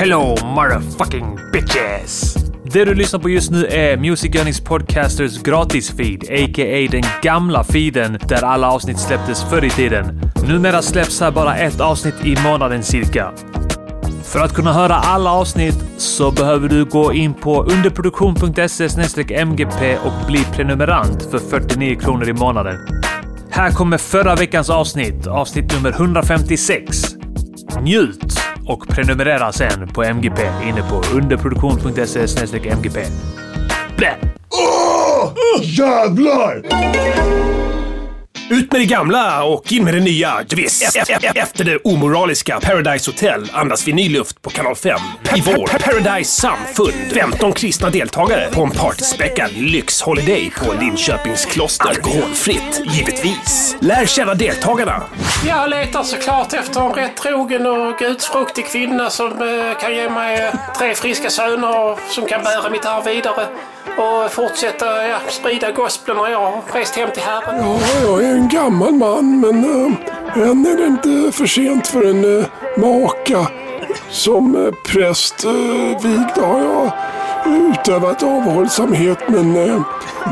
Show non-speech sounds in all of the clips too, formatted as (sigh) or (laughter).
Hello motherfucking bitches! Det du lyssnar på just nu är Music Earnings Podcasters gratisfeed, a.k.a. den gamla feeden där alla avsnitt släpptes förr i tiden. Numera släpps här bara ett avsnitt i månaden cirka. För att kunna höra alla avsnitt så behöver du gå in på underproduktion.se mgp och bli prenumerant för 49 kronor i månaden. Här kommer förra veckans avsnitt, avsnitt nummer 156. Njut och prenumerera sen på MGP inne på underproduktion.se mgp. Blä! Åh! Jävlar! Ut med det gamla och in med det nya. Du vet, e- e- e- efter det omoraliska Paradise Hotel andas vi ny luft på kanal 5. I vår Paradise Samfund. 15 kristna deltagare på en partyspäckad lyxholiday på Linköpings kloster. Alkoholfritt, givetvis. Lär känna deltagarna. Jag letar såklart efter en rätt trogen och gudsfruktig kvinna som eh, kan ge mig eh, tre friska söner och som kan bära mitt arv vidare och fortsätta ja, sprida gospeln när jag har rest hem till Herren. En gammal man, men äh, än är det inte för sent för en äh, maka. Som äh, präst äh, vigd har jag utövat avhållsamhet, men äh,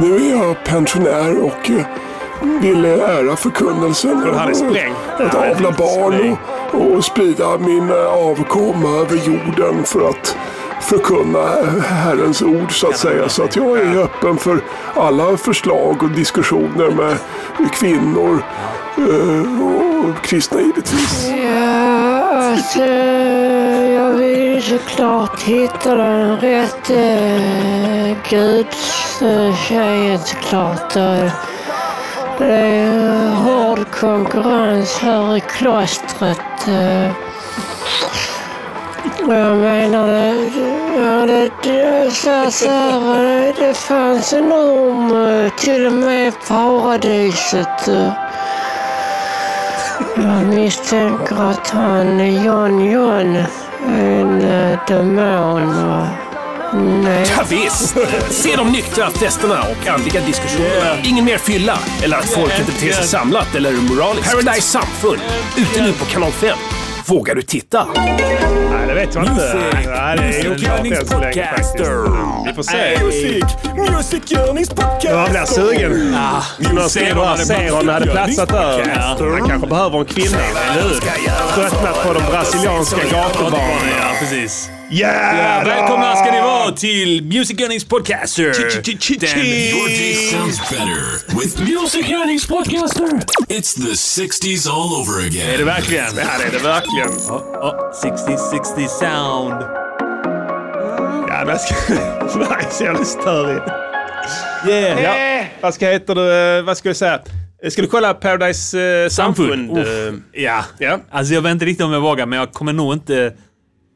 nu är jag pensionär och äh, vill ära förkunnelsen. Han är spräng. Att avla barn och, och sprida min äh, avkomma över jorden för att förkunna Herrens ord så att säga. Så att jag är öppen för alla förslag och diskussioner med kvinnor eh, och kristna givetvis. Ja, alltså, jag vill såklart hitta den rätt eh, gudstjejen såklart. Eh, Det är hård konkurrens här i klostret. Eh. Jag menar, det, ja, det, det, så, så, här, det fanns en orm eh, till och med i paradiset. eh. Jag misstänker att han, John John, är en demon. Nej. Ja, visst. Se de nyktra festerna och andliga diskussionerna. Ingen mer fylla eller att folk inte beter sig samlat eller moraliskt. Paradise Samfund. Ute nu på kanal 5. Vågar du titta? Det vet jag inte. Nej, det är oklart än så länge faktiskt. Vi får se. Music Earnings podcast! Jag blir sugen. Skriver här, ser hon hade platsat där. Han kanske behöver en kvinna, eller hur? Tröttnat på de brasilianska gatubarnen. Ja, precis. Yeah! Välkomna ska ni vara till Music Earnings Podcaster. Your day sounds better with Music Earnings Podcaster. It's the 60s all over Är det again. verkligen? Ja, det är det verkligen. Oh, 60-60 sound. Ja, men jag ska... (laughs) Nej, så jävla störig. Yeah. Ja, vad ska heta du? Vad ska jag säga? Ska du kolla Paradise eh, Samfund? Uff. eh, Ja. Ja. Alltså jag vet inte riktigt om jag vågar, men jag kommer nog inte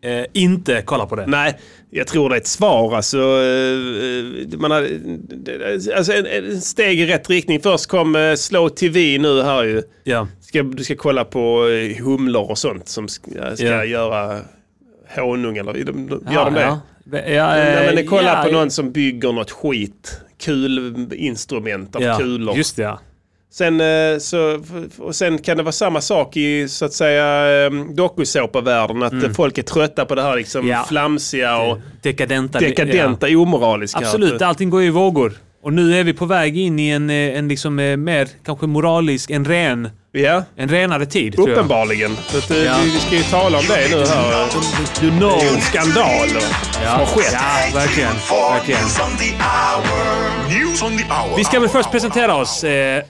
eh, inte kolla på det. Nej, jag tror det är ett svar. Alltså, eh, man har, alltså en, en steg i rätt riktning. Först kom eh, Slow TV nu här ju. Ja. Ska, du ska kolla på eh, humlor och sånt som ska, ska Ja. göra honung eller gör de det? Ja, ja, Nej, men eh, kolla ja, på någon som bygger något skit. Kulinstrument av ja, kulor. Just det, ja. Sen, eh, så, och sen kan det vara samma sak i så att säga eh, dokusåpavärlden. Att eh, folk är trötta på det här liksom Mm. Ja. flamsiga och Dekadenta. dekadenta, Ja. omoraliska. Absolut, allting går i vågor. Och nu är vi på väg in i en, eh, en liksom eh, mer kanske moralisk, en ren, Ja, en renare tid tror jag. uppenbarligen. Så att, eh, Ja. vi, vi ska ju tala om det nu här. Du en skandal som har skett. Ja, verkligen. verkligen. Vi ska väl först presentera oss. Eh, eh,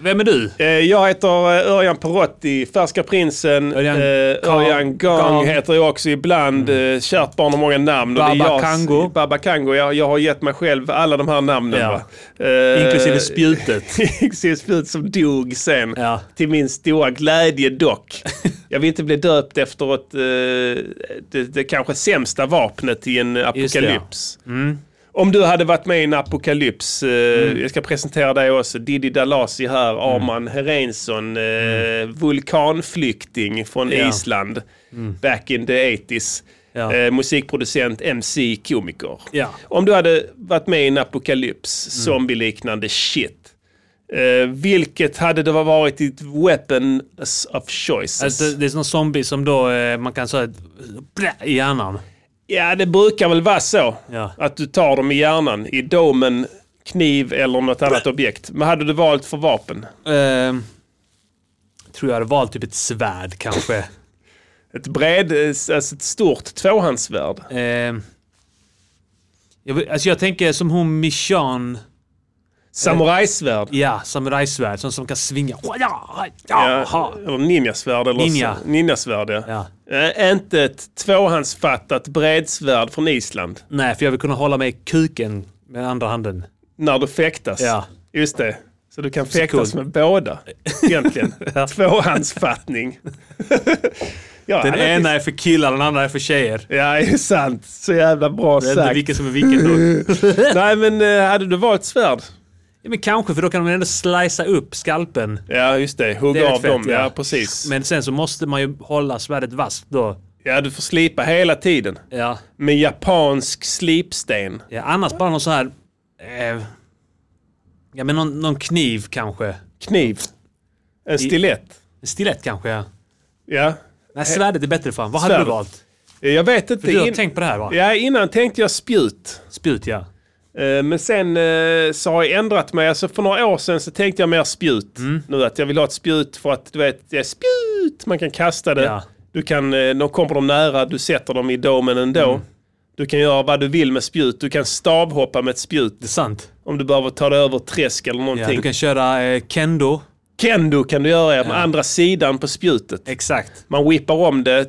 vem är du? Eh, Jag heter Örjan Perotti, Färska Prinsen. Örjan Örjan, Gang- heter jag också ibland. Mm. Kärt barn har många namn. Baba jag- Kango. Baba Kango. Jag, jag har gett mig själv alla de här namnen. Ja. Inklusive spjutet. (laughs) Inklusive spjutet som dog sen. Ja. Till min stora glädje dock. jag vill inte bli döpt efter ett, eh, det, det kanske sämsta vapnet i en apokalyps. Om du hade varit med i en apokalyps, eh, jag ska presentera dig också, Diddy Dalasi här, Arman Herensson, eh, vulkanflykting från Ja. Island, back in the 80s. Ja. Eh, musikproducent, MC, komiker. Ja. Om du hade varit med i en apokalyps, zombie-liknande shit. Eh, vilket hade det varit ditt weapon of choice? Alltså, det är såna zombies som då eh, man kan säga i hjärnan. Ja, det brukar väl vara så. Ja. Att du tar dem i hjärnan, i domen, kniv eller något annat objekt. Men hade du valt för vapen? Eh, tror jag hade valt typ ett svärd kanske. Ett bred, eh, alltså ett stort tvåhandssvärd. Eh, jag, alltså jag tänker som hon Michan. Samurajsvärd. Ja, samurajsvärd. Som, som kan svinga. Ja, ja, Ja, ja. eller ninjasvärd. Eller Ninja. Så. Ninjasvärd, ja. ja. Eh, inte ett tvåhandsfattat bredsvärd från Island. Nej, för jag vill kunna hålla mig i kuken med andra handen. När du fäktas. Ja. Just det. Så du kan fäktas cool. med båda. Egentligen. (laughs) Tvåhandsfattning. (laughs) ja, Den ena är för killar, den andra är för tjejer. Ja, det är sant. Så jävla bra Jag vet inte sagt. vilken som är vilken då. (laughs) Nej, men eh, hade du valt svärd? Ja, men kanske, för då kan man ändå slicea upp skalpen. Ja, just det. Det Hugga är av fett, dem. Ja, ja. precis. Men sen så måste man ju hålla svärdet vasst då. Ja, du får slipa hela tiden. Ja. Med japansk slipsten. ja annars bara någon sån här... Eh, ja, men någon, någon kniv kanske. Kniv. En stilett. En stilett kanske, ja. Ja. Nej, svärdet är bättre fan. Vad hade du valt? Jag vet inte. För du har In- tänkt på det här va? Ja, innan tänkte jag spjut. Spjut, ja. Eh, Men sen eh, så har jag ändrat mig. Alltså för några år sedan så tänkte jag mer spjut. Mm. Nu att jag vill ha ett spjut för att du vet, det är spjut. Man kan kasta det. Ja. Du kan, eh, de kommer de nära, du sätter dem i domen ändå. Mm. Du kan göra vad du vill med spjut. Du kan stavhoppa med ett spjut. Det är sant. Om du behöver ta dig över träsk eller Ja, någonting. du kan köra eh, kendo. Kendo kan du göra ja. med andra sidan på spjutet. Exakt. Man whippar om det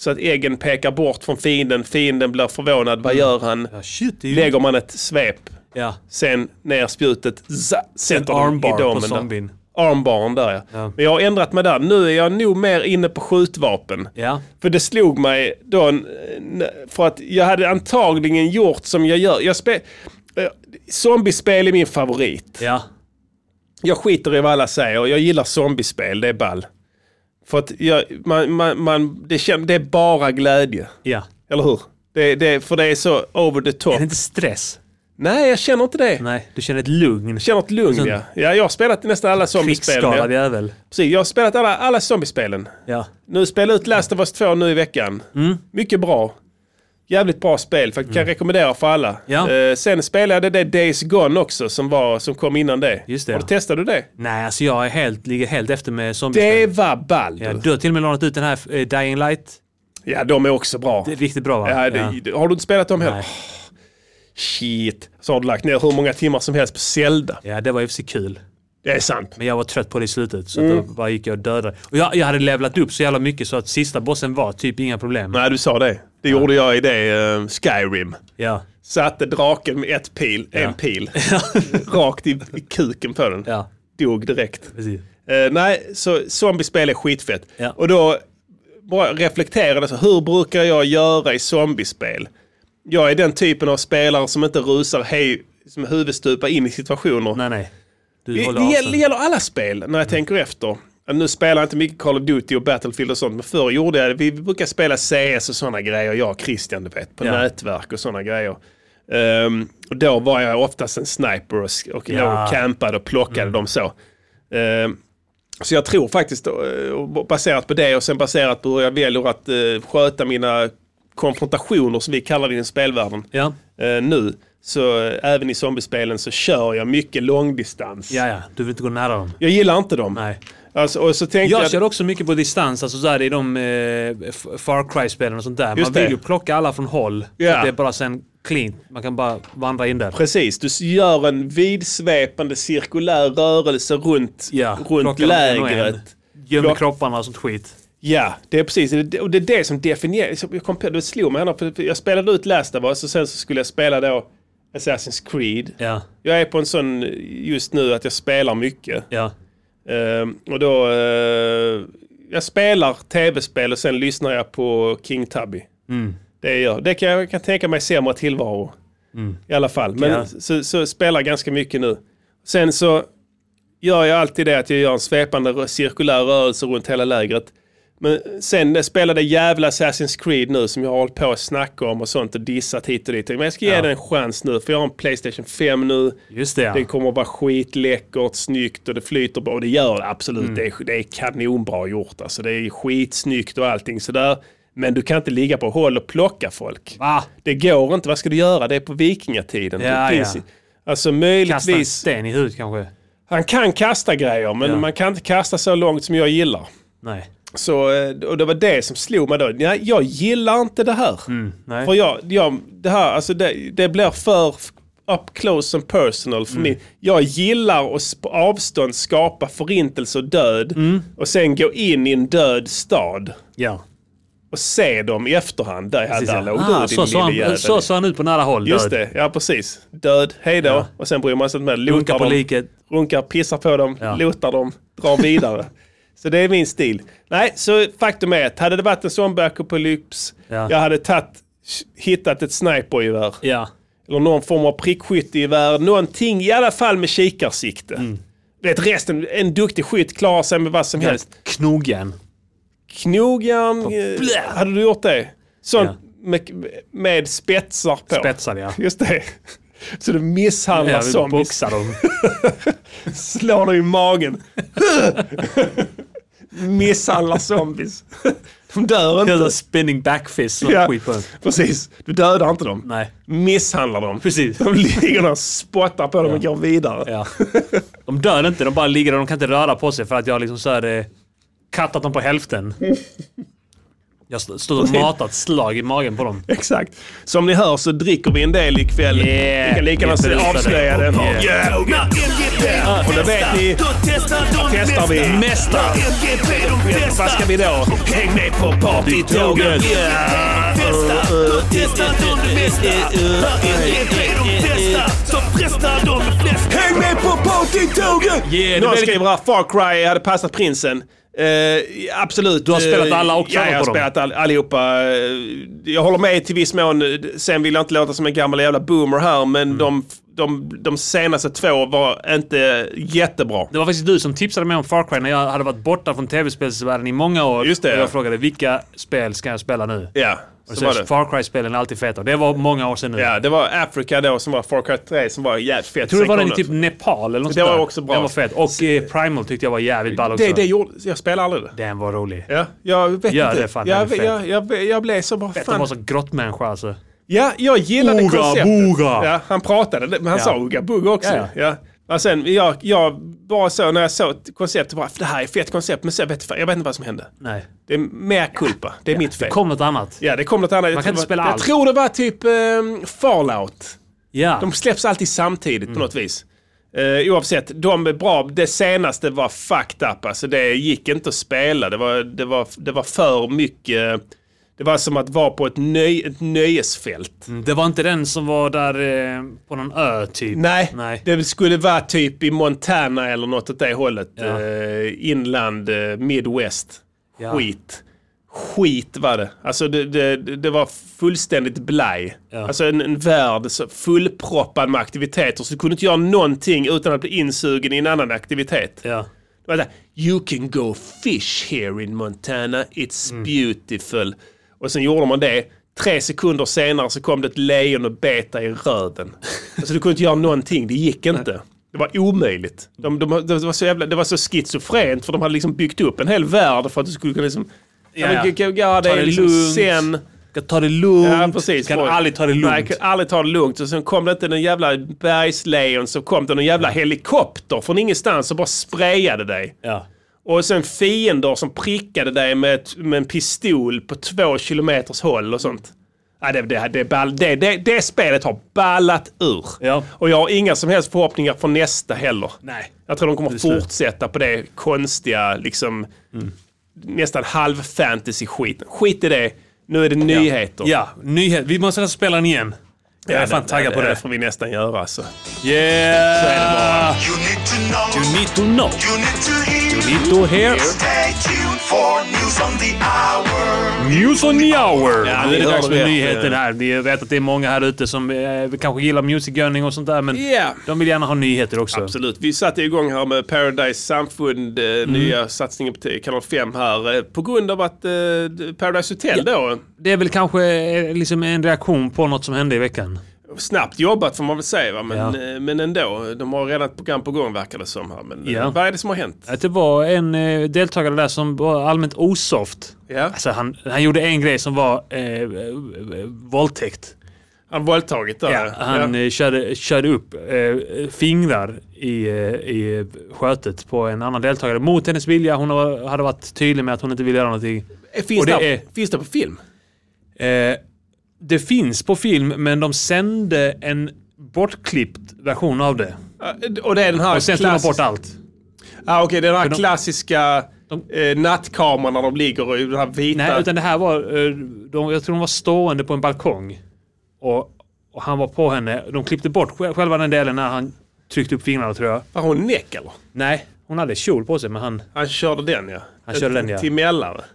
så att äggen pekar bort från fienden. Fienden blir förvånad. Vad gör han? Ja, shit, ju... Lägger man ett svep. Ja. Sen ner spjutet. Za, sätter dem i armbar på domen. där. zombien. Armbaren där ja. Ja. Men jag har ändrat mig där. Nu är jag nog mer inne på skjutvapen. Ja. För det slog mig då, n- för att jag hade antagligen gjort som jag gör. Jag spe, eh, zombiespel är min favorit. Ja. Jag skiter i vad alla säger. Jag gillar zombiespel, det är ball. För att jag, man, man, man, det, kän, det är bara glädje. Ja. Eller hur? Det, det, för det är så over the top. Är det inte stress? Nej, jag känner inte det. Nej, du känner ett lugn. Jag känner ett lugn Sån- ja. ja. Jag har spelat nästan alla zombiespelen. Krigsskadad Ja. jävel. Precis, jag har spelat alla, alla zombiespelen. Ja. Nu spelar jag ut Last of Us 2 nu i veckan. Mm. Mycket bra. Jävligt bra spel, för jag kan rekommendera för alla. Ja. Eh, sen spelade jag det Days Gone också som, var, som kom innan det. Just det, Har ja. du testat du det? Nej, alltså jag är helt, ligger helt efter med Det zombiespel. var ball Ja, du. har till och med lånat ut den här eh, Dying Light. Ja, de är också bra. Det är riktigt bra va? Ja, det, Har du inte spelat dem heller? Shit. Så har du lagt ner hur många timmar som helst på Zelda. ja, det var ju för sig kul. Det är sant. Men jag var trött på det i slutet så Mm. då bara gick jag och dödade. Och jag, jag hade levlat upp så jävla mycket så att sista bossen var typ inga problem. Nej, du sa det. Det gjorde jag i det eh, Skyrim. Ja, Satte draken med ett pil, en pil. (laughs) rakt i, i kuken på den. ja, Dog direkt. precis. Eh, nej, så zombiespel är skitfett. Ja. Och då bara reflekterade så hur brukar jag göra i zombiespel? Jag är den typen av spelare som inte rusar hej, som huvudstupa in i situationer. Nej, nej. Du Det, det, gäller, gäller alla spel när jag tänker efter. Nu spelar jag inte mycket Call of Duty och Battlefield och sånt, men förr gjorde jag det. Vi brukar spela CS och sådana grejer, jag och Christian, du vet, på Ja. nätverk och sådana grejer. Ehm, och då var jag oftast en sniper och, och Ja. och campade och plockade dem så. Ehm, så jag tror faktiskt, eh, baserat på det och sen baserat på hur jag väljer att uh, sköta mina konfrontationer som vi kallar det i den spelvärlden Ja, eh, nu. Så eh, även i zombiespelen så kör jag mycket långdistans. ja, ja. Du vill inte gå nära dem. Jag gillar inte dem. Nej. Alltså, och så tänkte Jag jag... kör också mycket på distans, alltså där i de eh, Far Cry-spelen och sånt där. Man Just vill det. ju plocka alla från håll. Ja. Så det är bara sen clean. Man kan bara vandra in där. Precis, du gör en vidsvepande cirkulär rörelse runt, Ja, runt plocka lägret. Gömmer Plock- kropparna och sånt skit. Ja, det är precis. Och det är det som definierar... Jag kom på, det slog mig för jag spelade ut Last of Us och sen så skulle jag spela då Assassin's Creed. Ja, Jag är på en sån just nu att jag spelar mycket. ja. Ehm, och då... eh, jag spelar tv-spel och sen lyssnar jag på King Tubby. Mm. Det jag. Det kan jag kan tänka mig sämre tillvaro. I alla fall. Men Ja. så, så spelar jag ganska mycket nu. Sen så gör jag alltid det att jag gör en svepande cirkulär rörelse runt hela lägret. Men sen spelade jävla Assassin's Creed nu som jag har hållit på att snacka om och sånt och dissat hit och dit. Men jag ska ge Ja. den en chans nu för jag har en Playstation 5 nu. Just det ja. Det kommer att vara skitläckert, snyggt och det flyter bra. Och det gör det absolut. Mm. Det, är, det är kanonbra gjort. Alltså, det är skitsnyggt och allting sådär. Men du kan inte ligga på håll och plocka folk. Va? Det går inte. Vad ska du göra? Det är på vikingatiden. Ja, det finns, ja. Alltså Kasta en möjligtvis. sten i huvudet kanske? Han kan kasta grejer men Ja. man kan inte kasta så långt som jag gillar. Nej. Så, eh, och det var det som slog mig då. Nej, jag gillar inte det här. Mm, nej. För jag, jag, det här, alltså det, det blir för up close and personal för Mm. mig. Jag gillar att på avstånd skapa förintelse och död. Mm. Och sen gå in i en död stad. Ja. Och se dem i efterhand. Där, Precis, där ja. låg Ah, du så, din så, lille han, jävel. så såg han ut på nära håll. Just död. det, ja precis. Död, hej då. Ja. Och sen bryr man sig inte med. Runkar på dem, liket. runkar, pissar på dem, Ja. lotar dem, drar vidare. (laughs) så det är min stil. Nej, så faktum är att hade det varit en sån apokalyps, Ja. jag hade tagit, hittat ett snipergevär. Ja. Eller någon form av prickskyttegevär. Någonting i alla fall med kikarsikte. Mm. Vet resten, en duktig skytt klarar sig med vad som helst. Knogjärn. Knogjärn, eh, hade du gjort det? Sånt Ja. med, med spetsar på. Spetsar ja. Just det. Så du misshandlar vill zombies. boxa dem. (laughs) Slår dig i magen. (laughs) misshandlar zombies. (laughs) De dör inte. spinning backfist Ja, precis. Du dödar inte dem. Nej. Misshandlar dem. Precis. De ligger där och spottar på dem och går vidare. Ja. (laughs) De dör inte, de bara ligger och de kan inte röra på sig för att jag liksom så här, eh, kattat dem på hälften. (laughs) Jag stått och matat slag i magen på dem. (laughs) Exakt. Som ni hör så dricker vi en del ikväll. Yeah. Vi kan lika gärna avslöja det. Yeah. Yeah. Och då vet ni, testar vi. Mästare! Vad ska vi då? Häng med på partytåget! Häng med på partytåget! Någon skriver här, Far Cry hade passat prinsen. Eh, absolut. Du har spelat eh, alla också Ja, jag har spelat all, allihopa. Eh, Jag håller med till viss mån. Sen vill jag inte låta som en gammal jävla boomer här, Mm. men de, de, de senaste två var inte jättebra. Det var faktiskt du som tipsade mig om Far Cry när jag hade varit borta från tv-spelsvärlden i många år. Just det, och ja. jag frågade vilka spel ska jag spela nu? Ja, Och så var så det. Far Cry-spelen är alltid feta. Det var många år sedan nu. Ja, det var Africa då som var Far Cry 3 som var jävligt fett. Jag tror det var den i typ Nepal eller något Det var där. också bra. Den var fet. Och eh, Primal tyckte jag var jävligt ball också. det, det gjorde, jag spelade aldrig det. Den var rolig. Ja, jag vet Gör inte. det fan, jag, jag, jag, jag, blev så bara, Fett, de var fan. så grottmänniska alltså. Ja, jag gillade Ooga konceptet. booga. Ja, han pratade, men han Ja. sa Ooga Booga också. Ja, Ja, Men sen, jag, jag bara så när jag såg konceptet, bara, det här är ett fett koncept, men jag, vet, jag vet inte vad som hände. Nej. Det är mer kulpa, det är mitt fel. Kom något annat. Ja, det kom något annat. Jag Man kan tror inte det var- spela Jag allt. tror det var typ ehm, Fallout. Ja. De släpps alltid samtidigt Mm. på något vis. Uh, oavsett, de är bra. Det senaste var fucked up. Alltså det gick inte att spela. Det var, det var, det var för mycket. Det var som att vara på ett, nöj, ett nöjesfält. Det var inte den som var där eh, på någon ö typ? Nej, Nej. det skulle vara typ i Montana eller något åt det hållet. Ja. Eh, inland, eh, Midwest. Ja. Skit. Skit var det. Alltså det, det, det var fullständigt blaj. Ja. Alltså en, en värld fullproppad med aktiviteter. Så du kunde inte göra någonting utan att bli insugen i en annan aktivitet. Ja. Det var där, you can go fish here in Montana, it's Mm. beautiful. Och sen gjorde man det. Tre sekunder senare så kom det ett lejon och bet i röven. alltså du kunde inte göra någonting, det gick inte. Det var omöjligt. De, de, det, var så jävla, det var så schizofrent för de hade liksom byggt upp en hel värld för att du skulle kunna liksom... Ja, Ja, ja. ja, det Ta är det liksom lugnt. sen... Ska ta det lugnt. Ja, precis. Kan aldrig ta det lugnt. Nej, kan aldrig ta det lugnt. Och sen kom det inte den jävla bergslejon så kom det någon jävla helikopter från ingenstans och bara sprayade dig. Ja. Och sen fiender som prickade dig med, ett, med en pistol på två kilometers håll och sånt. Ja, det, det, det, ball, det, det, det spelet har ballat ur. Ja. Och jag har inga som helst förhoppningar för nästa heller. Nej. Jag tror de kommer. Mm. fortsätta på det konstiga, liksom nästan halv-fantasy-skiten. Skit i det. Nu är det nyheter. Ja, nyhet. Vi måste nästan spela den igen. Jag är Ja, fan taggad på Det det. får vi nästan göra alltså. Yeah! Så är det bara. You need to know. You need to know. You need to hear. You need to hear. Stay tuned for news on the hour. News on the hour! Ja, nu är det dags för rätt. nyheter här. Ni vet att det är många här ute som eh, kanske gillar musicgörning och sånt där, men Ja. de vill gärna ha nyheter också. Absolut. Vi satte igång här med Paradise Samfund, eh, Mm. nya satsningen på kanal 5 här. eh, På grund av att eh, Paradise Hotel då, Det är väl kanske eh, liksom en reaktion på något som hände i veckan. Snabbt jobbat får man väl säga. Va? Men, Ja. eh, men ändå, de har redan ett program på gång verkar det som här. Men eh, Ja. vad är det som har hänt? Att det var en eh, deltagare där som var allmänt osoft. Ja. Alltså han, han gjorde en grej som var eh, eh, eh, våldtäkt. Han våldtagit där. Ja, han ja. eh, körde, körde upp eh, fingrar i, eh, i skötet på en annan deltagare mot hennes vilja. Hon hade varit tydlig med att hon inte ville göra någonting. Eh, Finns, och det det, är- finns det på film? Eh, det finns på film, men de sände en bortklippt version av det. Ja, Och det är den här Och sen tog de bort allt. Ah, Okej, är den här de- klassiska de- eh, nattkameran när de ligger i den här vita... Nej, utan det här var... eh, De, jag tror de var stående på en balkong. Och, och han var på henne. De klippte bort sj- själva den delen när han tryckte upp fingrarna tror jag. Var hon näck eller? Nej, hon hade kjol på sig men han... Han körde den ja. Han körde den, ja.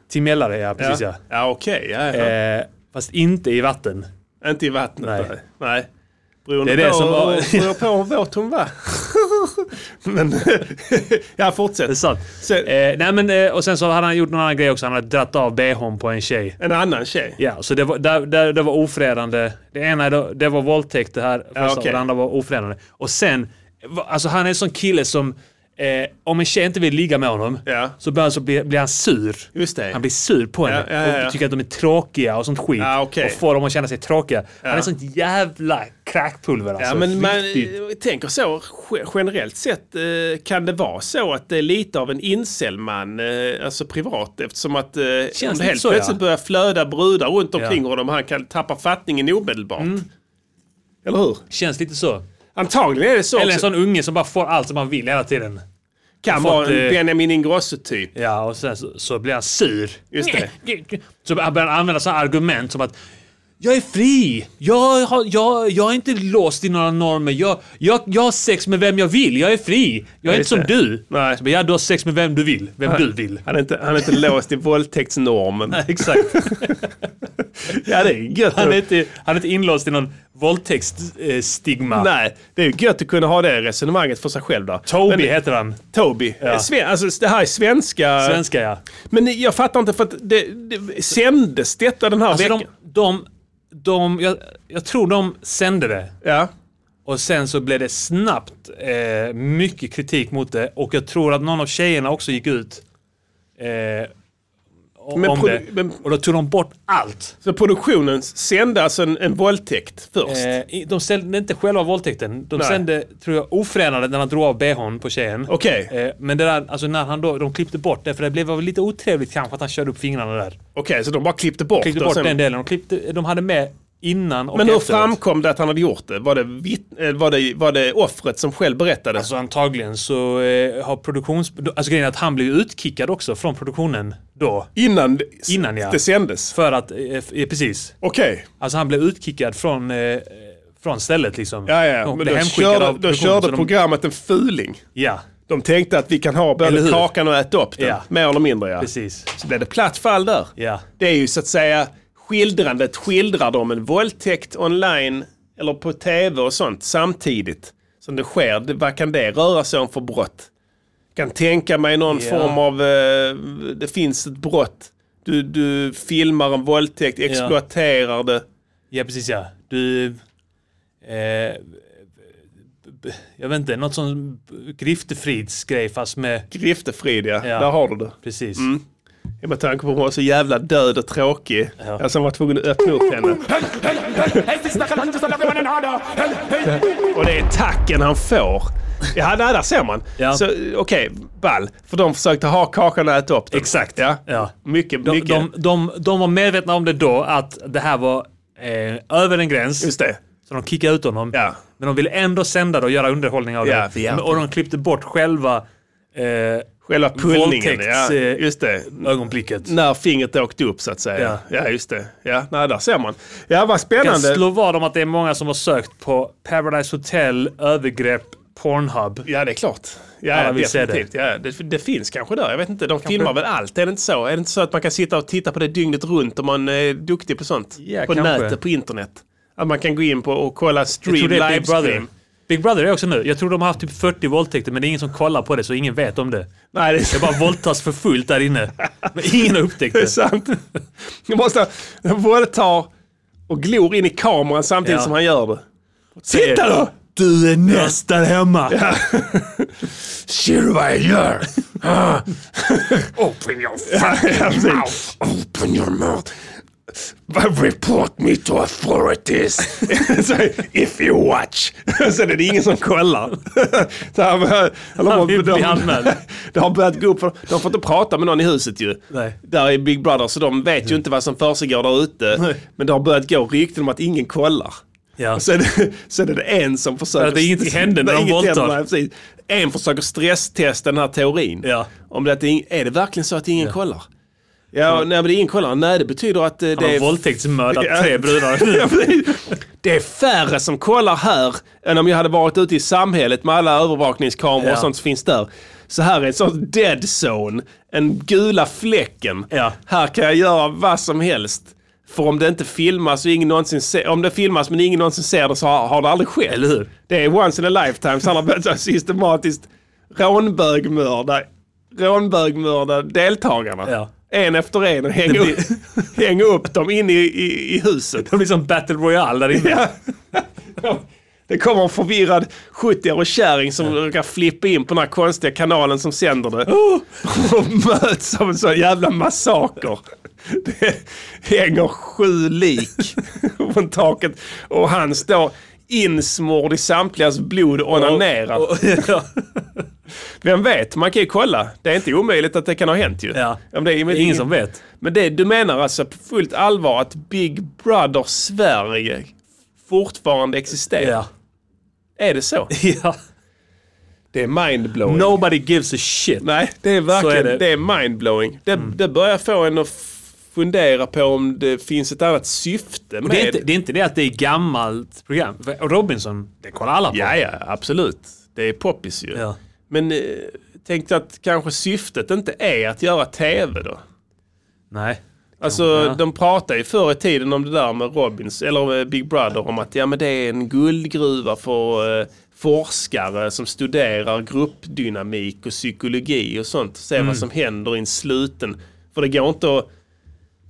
Till Mällare, ja precis ja. Ja, ja okej. Ja, ja. Eh, fast inte i vatten. Inte i vattnet. Nej. Nej. nej. Beroende Det är det på, som var- (laughs) beror på hur våt hon var. (laughs) Men, (laughs) ja fortsätt. Det är sant. Sen, Eh, nej men, eh, och sen så hade han gjort någon annan grej också. Han hade dratt av bhn på en tjej. en annan tjej. Ja, så det var, där, där, det var ofredande. Det ena det, var våldtäkt det här. Första, okej. och det andra var ofredande. Och sen, alltså han är en sån kille som, eh, om en tjej inte vill ligga med honom, Ja. så, börjar, så blir, blir han sur. Han blir sur på henne Ja, ja, och tycker att de är tråkiga och sånt skit. Ja, okej. Och får dem att känna sig tråkiga. Han är sånt jävla kräkpulver alltså. Ja, men man Riktigt. tänker så ge- generellt sett eh, kan det vara så att det är lite av en incelman, eh, alltså privat eftersom att eh, om det helt så, plötsligt ja. börjar flöda brudar runt omkring Ja. Mm. honom han kan tappa fattningen omedelbart. Eller hur? Känns lite så. Antagligen är det så. Eller en också. sån unge som bara får allt som han vill hela tiden. kan fått, vara en eh, Benjamin Ingrosso-typ. Ja, och sen så, så blir han sur. Just det. Så han börjar använda sådana argument som att jag är fri. Jag, har, jag, jag är inte låst i några normer. Jag, jag, jag har sex med vem jag vill. Jag är fri. Jag är inte som du. Nej. Så, ja, du har sex med vem du vill. Vem du vill. Han är inte, han är inte låst i våldtäktsnormen. Exakt. (laughs) Ja, det är gött. Han är inte, han är inte inlåst i någon våldtäktsstigma. Nej, det är gött att kunna ha det resonemanget för sig själv där. Toby Men- heter han. Toby. Ja. Sven, alltså, det här är svenska. Svenska ja. Men jag fattar inte för att det, det sändes detta den här Alltså veckan? de, de, de jag, jag tror de sände det. Ja. Och sen så blev det snabbt eh, mycket kritik mot det. Och jag tror att någon av tjejerna också gick ut eh, Men om det. men- Och då tog de bort allt. Så produktionen sände alltså en, en våldtäkt först? Eh, de sände inte själva våldtäkten. De Nej. sände, tror jag, ofredande när han drog av bhn på tjejen. Okej, Eh, men det där, alltså när han då, de klippte bort det, för det blev väl lite otrevligt kanske att han körde upp fingrarna där. okej, så de bara klippte bort Klippte det. och bort sen- den delen. De, klippte, de hade med innan och Men hur efteråt. framkom det att han hade gjort det? Var det, eh, var det, var det offret som själv berättade? Alltså antagligen så eh, har produktions... Alltså grejen är att han blev utkickad också från produktionen då. innan, det- Innan, ja. det sändes? För att, eh, precis. Okej. Alltså han blev utkickad från, eh, från stället liksom. Ja, ja. Men då körde, då körde de- programmet en fuling. Ja, De tänkte att vi kan ha både kakan och äta upp den. Ja. Mer eller mindre ja. precis. Så blev det platt fall där. Ja. Det är ju så att säga skildrandet skildrar de en våldtäkt online eller på tv och sånt samtidigt som det sker. Vad kan det röra sig om för brott? Kan tänka mig någon Ja. form av, eh, det finns ett brott. Du, du filmar en våldtäkt, exploaterar det. Ja, precis ja. Du... Eh, jag vet inte, något sån griftefridsgrej fast med... Griftefrid ja. Ja. där har du det. Precis. Ja, Med tanke på att hon var så jävla död och tråkig. Ja. Alltså han var tvungen att öppna upp henne. Och det är tacken han får. Ja, där, där ser man. Ja. Så okej, ball. För de försökte ha kakan och äta upp den. Exakt. Ja. Ja. Mycket, De, mycket. de, de, de var medvetna om det då, att det här var eh, över en gräns. Just det. Så de kickade ut honom. Ja. Men de ville ändå sända det och göra underhållning av Ja, det. och de klippte bort själva eh, Själva pullningen. Ja, eh, just det. ögonblicket. När fingret åkte upp så att säga. Ja. Ja, just det. Ja, nej, där ser man. Ja, vad Jag kan spännande. slå vad om att det är många som har sökt på Paradise Hotel, övergrepp Pornhub. Ja, det är klart. Ja, Alla vill se definitivt. Ja, det, det finns kanske där. Jag vet inte. De filmar väl allt? Är det inte så? Är det inte så att man kan sitta och titta på det dygnet runt om man är duktig på sånt? Ja, på kanske. nätet, på internet. Att man kan gå in på och kolla stream, det livestream. Big Brother är också nu. Jag tror de har haft typ 40 våldtäkter men det är ingen som kollar på det så ingen vet om det. Nej, det är, Det bara våldtas för fullt där inne. Men ingen har upptäckt det är det. sant. Jag måste våldta och glor in i kameran samtidigt Ja. som han gör det. Titta då! Du är nästan hemma. Ser du vad jag gör? (laughs) Ah. Open your Ja, fucking mouth. Open your mouth. (laughs) Report me to authorities. (laughs) Så, If you watch. (laughs) Sen är det ingen som kollar. Så han, han, Han vill bli de, anmäld. det har börjat gå upp för de får inte prata med någon i huset ju. Nej. Där är Big Brother så de vet ju inte vad som försiggår där ute. Men det har börjat gå rykten om att ingen kollar. Ja. Så är det, så är det en som försöker... För att ingenting händer när Nej, de inget våldtar. En försöker stresstesta den här teorin. Ja. Om det, det är, är det verkligen så att ingen kollar? Ja, nej, men det är. Nej, det betyder att eh, det är... våldtäktsmördat tre brudar. (laughs) Det är färre som kollar här än om jag hade varit ute i samhället med alla övervakningskameror Ja. och sånt som finns där. Så här är ett sånt dead zone. En gula fläcken. Ja. Här kan jag göra vad som helst. För om det inte filmas och ingen någonsin ser, om det filmas men ingen någonsin ser det så har, har det aldrig skett. Eller hur? Det är once in a lifetime. Så han har börjat så här systematiskt rånbögmörda, rånbögmörda deltagarna. Ja. En efter en och hänga upp, hänga upp dem inne i, i, i huset. Det blir som Battle Royale där inne. Ja. Det kommer en förvirrad 70-årig kärring som råkar flippa in på den här konstiga kanalen som sänder det. Och möts av en sån jävla massaker. Det hänger sju lik från taket och han står insmord i samtligas blod och onanerar. Och- (laughs) ja. Vem vet, man kan ju kolla. Det är inte omöjligt att det kan ha hänt ju. Ja. Om det är, ingen som vet. Men det, du menar alltså på fullt allvar att Big Brother Sverige fortfarande existerar? Ja. Är det så? (laughs) ja. Det är mindblowing. Nobody gives a shit. Nej, det är verkligen är det. Mm. det. är mindblowing. Det, det börjar få en att fundera på om det finns ett annat syfte med det, är inte, det är inte det att det är gammalt program. Robinson, det kollar alla på. Ja, ja, absolut. Det är poppis ju. Ja. Men eh, tänk att kanske syftet inte är att göra tv då. Nej. Alltså Ja. de pratade ju förr i tiden om det där med Robins, eller med Big Brother, om att ja, men det är en guldgruva för eh, forskare som studerar gruppdynamik och psykologi och sånt. Se Mm. vad som händer i en sluten... För det går inte att...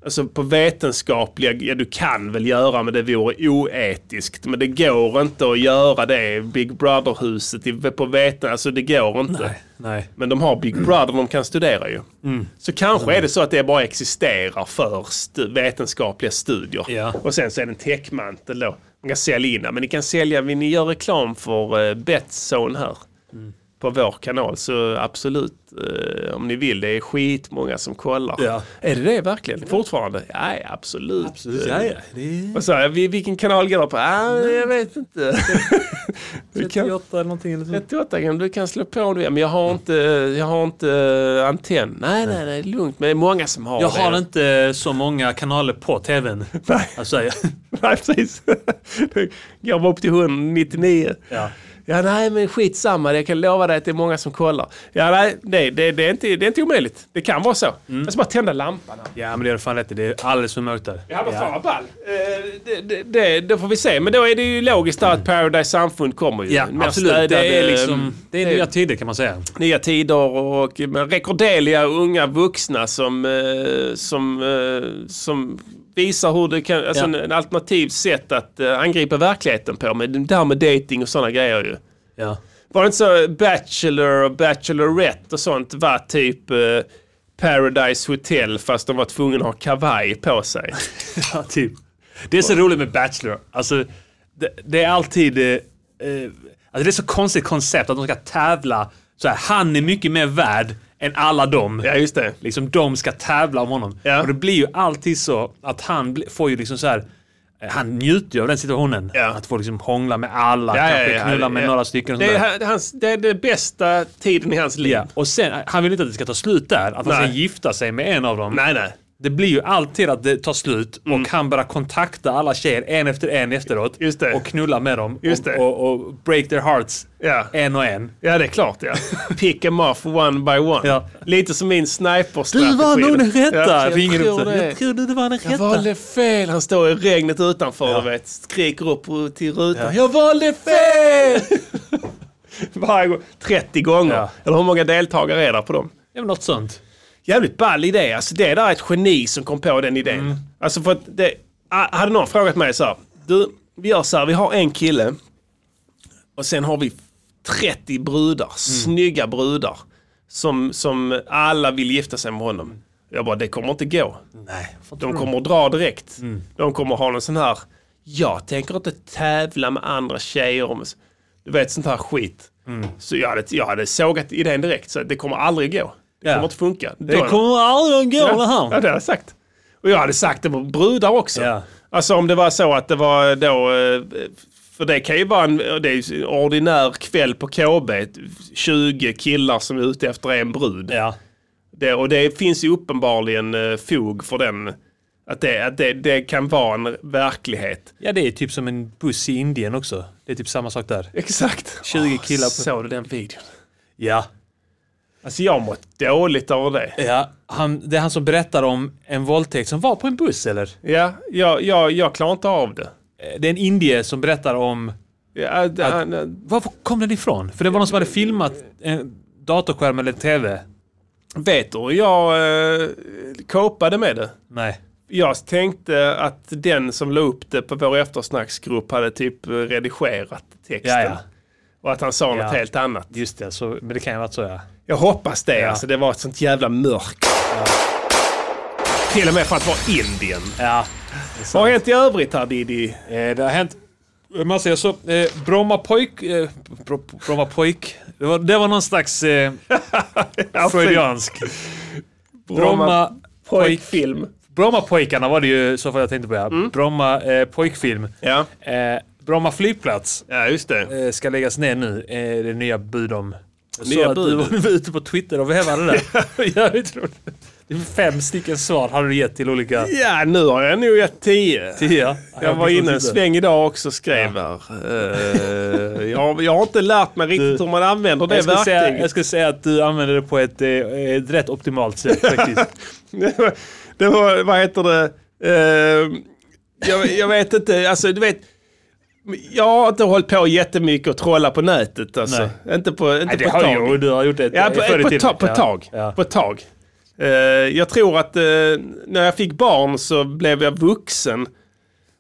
Alltså på vetenskapliga, ja du kan väl göra men det vore oetiskt. Men det går inte att göra det Big Brother-huset på veten, alltså det går inte. Nej. Nej. Men de har Big Brother de kan studera ju. Mm. Så kanske är det så att det bara existerar för stu- vetenskapliga studier. Ja. Och sen så är det en täckmantel då. Man kan sälja in. Men ni kan sälja, vill ni göra reklam för uh, Betzone här? Mm. På vår kanal så absolut eh, om ni vill. Det är skitmånga som kollar. Ja. Är det det verkligen? Fortfarande? Ja, ja, absolut. Absolut. Ja, ja. Är jag? Vi- Vilken kanal går det på? Ah, jag vet inte. (laughs) Vi kan- 38 eller någonting. Eller så. 38 kan du kan slå på om du vill, men jag har inte, jag har inte eh, antenn. Nej, nej, nej, det är lugnt. Men det är många som har Jag det. har inte så många kanaler på tvn. Nej, Alltså, jag, (laughs) nej, precis. (laughs) Går bara upp till 199. ja. Ja, nej, men skitsamma. Jag kan lova dig att det är många som kollar. Ja, nej, det, det, det, är, inte, det är inte omöjligt. Det kan vara så. Jag ska bara tända lampan här. ja, men det är fan rätt. Det är alldeles för mörkt där. Ja, men fan vad ball. Eh, det, det, det, får vi se. Men då är det ju logiskt att Paradise Samfund kommer ju. Ja, Mer absolut. Det är städade, liksom... Det är nya tider kan man säga. nya tider och med rekordeliga unga vuxna som, eh, som, eh, som visar hur det kan, alltså Ja. en, en alternativ sätt att eh, angripa verkligheten på. Med det här med dating och sådana grejer ju. Ja. Var det inte så Bachelor och Bachelorette och sånt var typ eh, Paradise Hotel fast de var tvungna att ha kavaj på sig? (laughs) ja, typ. Det är så roligt med Bachelor. Alltså, det, det är alltid... Eh, eh, alltså det är så konstigt koncept att de ska tävla. Så här, han är mycket mer värd än alla dem. Ja, just det. Liksom de ska tävla om honom. Ja. Och det blir ju alltid så att han får ju liksom så här. eh, Han njuter ju av den situationen. Ja. Att få liksom hångla med alla, Ja, kanske ja, knulla med några stycken. Och Det är, det hans, det är det bästa tiden i hans liv. Och sen, han vill inte att det ska ta slut där. Att han ska Nej. gifta sig med en av dem. Nej, nej. Det blir ju alltid att det tar slut och han börjar kontakta alla tjejer en efter en efteråt. Mm. Just det. Och knulla med dem. Just och, det. Och, och break their hearts Ja. en och en. Ja, det är klart ja. (laughs) Pick em off one by one. Ja. Lite som min sniper-strategi. Du var nog den rätta! Ja, jag ringer tror upp det. Jag trodde det var den Jag rätta. valde fel. Han står i regnet utanför Ja. du vet. Skriker upp till rutan. Jag valde fel! (laughs) Varje gång. 30 gånger. Ja. Eller hur många deltagare är det på dem? Ja, något sånt. Jävligt ball idé. Alltså det där är ett geni som kom på den idén. Mm. Alltså för att det, ah, hade någon frågat mig så här. Du, vi gör så här. Vi har en kille. Och sen har vi 30 brudar. Mm. Snygga brudar. Som, som alla vill gifta sig med honom. Jag bara, det kommer inte gå. Nej. De kommer att dra direkt. Mm. De kommer ha någon sån här, jag tänker inte tävla med andra tjejer om, du vet sånt här skit. Mm. Så jag hade, jag hade sågat idén direkt, så det kommer aldrig gå. Det Ja. kommer inte funka. Det kommer aldrig att gå det Ja, här. det hade jag sagt. Och jag hade sagt det på brudar också. Ja. Alltså om det var så att det var då, eh, för det kan ju vara en, det är ordinär kväll på KB, 20 killar som är ute efter en brud. Ja. Det, och det finns ju uppenbarligen eh, fog för den. Att, det, att det, det kan vara en verklighet. ja, det är typ som en buss i Indien också. Det är typ samma sak där. Exakt. 20 killar på- Såg du den videon? Ja. Alltså jag har mått dåligt över det. ja han, det är han som berättar om en våldtäkt som var på en buss, eller? Ja, jag, jag, jag klarar inte av det. Eh, Det är en indier som berättar om... Ja, det, han, Var kom den ifrån? För det var någon som hade filmat en datorskärm eller tv. vet du jag eh, kopade med det? Nej. Jag tänkte att den som la upp det på vår eftersnacksgrupp hade typ eh, redigerat texten. Ja, ja. Och att han sa Ja. något helt annat. Just det, så, men det kan ju ha varit så ja. Jag hoppas det. Ja. Alltså, det var ett sånt jävla mörk. Till och med för att vara Indien. Ja. Vad har hänt i övrigt här Diddy? Eh, det har hänt massa. Jag såg eh, Bromma pojk... Eh, Bro, Bromma pojk. Det var, det var någon slags eh, (laughs) freudiansk. Bromma pojk... Pojkfilm. Brommapojkarna var det ju så fall jag tänkte på ja. Bromma eh, pojkfilm. Ja. Eh, Bromma flygplats ja, just det. eh, ska läggas ner nu. Eh, det nya bud om. Jag såg att du var ute på Twitter och vevade där. (laughs) Jävligt roligt. Det fem stycken svar har du gett till olika... Ja, nu har jag nog gett tio. Ja. Jag var inne en sväng idag också och skrev här. Eh, jag, jag har inte lärt mig riktigt hur man använder det Jag säga, verktyget. jag skulle säga att du använder det på ett, eh, ett rätt optimalt sätt faktiskt. (laughs) Det var, det var, vad heter det? Eh, jag, jag vet inte, alltså du vet. Jag har inte hållit på jättemycket och trolla på nätet alltså. Inte på, inte Nej, det på har tag. ju du har gjort det Ja, på, förr på, tag, på tag. Ja. På tag. Eh, jag tror att eh, när jag fick barn så blev jag vuxen.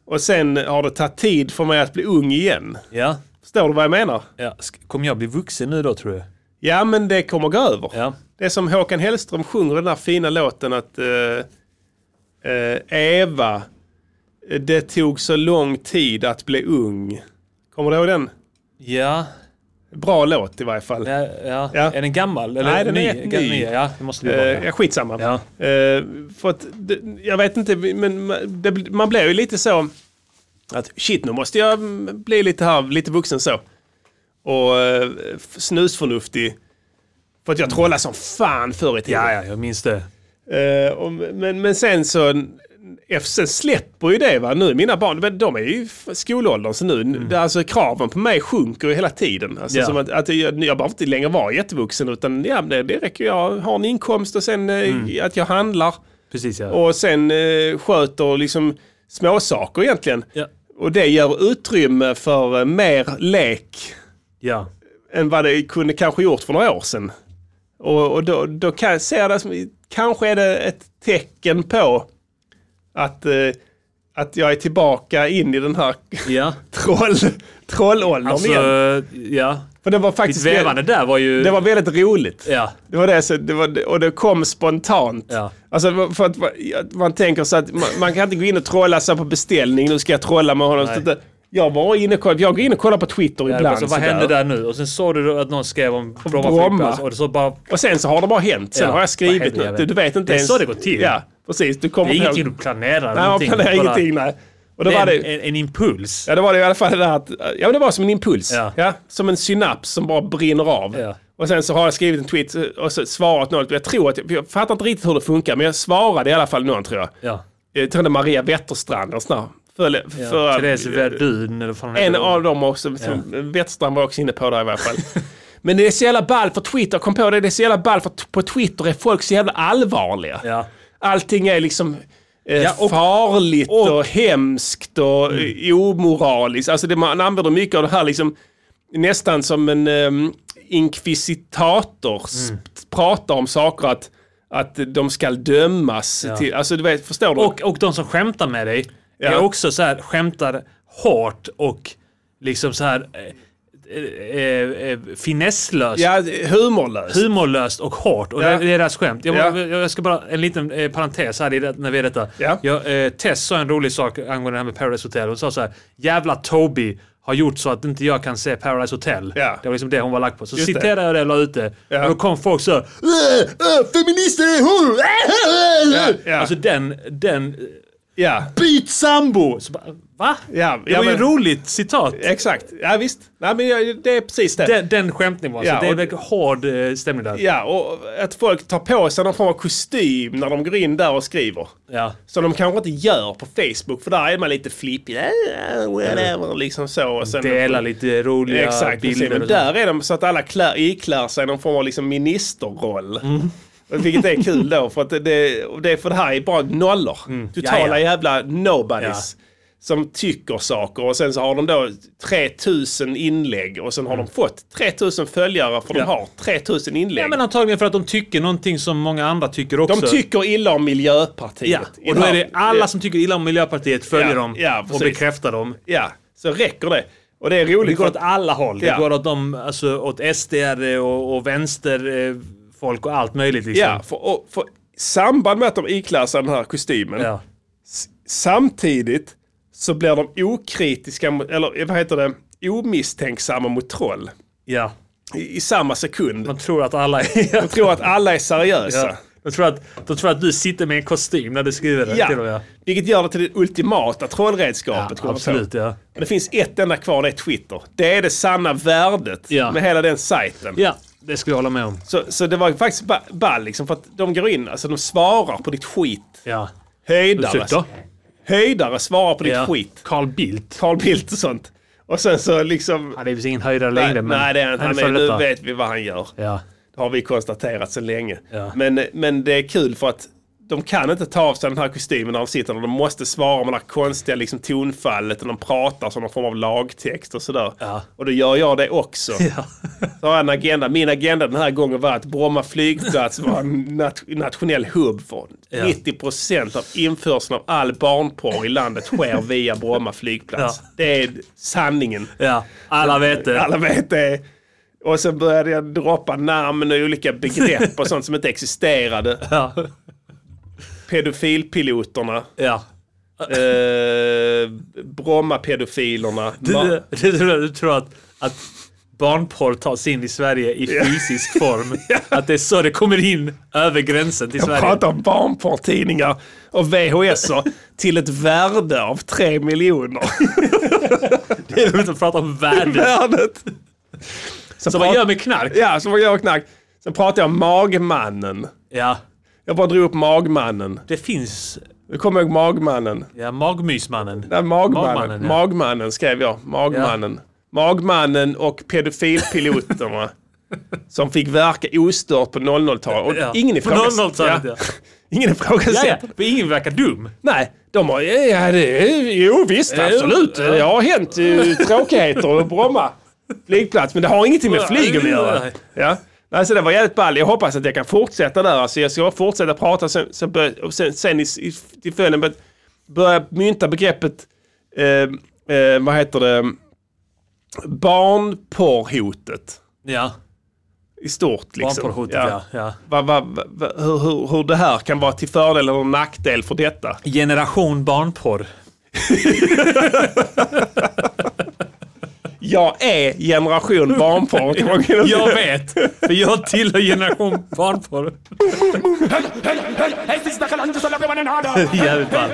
Och sen har det tagit tid för mig att bli ung igen. Ja. Förstår du vad jag menar? ja. Kommer jag bli vuxen nu då tror du? Ja, men det kommer gå över. Ja. Det är som Håkan Hellström sjunger den där fina låten att eh, Eva, det tog så lång tid att bli ung. Kommer du ihåg den? Ja. Bra låt i varje fall. ja, ja. Ja. Är den gammal? Eller Nej, den är ny? helt Ga- ny. Ja, det måste det Eh, ja, skitsamma. Ja. Eh, för att, det, jag vet inte, men det, man blir ju lite så att shit, nu måste jag bli lite här, lite vuxen så. Och eh, snusförnuftig. För att jag trollade som fan förr i tiden. ja, ja, jag minns det. Eh, och, men, men sen så sen släpper ju det va. Nu mina barn, men de är ju f- skolåldern så nu, det, alltså kraven på mig sjunker ju hela tiden. Alltså, som att, att jag, jag behöver inte längre vara jättevuxen utan ja, det, det räcker jag har en inkomst och sen eh, att jag handlar. Precis ja. Och sen eh, sköter liksom småsaker egentligen. Ja. Och det ger utrymme för eh, mer lek ja. än vad det kunde kanske gjort för några år sedan. Och, och då, då kan jag se det som, kanske är det ett tecken på att, eh, att jag är tillbaka in i den här Ja. (laughs) troll, trollåldern Alltså, igen. ja. För det var Ditt faktiskt vävande där var ju... det var väldigt roligt. Ja. Det var det, så det var, och det kom spontant. Ja. Alltså för att man tänker så att man, man kan inte gå in och trolla så på beställning. Nu ska jag trolla med honom. Nej. Det- Jag var inne och jag går in och kollar på Twitter Ja, ibland. så vad hände där nu? Och sen såg du att någon skrev om Bromma, Bromma. och det så bara... Och sen så har det bara hänt. Sen Ja, har jag skrivit något. Du, du vet inte Det är ens. så det går till. Ja, precis. Du Det kommer är inte ihåg- ingenting du planerar. Nej, man planerar ingenting. Nej. Och då Det var är det, en, en, en impuls. ja, det var det i alla fall det där att, ja det var som en impuls. Ja. Ja. som en synaps som bara brinner av. Ja. Och sen så har jag skrivit en tweet och så svarat något. Jag tror att, jag fattar inte riktigt hur det funkar, men jag svarade i alla fall någon tror jag. Ja. Jag tror det är Maria Wetterstrand sånt där. För, ja. för, Therese Verdun eller vad en av dem också. Som Wetterstrand var också inne på det i alla fall. (laughs) Men det är så jävla ball för Twitter, kom på det, det är så jävla ball för på Twitter är folk så jävla allvarliga. Ja. Allting är liksom eh, Ja, och- farligt och, och- Mm. hemskt och eh, omoraliskt. Alltså det, man använder mycket av det här liksom nästan som en um, inkvisitator s- Mm. pratar om saker att, att de ska dömas. Till, alltså du vet, förstår du? Och, och de som skämtar med dig Ja. också så här, skämtar hårt och liksom så här eh, eh, eh, finesslöst. ja, humorlöst. Humorlöst och hårt. Och Ja. det, det är deras skämt. Jag, Ja. jag ska bara, en liten eh, parentes här i det, när vi är detta. Ja. Jag, eh, Tess sa en rolig sak angående det här med Paradise Hotel. Hon sa så här, jävla Toby har gjort så att inte jag kan se Paradise Hotel. Ja. Det var liksom det hon var lagt på. Så Just det. citerade jag det och la ut det. Ja. Och då kom folk så "Äh, äh, feminister är hon! Ja, ja. Alltså den, den, ja, byt sambo! Så bara, Va? ja, Det ja, var ju men- roligt citat. Exakt, ja visst. Nej, men jag- det är precis det. Den, den skämtnivån. Ja, så det är väldigt hård eh, stämning där. Ja, och att folk tar på sig någon form av kostym när de går in där och skriver. Ja. Som de kanske inte gör på Facebook, för där är man lite flippig. Whatever, liksom så. Och sen, Dela lite roliga Exakt, bilder. men och så. där är de så att alla klär, iklär sig någon form av liksom ministerroll. Mm. Vilket är kul då, för att det, det, för det här är bara nollor. Totala Mm. Ja, ja. jävla nobodies. Som tycker saker och sen så har de då 3000 inlägg och sen har de fått 3000 följare för Mm. Ja. de har 3000 inlägg. Ja men antagligen för att de tycker någonting som många andra tycker också. de tycker illa om Miljöpartiet. Ja, och då är det alla som tycker illa om Miljöpartiet följer Ja, dem ja, och bekräftar dem. Ja, så räcker det. Och det är Det roligt går för åt alla håll. Det Ja. går åt, dem, alltså, åt SD och, och vänster eh, folk och allt möjligt. Liksom. ja, för, och, för samband med att de iklär sig den här kostymen Ja. Samtidigt så blir de okritiska, eller vad heter det, omisstänksamma mot troll. ja. I, i samma sekund. Man tror att alla är... (laughs) De tror att alla är seriösa. ja. De, tror att, de tror att du sitter med en kostym när du skriver det. Ja, till och med. vilket gör det till det ultimata ja trollredskapet. jag på. absolut. Ja. Men det finns ett enda kvar, det är Twitter. Det är det sanna värdet Ja. med hela den sajten. ja, det skulle jag hålla med om. Så, så det var faktiskt ba- ball liksom, för att de går in, alltså de svarar på ditt skit. Ja. Höjdare, Ursäkta? höjdare svarar på ditt Ja. skit. Carl Bildt. Carl Bildt och sånt. Och sen så liksom... Han är väl ingen höjdare Nej, längre. men nej det är inte. Han är, nu vet vi vad han gör. Ja. Det har vi konstaterat sedan länge. Ja. Men, men det är kul för att de kan inte ta av sig den här kostymen när de sitter. De måste svara med det här konstiga liksom, tonfallet och de pratar som någon form av lagtext och sådär. Ja. Och då gör jag det också. (laughs) Ja. Så har en agenda. Min agenda den här gången var att Bromma flygplats var en nat- nationell hubb för Ja. 90% av införseln av all barnporr i landet sker via Bromma flygplats. Ja. Det är sanningen. ja, alla vet det. Alla vet det. Och så började jag droppa namn och olika begrepp och sånt som inte existerade. Pedofilpiloterna. ja. Eh, Bromma-pedofilerna. Du, du, du, du tror att, att barnporr tas in i Sverige i fysisk (laughs) form? Att det är så det kommer in över gränsen till Jag Sverige? pratar om barnporrtidningar och VHS till ett värde av tre miljoner. (laughs) Det är roligt att prata om värde. Värdet. Så Som man gör med knark. Ja, som man gör med knark. Sen pratar jag om Magmannen. Ja, Jag bara drog upp Magmannen. det finns... Du kommer ihåg Magmannen? Ja, magmysmannen. Nej, magmannen. Magmannen, Magmannen, ja. skrev jag. Magmannen. Magmannen och pedofilpiloterna. (laughs) som fick verka ostört på 00-talet. Och Ja. ingen ifrågasätter. 00-talet, ja. Ingen ifrågasätter. Ja, ja, (laughs) för ingen verkar dum. Nej, de har... Ja, det, jo visst, absolut. Det har hänt eh, tråkigheter på Bromma flygplats. Men det har ingenting med flyg att göra. Ja. Alltså det var jävligt ball. Jag hoppas att jag kan fortsätta där. Alltså jag ska fortsätta prata sen, sen, bör, sen, sen i, i, till följden bör- börja mynta begreppet, eh, eh, vad heter det, barnporrhotet. Ja, I stort liksom. barnporrhotet ja. ja. Va, va, va, va, hur, hur, hur det här kan vara till fördel eller nackdel för detta. Generation barnporr. (laughs) Jag är generation (laughs) barnporr. Jag vet, för jag tillhör generation barnporr. (laughs) Jävligt ball.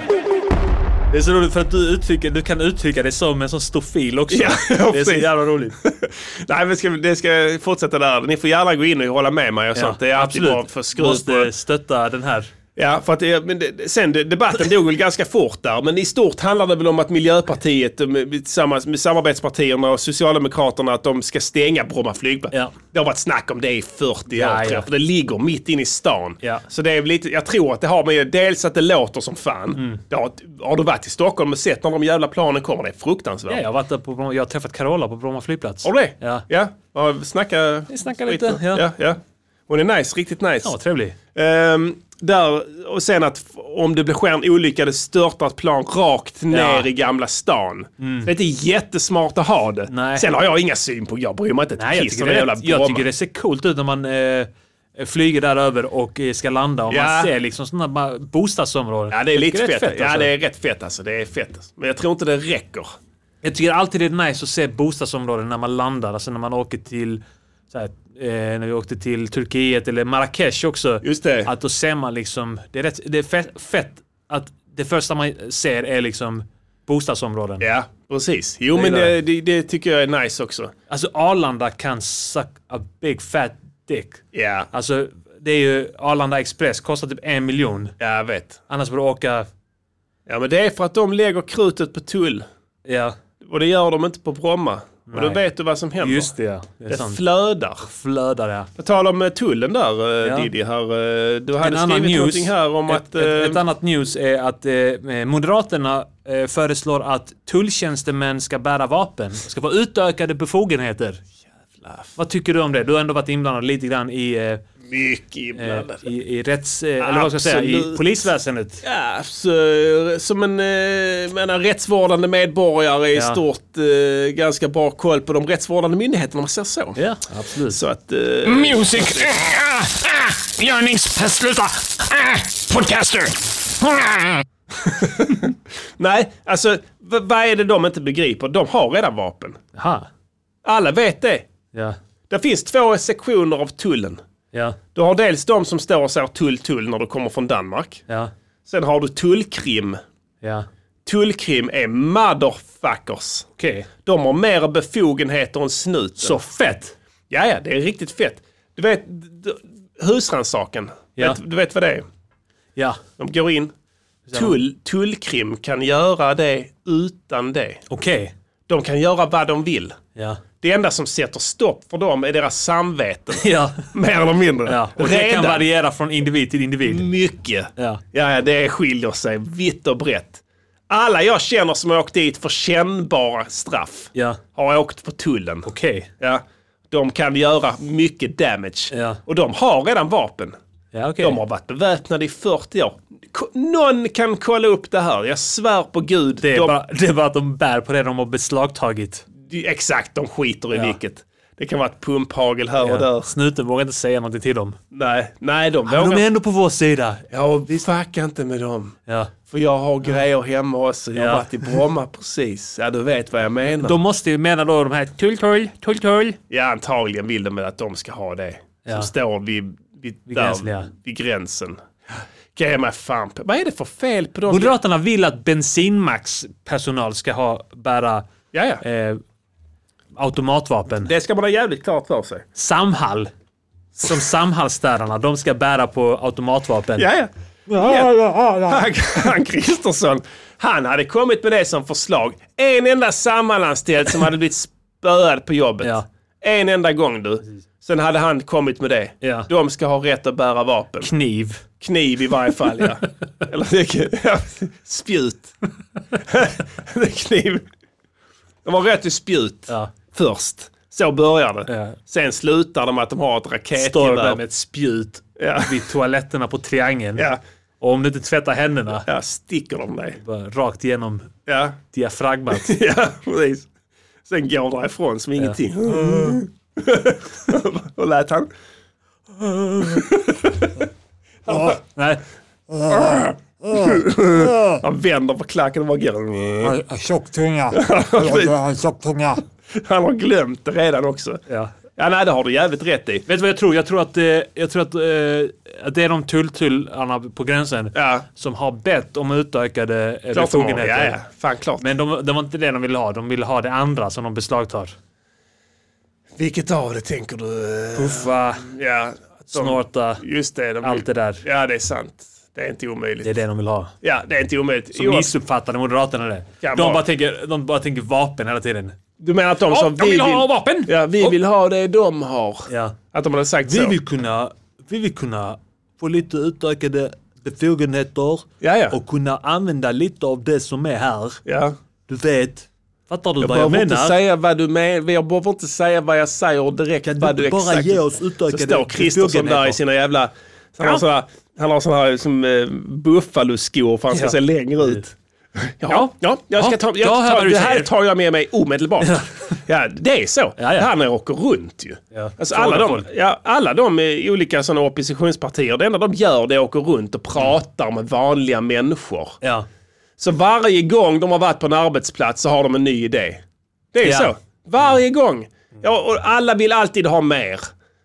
Det är så roligt för att du, uttrycker, du kan uttrycka det som en sån stor fil också. Ja, det är så jävla roligt. (laughs) Nej, men ska, det ska fortsätta där. Ni får gärna gå in och hålla med mig och sånt. Det är alltid bra för skruv Måste stötta den här. Ja, för att det, men det, sen det- debatten dog väl ganska fort där. Men i stort handlar det väl om att Miljöpartiet eh, tillsammans med samarbetspartierna och Socialdemokraterna att de ska stänga Bromma flygplats. Ja. Det har varit snack om det i 40 Ja, år tror ja. jag. För det ligger mitt inne i stan. Ja. Så det är lite, jag tror att det har med dels att det låter som fan. Mm. Har, har du varit i Stockholm och sett när de jävla planen kommer? Det är fruktansvärt. Ja, jag har varit där på Bromma, jag har träffat Carola på Bromma flygplats. Har du det? Ja. Ja, snacka... Vi snackar lite, ja. ja. Hon är nice, riktigt nice. Ja, trevlig. Ehm, där, och sen att om det blir en olycka, det störtar ett plan rakt ner Ja. i Gamla stan. Så det är inte jättesmart att ha det. Nej. Sen har jag inga syn på, jag bryr mig inte ett Nej, jag piss tycker, om det, det jävla jag Bromma. tycker det ser coolt ut när man eh, flyger där över och eh, ska landa och Ja. man ser liksom sådana bostadsområden. Ja, det är Jag lite tycker fett. Ja, alltså. det är rätt fett alltså. Det är fett. Alltså. Men jag tror inte det räcker. Jag tycker alltid det är nice att se bostadsområden när man landar. Alltså när man åker till här, eh, när vi åkte till Turkiet eller Marrakesh också. Just det. Att då ser man liksom, det är, rätt, det är fett, fett att det första man ser är liksom bostadsområden. Ja, precis. Jo, Det men det, det, det tycker jag är nice också. Alltså Arlanda kan suck a big fat dick. Ja, Alltså det är ju Arlanda Express, kostar typ en miljon. jag vet. Annars borde du åka, Ja, men det är för att de lägger krutet på tull. ja Och det gör de inte på Bromma. Och då vet du vad som händer. just det ja. Det är Det sant. flödar. Flödar ja. På tal om eh, tullen där, eh, Ja. Diddy. Här, eh, du hade En skrivit news, någonting här om ett, att... ett, eh, ett annat news är att eh, Moderaterna eh, föreslår att tulltjänstemän ska bära vapen. Ska få utökade befogenheter. Vad tycker du om det? Du har ändå varit inblandad lite grann i, Mycket eh, inblandad. i, i rätts... Eh, eller vad ska jag säga? I Absolut. polisväsendet. Ja, så, som en eh, menar, rättsvårdande medborgare i Ja. stort eh, ganska bra koll på de rättsvårdande myndigheterna om man säger så. Ja, absolut. Så att... Eh, Music. Ah, ah, Görnings... Sluta. Ah, podcaster. Ah. (laughs) nej, alltså vad är det de inte begriper? De har redan vapen. Aha. Alla vet det. Ja. Det finns två sektioner av tullen. Ja. Du har dels de som står och säger tull, tull när du kommer från Danmark. Ja. Sen har du tullkrim. Ja. Tullkrim är motherfuckers. Okej. De har mer befogenheter än snuten. Så fett! Ja, ja, det är riktigt fett. Du vet, husrannsakan. Ja. Vet, du vet vad det är? Ja. De går in. Tull, tullkrim kan göra det utan det. Okej. De kan göra vad de vill. Ja. Det enda som sätter stopp för dem är deras samveten. (laughs) Ja. Mer eller mindre. ja. Och det kan Redan. variera från individ till individ. Mycket. Ja. Ja, ja, det skiljer sig vitt och brett. Alla jag känner som har åkt dit för kännbara straff Ja. har åkt på tullen. Okej. Ja. De kan göra mycket damage. Ja. Och de har redan vapen. Ja, okej. De har varit beväpnade i 40 år. Ko- Någon kan kolla upp det här. Jag svär på gud. Det är, de, bara, det är bara att de bär på det de har beslagtagit. Exakt, de skiter i Ja. vilket. Det kan vara ett pumphagel här och Ja. där. Snuten vågar inte säga någonting till dem. Nej, nej de Men vågar... de är ändå på vår sida. Ja, vi fuckar inte med dem. Ja. För jag har grejer hemma också. Jag har varit i Bromma (laughs) precis. Ja, du vet vad jag menar. De måste ju mena då de här tull, tull, tull, tull. Ja, antagligen vill de att de ska ha det. Som står vid, vid, Vid där, gränsen, vid gränsen. Ge mig fan. Vad är det för fel på dem? Moderaterna vill att bensinmaxpersonal ska ha, bära eh, automatvapen. Det ska man ha jävligt klart för sig. Samhall. Som Samhallstädarna, de ska bära på automatvapen. Ja, ja. Han, han Kristersson, han hade kommit med det som förslag. En enda Samhallanställd som hade blivit spöad på jobbet. Ja. En enda gång du. Sen hade han kommit med det. Ja. De ska ha rätt att bära vapen. Kniv. Kniv i varje fall, ja. (laughs) Eller spjut. (laughs) Det är Kniv. De har rätt till spjut Ja. Först. Så börjar det. Ja. Sen slutar de med att de har ett Står där raketgevär. med ett spjut Ja. vid toaletterna på Triangeln. Ja. Och om du inte tvättar händerna, ja, sticker de dig. rakt igenom Ja. diafragmat. (laughs) Ja, precis. Sen går därifrån som ingenting. (laughs) Och lät han? Nej. Han vänder på klacken och bara går. Tjock tunga. (laughs) Han har glömt det redan också. Ja. Ja, nej, det har du jävligt rätt i. Vet du vad jag tror? Jag tror att, eh, jag tror att, eh, att det är de tulltullarna på gränsen Ja. som har bett om utökade eh, befogenheter. Ja, ja. Fan, klart. Men de, det var inte det de ville ha. De ville ha det andra som de beslagtar. Vilket av det tänker du? Puffa, Ja, de, snorta, just det. De allt det där. Ja, det är sant. Det är inte omöjligt. Det är det de vill ha. Ja, det är inte omöjligt. Så missuppfattade Moderaterna det. De bara, tänker, de bara tänker vapen hela tiden. Du menar att de som de vill ha vapen! Ja, vi vill ha det de har. Ja. Att de hade sagt Vi så. vill kunna, vi vill kunna få lite utökade befogenheter Ja, ja. och kunna använda lite av det som är här. ja. Du vet. Fattar du Jag vad jag behöver inte menar? säga vad du menar. Jag behöver inte säga vad jag säger direkt. Kan vad du du bara exakt... ge oss Så utökade står Kristersson där i sina jävla... Han har sådana, han har sådana här som uh, buffaloskor för han ska Ja. se längre ut. Ja, ja, jag ska Ja, ta, jag hör tar, det här tar jag med mig omedelbart. Ja, det är så. Ja, ja. Det här när jag åker runt ju. Ja, Alltså alla, de, ja, alla de eh, olika såna oppositionspartier, det enda de gör det är att åka runt och pratar med vanliga människor. Ja. Så varje gång de har varit på en arbetsplats så har de en ny idé. Det är Ja. så. Varje gång. Ja, och alla vill alltid ha mer.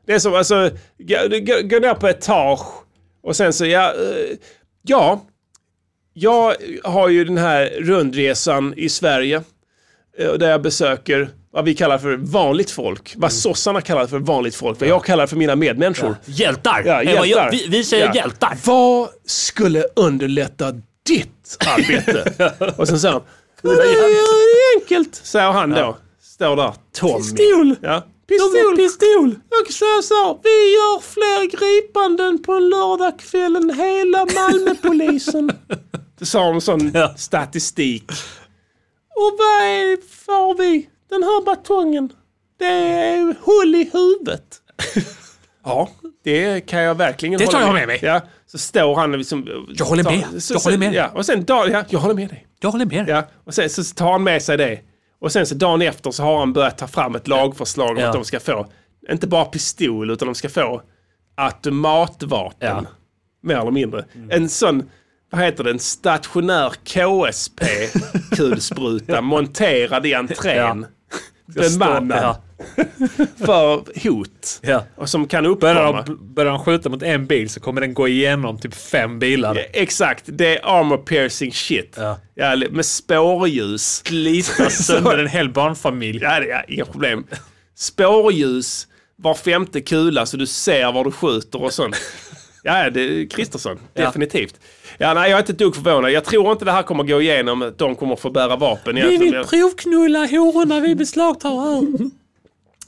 Det är som, alltså, gå, gå, gå ner på etage och sen så, ja, eh, ja. Jag har ju den här rundresan i Sverige. eh, Där jag besöker vad vi kallar för vanligt folk. Vad sossarna kallar för vanligt folk. Vad jag kallar för mina medmänniskor. Hjältar! Ja, Eh, hjältar. Vi, vi säger Ja. hjältar. Vad skulle underlätta ditt arbete? (laughs) och sen säger han, "Det är enkelt, säger han då. Står där, Tommy. Pistol! Ja. Pistol. Pistol! Och så sa vi gör fler gripanden på en lördagkväll än hela Malmöpolisen. (laughs) Det sa de sån Ja. statistik. Och vad är får vi? Den här batongen. Det är hål i huvudet. (laughs) ja, det kan jag verkligen Det hålla tar jag med mig. Ja, så står han liksom... Jag håller med. Så, Jag håller med. Ja, och sen dag, ja, jag håller med dig. Jag håller med. Ja, och sen så tar han med sig det. Och sen så dagen efter så har han börjat ta fram ett lagförslag om Ja. att de ska få, inte bara pistol, utan de ska få automatvapen. Ja. Mm. Mer eller mindre. En sån, vad heter det, en stationär KSP-kulspruta (laughs) monterad i entrén. (laughs) Bemannad Ja. för hot. Ja. Och som kan Börjar uppkomma. de, börjar de skjuta mot en bil så kommer den gå igenom typ fem bilar. Exakt, det är armor piercing shit. Ja. Ja, med spårljus. Slita (laughs) sönder en hel barnfamilj. Ja, är inga problem. Spårljus, var femte kula så du ser var du skjuter och sånt. Ja, det är Kristersson. Definitivt. Ja, nej, jag är inte ett dugg förvånad. Jag tror inte det här kommer gå igenom. att De kommer få bära vapen. Vi vill provknulla hororna vi beslagtar här.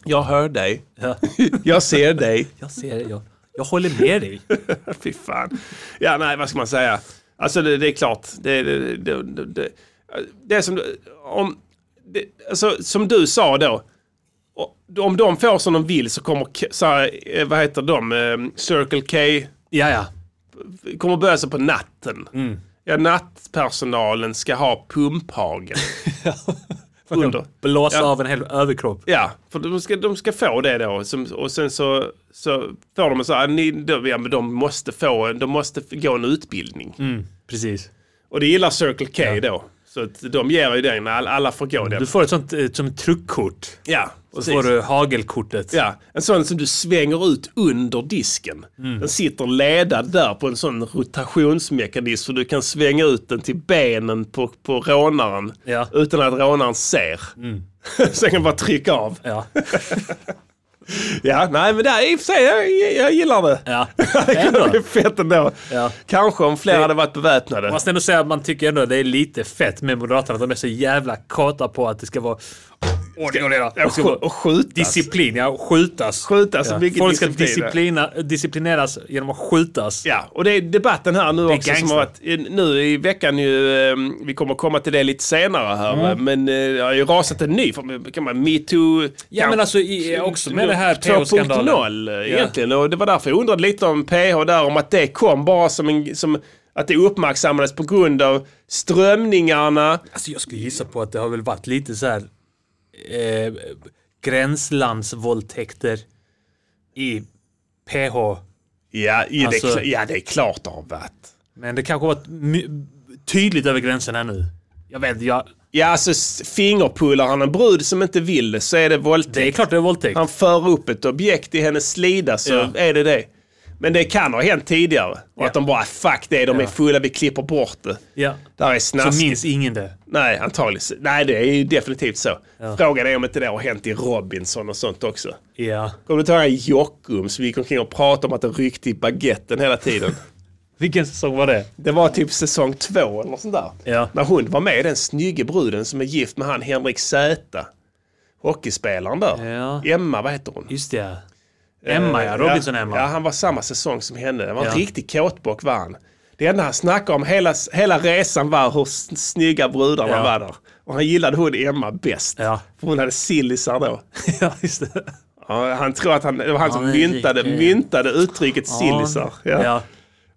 Jag hör dig. Ja. (laughs) Jag ser dig. Jag ser det. Jag, jag håller med dig. (laughs) Fy fan. Ja, nej, vad ska man säga? Alltså, det, det är klart. Det, det, det, det, det, det är som... Om, det, alltså, som du sa då. Om de får som de vill så kommer, så här, eh, vad heter de, Eh, Circle K Ja, ja. Kommer börja sig på natten. Ja, nattpersonalen ska ha pumphagel. (laughs) Under. Blåsa Ja. av en hel överkropp. Ja, för de ska, de ska få det då. Och sen så, så får de så här, ni, de, ja, men de måste få, de måste gå en utbildning. Precis. Och det gillar Circle K då. Så de ger ju den, alla, alla får gå den. Du får ett sånt eh, som ett truckkort. Ja, Så precis. får du hagelkortet. Ja, en sån som du svänger ut under disken. Mm. Den sitter ledad där på en sån rotationsmekanism så du kan svänga ut den till benen på, på rånaren Ja. utan att rånaren ser. (laughs) Sen kan du bara trycka av. Ja. (laughs) Ja, nej men det är i och för sig, jag, jag gillar det. ja. (laughs) Det är fett ändå. Ja. Kanske om fler hade varit beväpnade. Man måste ändå säga att man tycker ändå det är lite fett med Moderaterna. Att de är så jävla kåta på att det ska vara ordning och reda. Och, sk- skjutas. disciplin, ja. Skjutas. Skjutas, Ja. Folk ska disciplin, ja. disciplina, disciplineras genom att skjutas. Ja, och det är debatten här nu också som har varit, nu i veckan ju, eh, vi kommer komma till det lite senare här, men eh, det har ju rasat en ny, kan man, metoo... Ja, men alltså i, också med det här PH-skandalen. 2.0 eh, egentligen, och det var därför jag undrade lite om PH där, om att det kom bara som en, som, att det uppmärksammades på grund av strömningarna. Alltså jag skulle gissa på att det har väl varit lite så här eh, gränslandsvåldtäkter i PH. Ja, ja, Alltså- det, ja det är klart det har varit. Men det kanske var tydligt över gränsen här nu. Jag vet jag, Ja, alltså fingerpullar han en brud som inte vill så är det våldtäkt. Det är klart det är våldtäkt. Han för upp ett objekt i hennes slida så Ja. är det det. Men det kan ha hänt tidigare. Och Ja. att de bara, fuck det, de är Ja. fulla, vi klipper bort det. Ja. Där är Så snaskigt. minns ingen det. Nej, antagligen. Nej, det är ju definitivt så. Frågan är om inte det har hänt i Robinson och sånt också. Ja. Kommer du ihåg Jockum som gick omkring och pratade om att det ryckte i baguetten hela tiden? (laughs) Vilken säsong var det? Det var typ säsong två eller något sånt där. Ja. När hon var med, den snygga bruden som är gift med han Henrik Zäta. Hockeyspelaren där. Ja. Emma, vad heter hon? Just det. Emma ja, Robinson-Emma. Ja, han var samma säsong som henne. Det var en Ja. riktig kåtbock var han. Det enda han snackade om hela, hela resan var hur snygga brudarna Ja. var där. Och han gillade hon Emma bäst. Ja. För hon hade sillisar då. (laughs) ja, just det. Ja, han tror att han, det var han som Ja, myntade, riktigt. myntade uttrycket sillisar. Ja. Ja.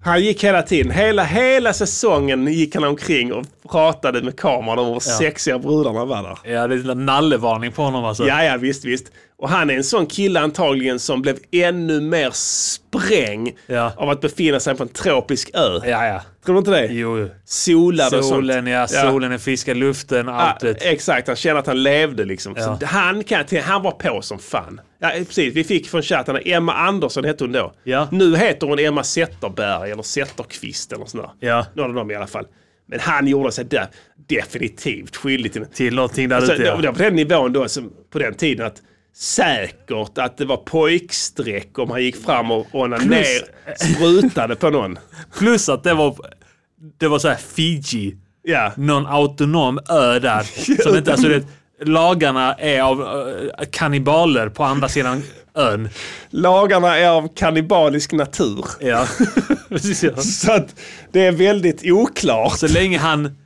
Han gick hela tiden, hela, hela säsongen gick han omkring och pratade med kameran om hur sexiga brudarna var där. Ja, det är en nallevarning på honom alltså. Ja, ja, visst, visst. Och han är en sån kille antagligen som blev ännu mer spräng Ja. av att befinna sig på en tropisk ö. Ja, ja. Tror du inte det? Jo. Solade och sånt. Solen, ja. Solen, den friska luften, Ja, allt det. exakt, han kände att han levde liksom. Ja. Han, kan, han var på som fan. Ja, precis. Vi fick från chatten, Emma Andersson hette hon då. Ja. Nu heter hon Emma Zetterberg eller Zetterqvist eller sånt där. Ja. Någon av dem i alla fall. Men han gjorde sig där definitivt skyldig till Till någonting där Alltså, ute, ja. på den nivån då, som, på den tiden att säkert att det var pojkstreck om han gick fram och onanerade ner, sprutade på någon. Plus att det var, det var så här Fiji. Ja. Någon autonom ö där. (laughs) Som inte, alltså det, lagarna är av uh, kannibaler på andra sidan ön. Lagarna är av kannibalisk natur. Ja. (laughs) Precis, ja. Så att det är väldigt oklart. Så länge han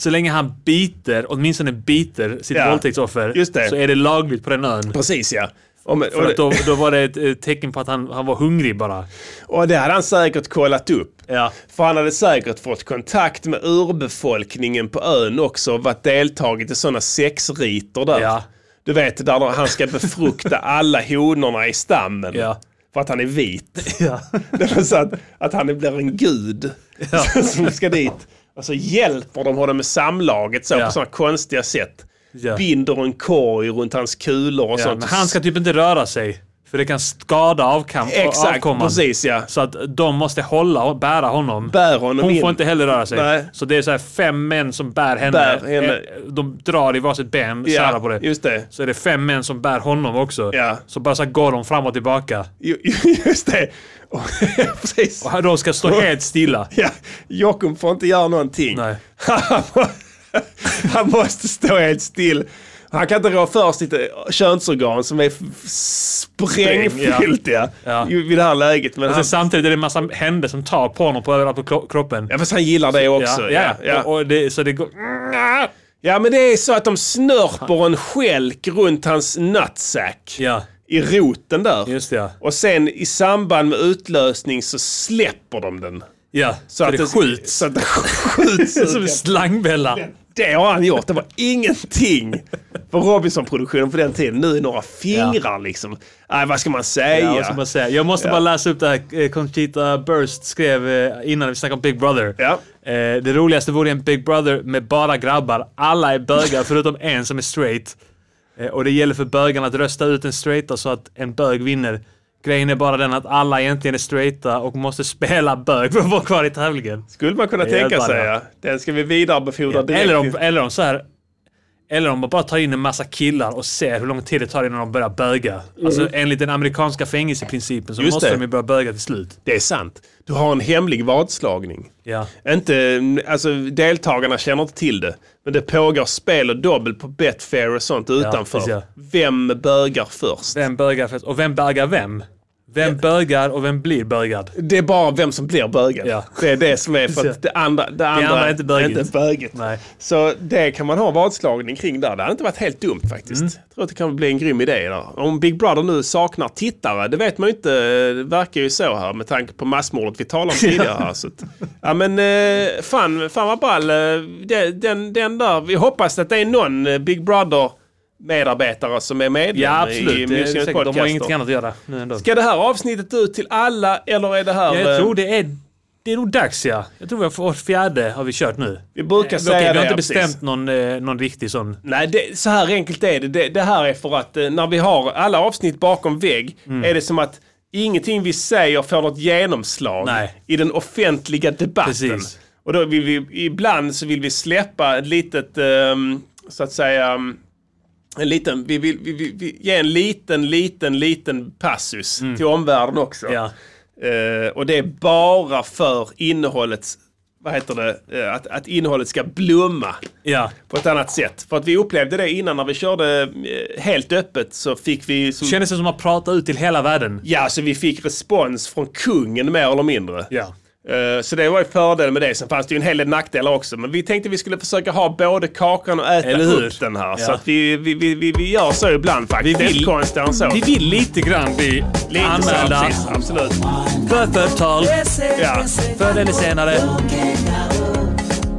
så länge han biter, åtminstone biter sitt Ja, våldtäktsoffer så är det lagligt på den ön. Precis ja. Med- För att då, då var det ett tecken på att han, han var hungrig bara. och det hade han säkert kollat upp. Ja. För han hade säkert fått kontakt med urbefolkningen på ön också och varit deltagit i sådana sexriter där. Ja. Du vet, där han ska befrukta (laughs) alla honorna i stammen. Ja. För att han är vit. Ja. (laughs) Det var så att, att han blir en gud (laughs) som ska dit. Och så hjälper de honom med samlaget så Ja. på sådana konstiga sätt. Ja. Binder en korg runt hans kulor och Ja, sånt. men han ska typ inte röra sig. För det kan skada avkam- Exakt, avkomman. precis ja. Så att de måste hålla, bära honom. Bär honom Hon in. får inte heller röra sig. Nej. Så det är så här fem män som bär henne. Bär henne. Eh, De drar i varsitt ben, Ja, särar på det. just det. Så är det fem män som bär honom också. Ja. Så bara så här går de fram och tillbaka. Ju- (laughs) Just det. (laughs) Och- precis. Och de ska stå helt stilla. Ja, Jockum får inte göra någonting. Nej. (laughs) Han måste stå helt still. Han kan inte rå för sitt eh, könsorgan som är sprängfyllt ja. Ja. vid det här läget. Men Och han, samtidigt är det en massa händer som tar på honom på överallt på kro- kroppen. ja, fast han gillar det också. ja, Ja. Och, och det, så det går... ja, men det är så att de snörper en skälk runt hans nutsack. Ja, I roten där. just det. Ja, Och sen i samband med utlösning så släpper de den. ja så, att det skjuts. Så att det (laughs) skjuts ut. (laughs) Som en slangbella. Det har han gjort. Det var ingenting för Robinson-produktionen på den tiden. Nu är några fingrar liksom. Nej, vad ska man säga? Ja, vad ska man säga? Jag måste Ja. bara läsa upp det här eh, Conchita Burst skrev eh, innan vi snackade om Big Brother. Ja. Eh, det roligaste vore en Big Brother med bara grabbar. Alla är bögar förutom en som är straight. Eh, och det gäller för bögarna att rösta ut en straighta så att en bög vinner. Grejen är bara den att alla egentligen är straighta och måste spela bög för att vara kvar i tävlingen. Skulle man kunna tänka sig, ja. Den ska vi vidarebefordra direkt. Eller om, eller om så här. Eller om man bara tar in en massa killar och ser hur lång tid det tar innan de börjar böga. Alltså enligt den amerikanska fängelseprincipen så Just måste det. de ju börja böga till slut. Det är sant. Du har en hemlig vadslagning. Ja. Inte, alltså deltagarna känner inte till det. Men det pågår spel och dobbel på Betfair och sånt utanför. precis, ja. Vem bögar först? Vem bögar först? Och vem bögar vem? Vem bögar och vem blir bögad? Det är bara vem som blir bögad. Ja. Det är det som är för (laughs) att det andra, det andra, andra är inte bögigt. inte bögigt. Nej. Så det kan man ha vadslagning kring där. Det hade inte varit helt dumt faktiskt. Mm. Jag tror att det kan bli en grym idé där. Om Big Brother nu saknar tittare, det vet man ju inte. Det verkar ju så här med tanke på massmordet vi talade om (laughs) tidigare. här, så att, ja men eh, fan, fan vad ball. Eh, det- Den, den där, vi hoppas att det är någon eh, Big Brother medarbetare som är medlem Ja i absolut. Det är Music säkert, de har ingenting annat att göra nu ändå. Ska det här avsnittet ut till alla eller är det här... Ja, jag eh, tror det är Det är nog dags ja. Jag tror har fått fjärde har vi kört nu. Vi brukar Okej, säga vi har det, inte ja, precis. bestämt någon, eh, någon riktig sån. Nej, det, så här enkelt är det. det. Det här är för att eh, när vi har alla avsnitt bakom vägg Mm. är det som att ingenting vi säger får något genomslag Nej. i den offentliga debatten. Precis. Och då vill vi, ibland så vill vi släppa ett litet, ehm, så att säga, um, en liten, vi vill vi, vi, vi ge en liten, liten, liten passus till omvärlden också. Mm. Ja. Eh, och det är bara för innehållets, vad heter det, eh, att, att innehållet ska blomma Ja. på ett annat sätt. För att vi upplevde det innan när vi körde eh, helt öppet så fick vi... Som, Kändes det som att prata ut till hela världen. ja, så vi fick respons från kungen mer eller mindre. Ja. Eh, Så det var ju fördelen med det. Sen fanns det ju en hel del nackdelar också. Men vi tänkte vi skulle försöka ha både kakan och äta upp den här. Så Ja. att vi, vi, vi, vi, gör så ibland faktiskt. Vi vill- konstigare så. Vi vill lite grann bli Lite så, anmälda precis. Absolut. för förtal. Ja. Förr eller senare.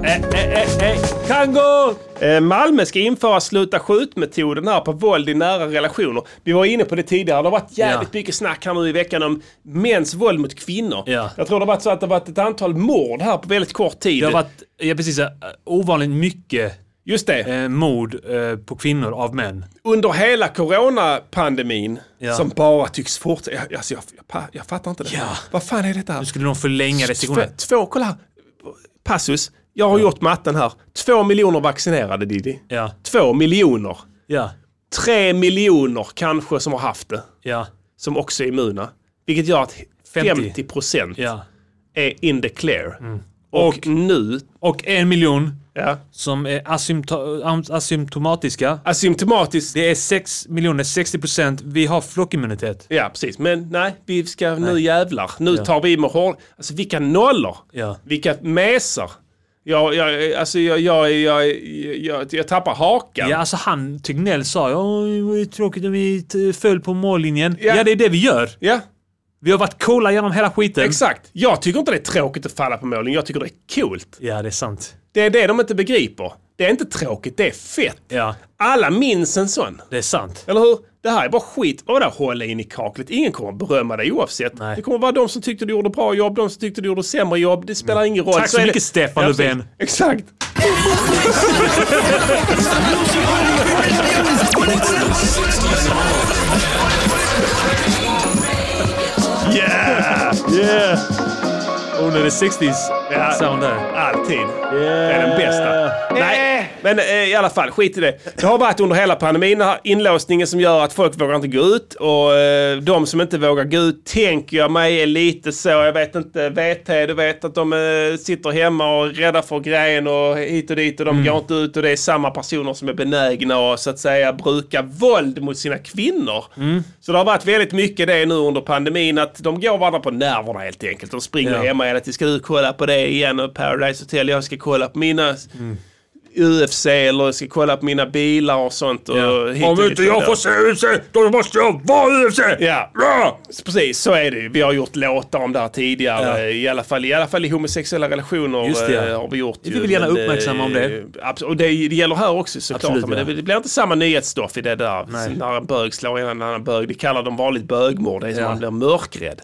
Eh, eh, eh. Kan gå! Eh, Malmö ska införa sluta skjut-metoden här på våld i nära relationer. Vi var inne på det tidigare. Det har varit jävligt Ja. mycket snack här nu i veckan om mäns våld mot kvinnor. Ja. Jag tror det har varit så att det har varit ett antal mord här på väldigt kort tid. Det har varit ja, precis, ovanligt mycket Just det. eh, mord eh, på kvinnor av män. Under hela coronapandemin, Ja. som bara tycks fortsätta. Jag, alltså jag, jag, jag fattar inte det. Ja. Vad fan är detta? Nu skulle de förlänga restriktionerna. två, kolla här. Passus. Jag har gjort matten här. Två miljoner vaccinerade Diddy. Ja, Två miljoner. ja, Tre miljoner kanske som har haft det. ja, som också är immuna. Vilket gör att 50. 50 procent ja. är in the clear. Och, nu, Och en miljon ja, som är asympto- asymptomatiska. asymptomatiskt. Det är 6 miljoner, 60 procent. Vi har flockimmunitet. Ja, precis. Men nej, vi ska nu jävlar. Nu tar vi med hård... Alltså vilka nollor! Ja. Vilka mesar! Jag, jag, alltså jag, jag, jag, jag, jag tappar hakan. Ja, alltså han, Tegnell sa ju "Åh, det ju tråkigt om vi föll på mållinjen. Ja. Ja. det är det vi gör. ja, Vi har varit coola genom hela skiten. exakt. Jag tycker inte det är tråkigt att falla på målen. Jag tycker det är coolt. Ja, det är sant. Det är det de inte begriper. Det är inte tråkigt, det är fett. Ja, Alla minns en sån. det är sant. Eller hur? Det här är bara skit. Och där hålla in i kaklet. Ingen kommer berömma dig oavsett. Nej. Det kommer vara de som tyckte du gjorde bra jobb, de som tyckte du gjorde sämre jobb. Det spelar ingen roll. Tack så är mycket, det. Stefan. Löfven. Exakt. Yeah! Yeah! Under the 60s Ja. sound där. Alltid. Det är den bästa. Nej, men eh, i alla fall, skit i det. Det har varit under hela pandemin, den här inlåsningen som gör att folk vågar inte gå ut. Och eh, de som inte vågar gå ut, tänker jag mig, är lite så. Jag vet inte, VT, du vet att de eh, sitter hemma och är rädda för grejen och hit och dit och de går inte ut. Och det är samma personer som är benägna att så att säga bruka våld mot sina kvinnor. Så det har varit väldigt mycket det nu under pandemin, att de går varandra på nerverna helt enkelt. De springer Ja. hemma hela tiden. Ska du kolla på det igen? Och Paradise Hotel, jag ska kolla på mina UFC eller jag ska kolla på mina bilar och sånt. Och hit och dit och där. se UFC, då måste jag vara UFC! Ja, Bra! precis så är det ju. Vi har gjort låtar om det här tidigare. Ja. I, alla fall, I alla fall i homosexuella relationer Just det, ja. eh, har vi gjort. Vi vill gärna Men, uppmärksamma om det. eh, Och det, det gäller här också såklart. Absolut, men ja. det, det blir inte samma nyhetsstoff i det där. När en bög slår en annan bög. Det kallar de vanligt bögmord. Det är som Ja. man blir mörkrädd.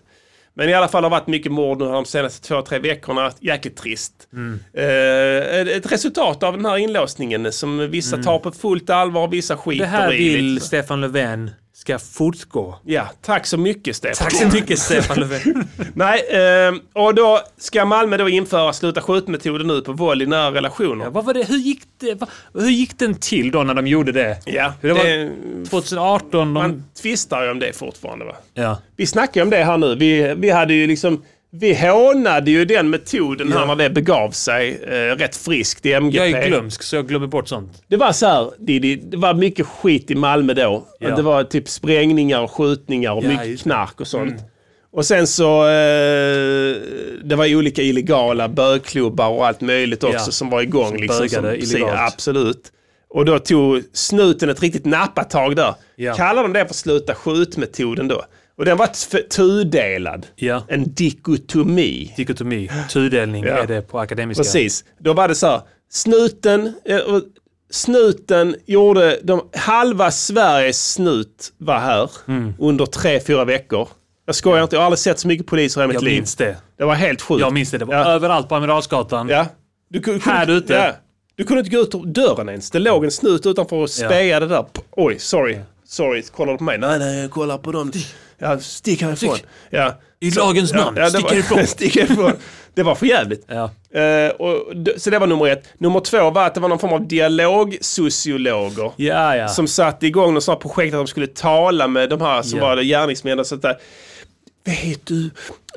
Men i alla fall har det varit mycket mord nu de senaste två, tre veckorna. Jäkligt trist. Mm. Eh, ett- resultat av den här inlåsningen som vissa tar på fullt allvar, vissa skiter Mm. Det här i. vill lite. Stefan Löfven ska fortgå. Ja, tack så mycket Stefan. Tack så mycket Stefan Löfven. (laughs) Nej, eh, och då ska Malmö då införa sluta skjut-metoden nu på våld i nära relationer. Ja, vad var det? Hur, gick det? Va- hur gick den till då när de gjorde det? Ja, Det det, 2018. De... man tvistar ju om det fortfarande va? Ja. Vi snackar ju om det här nu. Vi, vi hade ju liksom vi hånade ju den metoden här när det begav sig eh, rätt friskt i MGP. Jag är glömsk så jag glömmer bort sånt. Det var så här, Diddy, det var mycket skit i Malmö då. Ja. Det var typ sprängningar och skjutningar och Ja, mycket. Mm. knark och sånt. Och sen så, eh, det var ju olika illegala bögklubbar och allt möjligt också Ja. som var igång. Som liksom, precis, illegalt. absolut. Och då tog snuten ett riktigt nappatag där. Ja. Kallar de det för sluta skjut-metoden då? Och den var tudelad. Ja. En dikotomi. Dikotomi, tudelning Ja. är det på akademiska. Precis. Då var det så här. Snuten, eh, snuten gjorde, de, halva Sveriges snut var här Mm. under tre, fyra veckor. Jag skojar inte, jag har aldrig sett så mycket poliser i mitt Jag liv. minns det. Det var helt sjukt. Jag minns det. Det var Ja. överallt på Amiralsgatan. Ja. Du, kunde- Här kunde- ute. Ja. Du kunde inte gå ut dörren ens. Det låg en snut utanför och spejade där. Oj, sorry. Sorry, kollar du på mig? Nej, nej, jag kollar på dem. Ja, stick härifrån. Ja. I lagens namn, det stick var- härifrån. (laughs) stick härifrån. Det var för jävligt. Ja. Eh, och, så det var nummer ett. Nummer två var att det var någon form av dialogsociologer. Ja, ja. Som satte igång något sånt projekt att de skulle tala med de här som Ja. var det gärningsmän och sånt där. Vet du,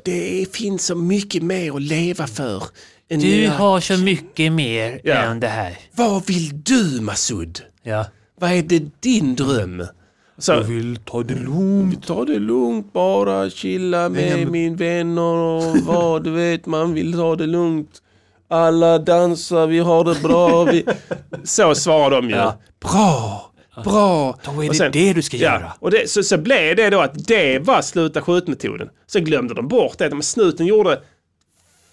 det finns så mycket mer att leva för. Du har så mycket mer Ja. än det här. Vad vill du Masud? Ja. Vad är det din dröm? Så, Jag vill ta det lugnt. ta det lugnt bara, chilla med min vänner och vad du vet, man vill ta det lugnt. Alla dansar, vi har det bra. Vi... (laughs) Så svarar de ju. Ja. Bra, bra. Då är det det du ska ja, göra. Och det, så, så blev det då att det var sluta skjut-metoden. Så glömde de bort det. Men snuten gjorde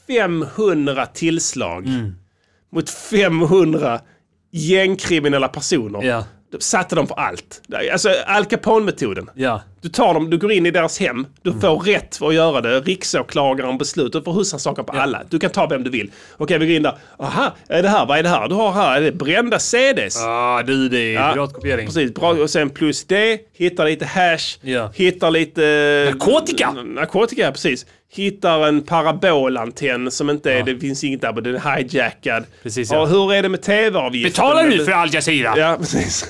500 tillslag Mm. mot 500 gängkriminella personer. Ja. Satte de på allt. Alltså Al Capone-metoden. Ja. Du tar dem, du går in i deras hem, du får rätt för att göra det. Riksåklagaren beslutar, du får husrannsakan på alla. Du kan ta vem du vill. Okej, vi går in där. Aha, är det här, vad är det här? Du har här, är det brända CDs? Ah, du, det är Ja, piratkopiering. Precis, bra. Och sen plus det, hittar lite hash, Ja. hittar lite... Narkotika! Narkotika, precis. Hittar en parabolantenn som inte är, det finns inget där, men den är hijackad. Precis, ja. ja. Och hur är det med tv-avgiften? Betalar du för Al Jazeera? Ja, (laughs) precis.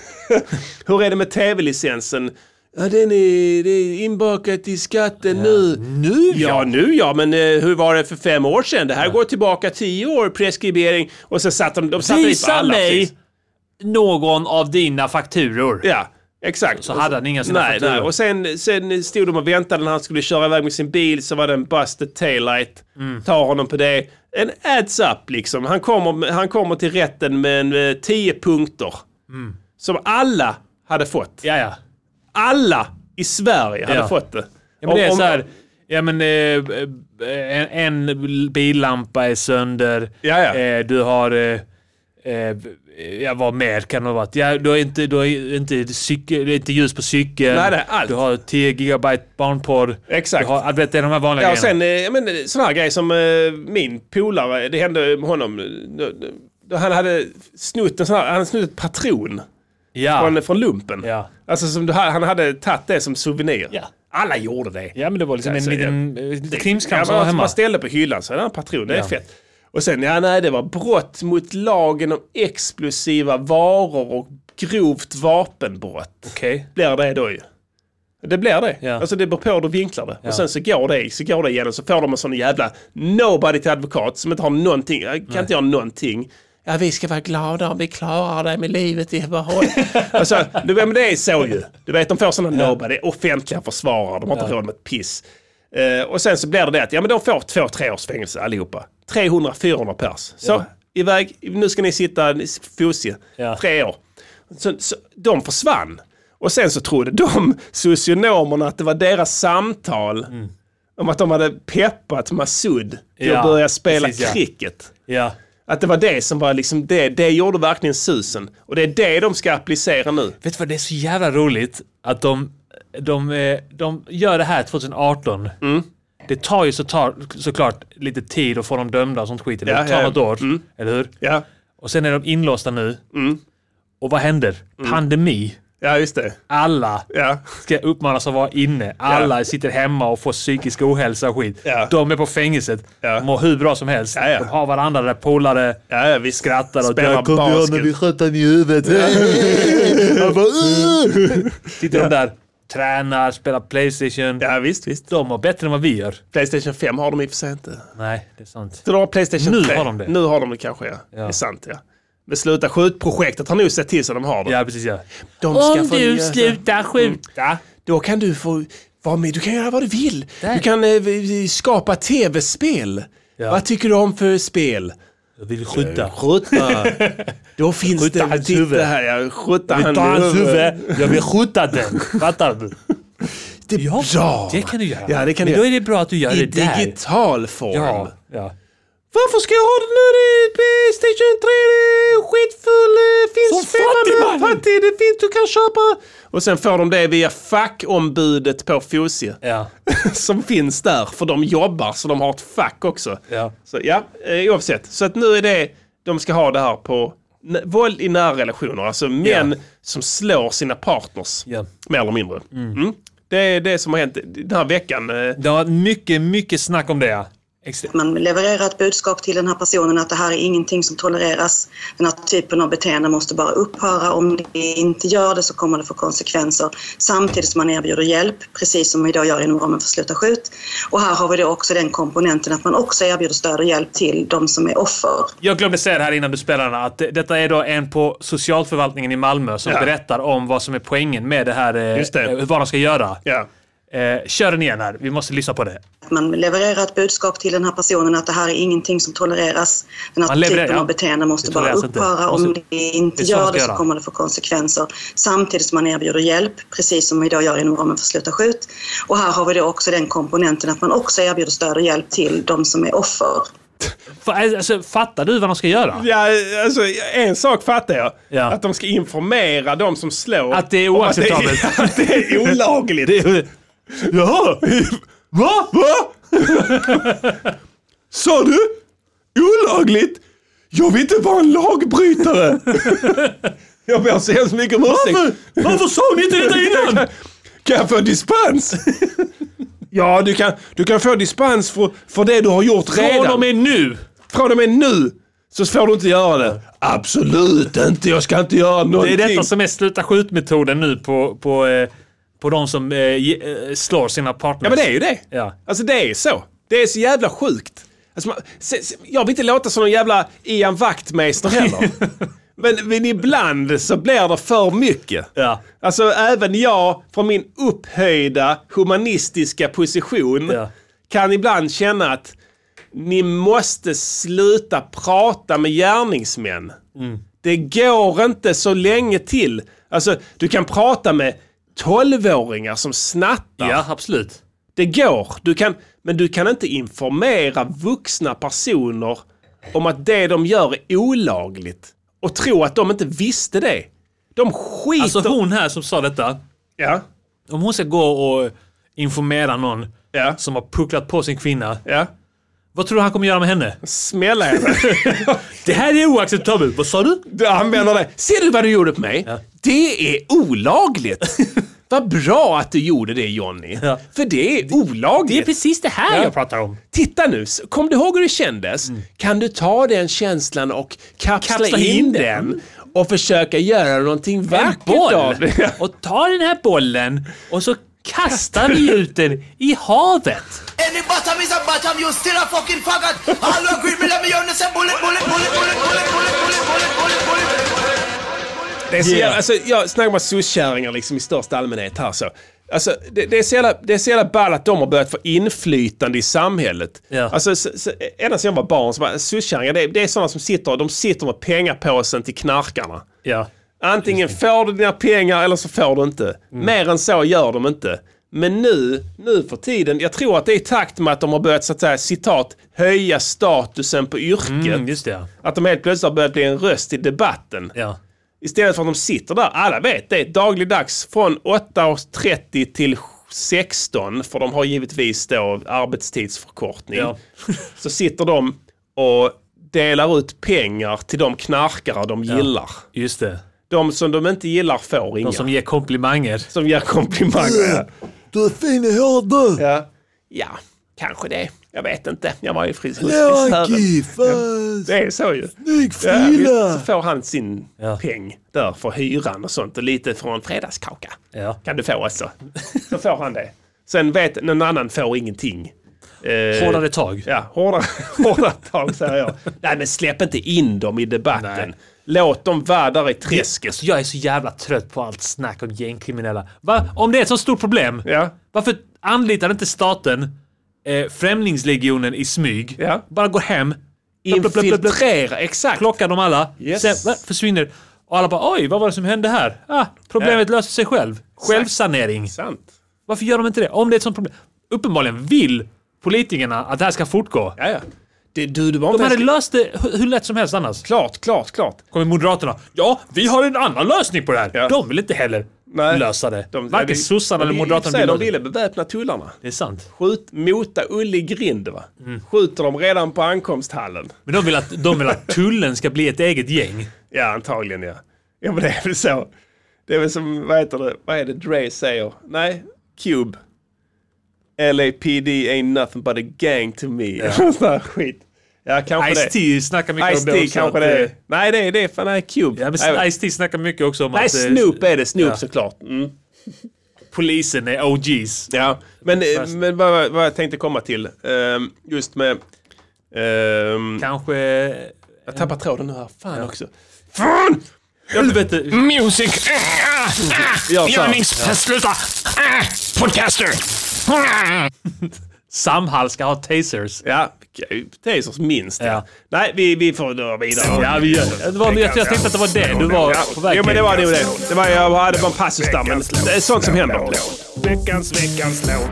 hur är det med tv-licensen? Ja, den är, det är inbakat i skatten nu. Nu Ja, nu ja, men eh, hur var det för fem år sedan? Det här går tillbaka tio år, preskribering. Och så satt de, de satte Visa alla. mig precis. någon av dina fakturor. Ja, exakt. Så hade han inga såna nej, fakturor. nej. Och sen, sen stod de och väntade när han skulle köra iväg med sin bil så var det en busted taillight. Mm. Tar honom på det. En adds up liksom. Han kommer, han kommer till rätten med en, eh, tio punkter. Som alla hade fått. Ja, ja. Alla i Sverige hade Ja. fått det. Ja, men det är Om- så här. Ja men eh, eh, en, en billampa är sönder. Ja, ja. Eh, du har... Eh, eh, ja, vad mer kan det ha varit? Ja, du har inte, du har inte, cykel, inte ljus på cykeln. Nej, nej, allt. Du har 10 gigabyte barnporr. Exakt. Du har, vet, det är de här vanliga Ja, och grejerna. sen eh, ja, men, sån här grej som min polare, det hände honom. han hade snott en sån här, han hade snott ett patron ja. från, från lumpen. Ja. Alltså som ha- han hade tagit det som souvenir. Ja. Alla gjorde det. ja, men det var liksom Alltså, en liten eh, Ja, krimskrams som man, hemma. man ställde på hyllan så det en patron, det är Ja. fett. Och sen, ja nej det var brott mot lagen om explosiva varor och grovt vapenbrott. Okej. Blir det då ju. Det blir det. Ja. Alltså det beror på hur du vinklar det. Och sen så går det, så går det igenom så får de en sån jävla nobody till advokat som inte har någonting, kan inte göra någonting. Ja, vi ska vara glada om vi klarar det med livet i behåll. (laughs) alltså, du, men det är så ju. Du vet, de får sådana nobody, offentliga försvarare, de har inte råd med ett piss. Eh, och sen så blir det det att ja, men de får två, tre års fängelse allihopa. 300-400 pers. Så, iväg, nu ska ni sitta fosig. Ja. Tre år. Så, så, de försvann. Och sen så trodde de (laughs) socionomerna att det var deras samtal om att de hade peppat Masud till Mm. Ja, att börja spela precis, ja. cricket. Ja. Att det var det som var liksom det, det gjorde verkligen susen. Och det är det de ska applicera nu. Vet du vad, det är så jävla roligt att de, de, eh, de gör det här 2018. Mm. Det tar ju så tar, såklart lite tid att få dem dömda och sånt skit. Det Ja, tar ja, ja. något år, Mm. eller hur? Ja, Och sen är de inlåsta nu. Mm. Och vad händer? Pandemi. Ja just det. Alla Ja. ska uppmanas att vara inne. Alla sitter hemma och får psykisk ohälsa och skit. Ja. De är på fängelset. Ja. Mår hur bra som helst. Ja, ja. De har varandra där polare. Ja, ja, vi Skrattar och Spelar "Där kommer jag när vi basket." sköt i huvudet. (laughs) Sitter de där, tränar, spelar Playstation. Ja, visst, visst. De mår bättre än vad vi gör. Playstation 5 har de i och för sig inte. Nej, det är sant. De har Playstation Nu 3. har de det. Nu har de det kanske, ja. Det är sant, ja. Men sluta skjut-projektet har nog sett till så de har det. Ja, precis ja. De ska Om få du nya- slutar skjuta. Då kan du få vara med. Du kan göra vad du vill. Där. Du kan eh, skapa tv-spel. Ja. Vad tycker du om för spel? Jag vill skjuta. Skjuta. Då (laughs) finns Skjuta det... hans huvud. här, ja. Skjuta Jag vill ta hans huvud. Jag vill skjuta den. Fattar du? Det är Ja, bra. det kan du göra. Ja, det kan Men du då göra. är det bra att du gör I det där. digital form. Ja, ja. Varför ska jag ha den nu? Är Playstation 3, det är skitfull, det finns Som fattig det finns, du kan köpa. Och sen får de det via fackombudet på Fosie. Ja. (laughs) som finns där, för de jobbar så de har ett fack också. Ja. Så ja, eh, oavsett. Så att nu är det, de ska ha det här på våld i nära relationer. Alltså män som slår sina partners. Ja. Mer eller mindre. Mm. Det är det som har hänt den här veckan. eh, Det har varit mycket, mycket snack om det. Man levererar ett budskap till den här personen att det här är ingenting som tolereras. Den här typen av beteende måste bara upphöra. Om det inte gör det så kommer det få konsekvenser. Samtidigt som man erbjuder hjälp, precis som vi idag gör inom ramen för Sluta skjut. Och här har vi då också den komponenten att man också erbjuder stöd och hjälp till de som är offer. Jag glömde säga det här innan du spelade att det- detta är då en på socialförvaltningen i Malmö som Ja. berättar om vad som är poängen med det här, Just det. eh, vad de ska göra. ja. Eh, kör den igen här, vi måste lyssna på det. Man levererar ett budskap till den här personen att det här är ingenting som tolereras. Den här Man levererar, typen av beteende måste bara upphöra. Om det inte det gör det så kommer det få konsekvenser. Samtidigt som man erbjuder hjälp, precis som vi idag gör inom ramen för Sluta skjut. Och här har vi då också den komponenten att man också erbjuder stöd och hjälp till de som är offer. Alltså, fattar du vad de ska göra? Ja, alltså en sak fattar jag. Ja. Att de ska informera de som slår. Att det är oacceptabelt. Att det är, (laughs) att det är olagligt. Det är- Jaha! Va? Va? Sa du? Olagligt? Jag vill inte vara en lagbrytare. jag ber så hemskt mycket om ursäkt. Varför sa ni inte detta innan? Kan jag få dispens? ja, du kan, du kan få dispens för, för det du har gjort Från redan. och med nu. Från och med nu så får du inte göra det. Absolut inte, jag ska inte göra Det någonting. är detta som är sluta skjut-metoden nu på, på, eh, på de som eh, eh, slår sina partners. Ja men det är ju det. Ja. Alltså det är så. Det är så jävla sjukt. Alltså, man, se, se, jag vill inte låta som någon jävla Ian Wachtmeister heller. (laughs) men, men ibland så blir det för mycket. Ja. Alltså även jag från min upphöjda humanistiska position Ja. kan ibland känna att ni måste sluta prata med gärningsmän. Mm. Det går inte så länge till. Alltså du kan prata med 12-åringar som snattar. Ja, absolut. Det går. Du kan, men du kan inte informera vuxna personer om att det de gör är olagligt. Och tro att de inte visste det. De skiter... Alltså hon här som sa detta. Ja, Om hon ska gå och informera någon ja, som har pucklat på sin kvinna. ja. Vad tror du han kommer göra med henne? Smälla henne. (laughs) Det här är oacceptabelt. Vad sa du? Du använder det. Ser du vad du gjorde på mig? Det är olagligt. vad bra att du gjorde det Jonny. Ja. För det är olagligt. Det är precis det här Ja. jag pratar om. Titta nu, kom du ihåg hur det kändes? Kan du ta den känslan och kapsla, Mm. Kapsla in in den och försöka göra någonting vackert av det? Och ta den här bollen och så kastar vi ut den i havet. Any bottom is a bottom, you still a fucking faggot. All who agree, me let me understand. Bullet, bullet, bullet, bullet, bullet, bullet, bullet, bullet, bullet, bullet. Det är så jävla, alltså, jag snackar om soc-kärringar liksom i största allmänhet här så. Alltså, det, det, är så jävla, det är så jävla ball att de har börjat få inflytande i samhället. Ja. Alltså, så, så, ända sedan jag var barn så soc-kärringar, det, är- det är sådana som sitter, de sitter med pengapåsen till knarkarna. Ja. Antingen får du dina pengar eller så får du inte. Mm. Mer än så gör de inte. Men nu, nu för tiden, jag tror att det är i takt med att de har börjat så att säga, citat, höja statusen på yrket. Mm. Att de helt plötsligt har börjat bli en röst i debatten. Ja. Istället för att de sitter där, alla vet det, dagligdags från 8.30 till 16, för de har givetvis då arbetstidsförkortning. Ja. (laughs) Så sitter de och delar ut pengar till de knarkare de gillar. Just det. De som de inte gillar får inga. De som ger komplimanger. Som ger komplimanger. Du är fin i håret du. Ja. ja, kanske det. Jag vet inte. Jag var ju Levanki, frisören. Det är så ju. Snygg Ja, frilla. så får han sin Ja. peng där för hyran och sånt och lite från fredagskaka. Ja. Kan du få också. Så får han det. Sen vet någon annan får ingenting. Eh, Hårdare tag. Ja, hårdare, (laughs) hårdare tag säger jag. Nej men släpp inte in dem i debatten. Nej. Låt dem vara där i träsket. Jag är så jävla trött på allt snack om gängkriminella. Va? Om det är ett så stort problem, Ja. varför anlitar inte staten eh, Främlingslegionen i smyg? Ja. Bara går hem, blup, blup, blup, blup, blup, Infiltrera, exakt. plockar dem alla, Yes. sen försvinner. Och alla bara oj, vad var det som hände här? Ah, problemet löser sig själv. Självsanering. Sant. Varför gör de inte det? Om det är ett sånt problem. Uppenbarligen vill politikerna att det här ska fortgå. Ja, ja. Det, du, du var De hade löst det hur hur lätt som helst annars. Klart, klart, klart. Kommer Moderaterna. Ja, vi har en annan lösning på det här. Ja. De vill inte heller Nej. lösa det. De, Varken de- sossarna eller de- Moderaterna säger, vill De ville beväpna tullarna. Det är sant. Skjut, mota Ulle i grind va. Mm. Skjuter de redan på ankomsthallen. Men de vill, att, de vill att tullen ska bli ett eget gäng. Ja, antagligen ja. Ja, men det är väl så. Det är väl som, vad heter det, vad är det Dre säger? Nej, Cube. LAPD ain't nothing but a gang to me. Ja. (laughs) Sån skit. Ja, kanske det. Ice-T snackar mycket om det också. kanske att, det är. Nej, det är, det fan nej, Cube. Ja, Nej, men Ice-T snackar mycket också om nej, att... eh, Snoop är det. Snoop ja. såklart. Mm. Polisen är OGs. Ja, men, eh, Fast- men vad, vad jag tänkte komma till. ehm, just med... ehm, Kanske... jag tappar tråden nu här. Fan också. Fan! Helvete! Music. Ah, ah, Ja, ah. så. Görningstest, sluta. Ah, podcaster. (laughs) Samhall ska ha tasers. Ja, tasers minst. Ja. Ja. Nej, vi, vi får dra vidare. Ja, vi gör det. det var, jag, jag tänkte att det var det du var Ja, på väg jo, men det var nog det. det var, jag hade bara en passus där, men det är sånt som händer. Veckans, veckans låt.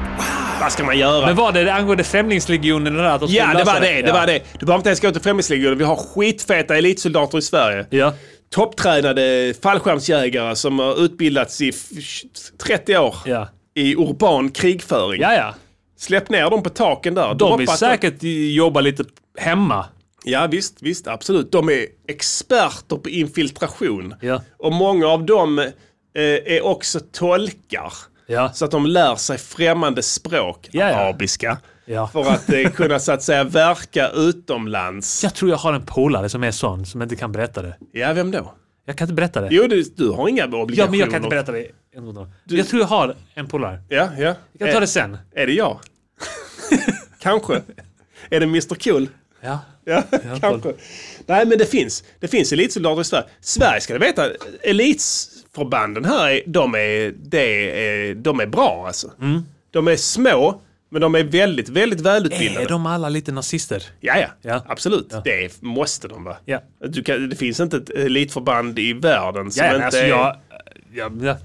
Vad ska man göra? Men var det angående Främlingslegionen det där? Att de Ja, det var det. Det Ja. var det. Du behöver inte ens gå till Främlingslegionen. Vi har skitfeta elitsoldater i Sverige. Ja. Topptränade fallskärmsjägare som har utbildats i f- 30 år Ja. i urban krigföring. Ja, ja. Släpp ner dem på taken där. De vill säkert jobba lite hemma. Ja, visst, visst, absolut. De är experter på infiltration. Ja. Och många av dem eh, är också tolkar. Ja. Så att de lär sig främmande språk, Ja, ja. arabiska. Ja. För att eh, kunna så att säga verka utomlands. Jag tror jag har en polare som är sån, som inte kan berätta det. Ja, vem då? Jag kan inte berätta det. Jo, du, du har inga obligationer. Ja, men jag kan inte berätta det. Jag tror jag har en polare. Ja, ja. Jag kan ta det sen. Är, det jag? (laughs) Kanske. Är det Mr Cool? Ja. Ja, (laughs) kanske. Nej, men det finns. Det finns elitsoldater i Sverige. Sverige ska du veta, elitförbanden här, är, de, är, det är, de är bra alltså. Mm. De är små, men de är väldigt, väldigt välutbildade. Är de alla lite nazister? Ja, ja, Ja. absolut. Det måste de vara. Ja. Du kan, det finns inte ett elitförband i världen som Ja, inte alltså är... jag, jag, jag,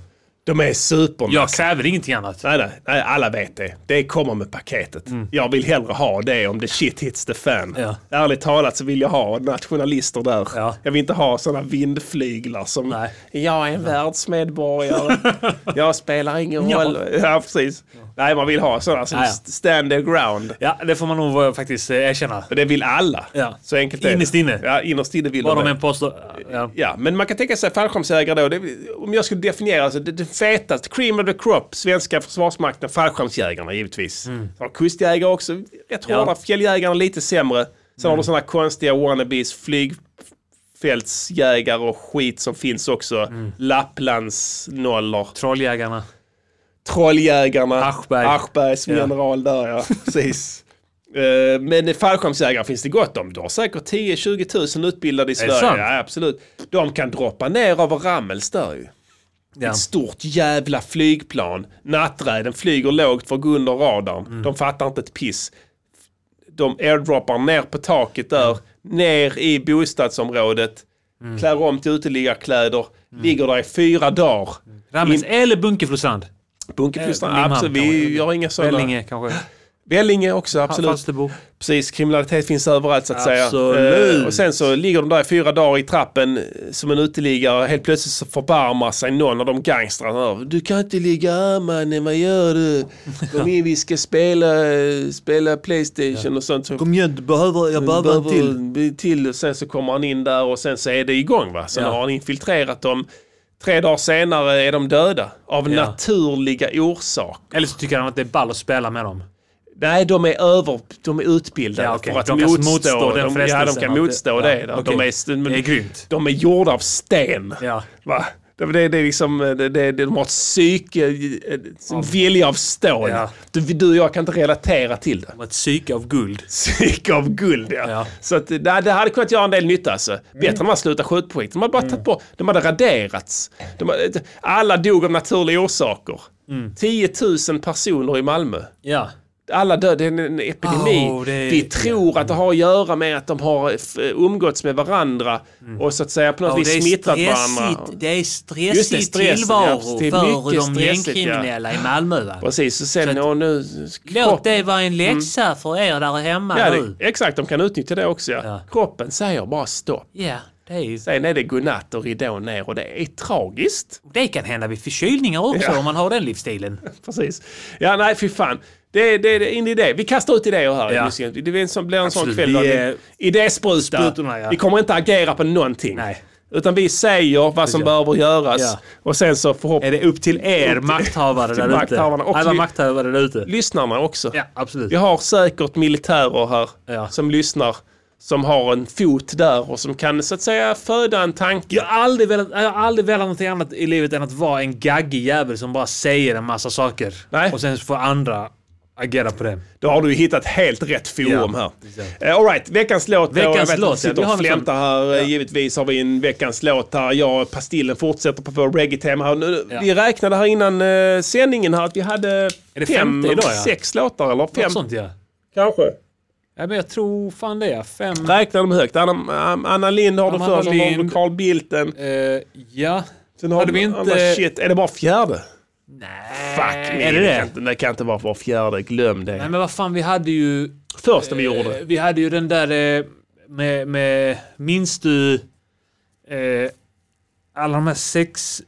De är supernazis. jag kräver ingenting annat. Nej, nej, nej, alla vet det. Det kommer med paketet. Jag vill hellre ha det om the shit hits the fan. Mm. Ja. Ärligt talat så vill jag ha nationalister där. Ja. Jag vill inte ha sådana vindflyglar som Nej. jag är en världsmedborgare. (laughs) jag spelar ingen Ja. roll. Ja, precis. Nej, man vill ha sådana som Ja, ja. st- stand their ground. Ja, det får man nog eh, faktiskt eh, erkänna. Det vill alla. Ja. Så enkelt är. Innerst inne. Ja, innerst inne vill Vad de de än påstår. Ja. Ja, men man kan tänka sig fallskärmsjägare då. Det, om jag skulle definiera, alltså, det, det fetaste, cream of the crop, svenska försvarsmakten, fallskärmsjägarna givetvis. Mm. Kustjägare också, rätt Ja. hårda, fjälljägarna lite sämre. Sen har du sådana konstiga wannabes, flygfältsjägare och skit som finns också. Lapplandsnollor. Trolljägarna. Trolljägarna. Aschberg. Aschberg som Ja. general där ja, (laughs) precis. Eh, Men fallskärmsjägare finns det gott om. Du har säkert 10-20 000 utbildade i Sverige. Ja, absolut. De kan droppa ner över Rammels där ju. Ja. Ett stort jävla flygplan. Natträden flyger lågt för att gå under radarn. Mm. De fattar inte ett piss. De airdroppar ner på taket där, ner i bostadsområdet, Mm. klär om till uteliggarkläder, ligger där i fyra dagar. Rammes eller Bunkeflostrand. Bunkeflostrand, Eh, absolut. Vi gör inga sådana. Vellinge kanske. Vellinge också, absolut. Falsterbo. Precis, kriminalitet finns överallt så att Absolut. säga. Eh, och sen så ligger de där i fyra dagar i trappen eh, som en uteliggare. Helt plötsligt så förbarmar sig någon av de gangstrarna. Du kan inte ligga här mannen, vad gör du? Kom in, vi ska spela, spela Playstation och sånt. Så Kom igen, du behöver, jag behöver till. Och sen så kommer han in där och sen så är det igång va. Sen Ja. har han infiltrerat dem. Tre dagar senare är de döda. Av Ja. naturliga orsaker. Eller så tycker han att det är ball att spela med dem. Nej, de är över, de är utbildade Ja, okej. för att De kan motstå, motstå den de, ja, de kan motstå ja, det. De, okej. är, de, Det är grymt. de är gjorda av sten. Ja. Va? Det, det, det är liksom, det, det, de har ett psyke, en vilja av stål. Ja. Du, du och jag kan inte relatera till det. De ett psyke av guld. Psyke av guld ja. Ja. Så att, det, det hade kunnat göra en del nytta alltså. Bättre än de hade slutat skjutprojekt. De hade bara tagit bort, de hade raderats. De, alla dog av naturliga orsaker. 10 000 personer i Malmö. Ja. Alla dör, det är en epidemi. Oh, är- Vi tror att det har att göra med att de har f- umgåtts med varandra och så att säga på något Ja, vis smittat varandra. stressigt, det är Just stressig det, stressen, tillvaro ja, det är för mycket de stressigt, ja. gängkriminella i Malmö. Va? Precis, och sen Så att- nu... Låt det vara en läxa för er där hemma Ja, nu. det, exakt, de kan utnyttja det också. Ja. Ja. Kroppen säger bara stopp. Ja, det, är ju, Sen är det godnatt och ridån ner och det är tragiskt. det kan hända vid förkylningar också Ja. om man har den livsstilen. (laughs) Precis. Ja, nej, fy fan. Det, det, det är en idé. Vi kastar ut idéer här. Ja. Det blir en sån, blir en sån kväll. Vi är- Idéspruta. Ja. Vi kommer inte agera på någonting. Nej. Utan vi säger vad som Ja. behöver göras. Ja. Och sen så Är förhoppningsvis det upp till er makthavare (laughs) till där ute? makthavarna Alla makthavare där ute. lyssnarna också. Ja, absolut. Vi har säkert militärer här Ja. som lyssnar. Som har en fot där och som kan så att säga föda en tanke. Jag har aldrig velat, jag har aldrig velat någonting annat i livet än att vara en gaggig jävel som bara säger en massa saker. Nej. Och sen får andra agera på det. Då har du hittat helt rätt forum Ja, här. Uh, Alright, veckans låt. då. Veckans jag vet låt, att ja. sitter Vi har och flämtar här. Eh, Givetvis har vi en veckans låt här. Jag och Pastillen fortsätter på vår reggae-tema här. Nu, Ja. Vi räknade här innan uh, sändningen här att vi hade det fem, idag, ja? sex låtar eller fem Något sånt ja. kanske. ja. men jag tror fan det ja. Fem. Räknar dem högt. Anna, Anna Lind har du Anna först, du Lind. Carl Bildten. Eh, ja. Sen har Hade du vi inte- shit. Är det bara fjärde? Nej. Fuck me. Är det det? Kan, inte- det kan inte vara var fjärde. Glöm det. Nej men vad fan vi hade ju... Första vi gjorde. Eh, vi hade ju den där eh, med, med minns du eh, alla de här sex...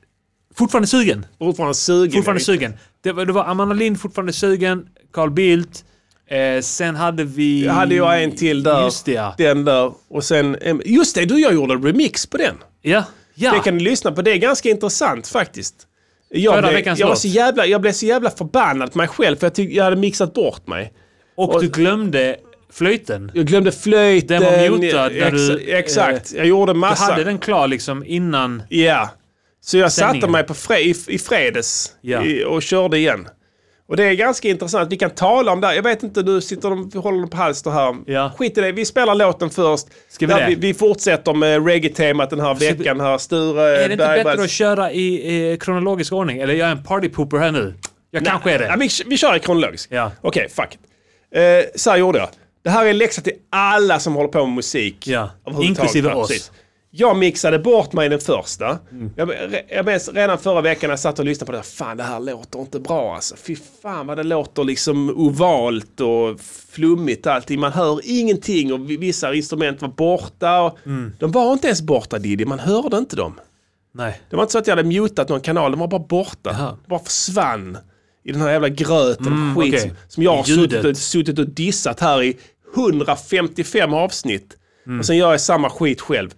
Fortfarande sugen. Fortfarande sugen. Fortfarande sugen. Det var, det var Amanda Lind fortfarande sugen. Carl Bildt. Eh, sen hade vi... Jag hade jag en till där. Just det ja. Den där. Och sen, just det, du jag gjorde en remix på den. Ja. ja. Det kan du lyssna på. Det är ganska intressant faktiskt. Jag, blev, jag, var så jävla, jag blev så jävla förbannad på mig själv för jag, tyck, jag hade mixat bort mig. och, du glömde flöjten. Jag glömde flöjten. Den var mutad när ex, du, eh, Exakt. jag gjorde Du massa. hade den klar liksom innan... Ja. Så jag satte Sändningen. mig på fre, i, i fredags Ja. i, och körde igen. Och det är ganska intressant. Vi kan tala om det. här. Jag vet inte, du sitter och håller på halster här. Ja. Skit i det. Vi spelar låten först. Ska vi det? vi, vi fortsätter med reggae-temat den här veckan här. Sture Är det inte Bergbergs- bättre att köra i eh, kronologisk ordning? Eller jag är en partypooper här nu. Jag kanske är det. Ja, vi, vi kör i kronologisk. Ja. Okej, fuck it. Eh, så här gjorde jag. Det här är en läxa till alla som håller på med musik. Ja, inklusive oss. precis. Jag mixade bort mig i den första. Mm. Jag, jag minns redan förra veckan när jag satt och lyssnade på det. Fan, det här låter inte bra alltså. Fy fan vad det låter liksom ovalt och flummigt allting. Man hör ingenting och vissa instrument var borta. Och Mm. De var inte ens borta Diddy, man hörde inte dem. Nej. Det var inte så att jag hade mutat någon kanal, de var bara borta. Jaha. De bara försvann. I den här jävla gröten Mm, skit okej. som, som jag har suttit och, suttit och dissat här i 155 avsnitt. Mm. Och sen gör jag samma skit själv.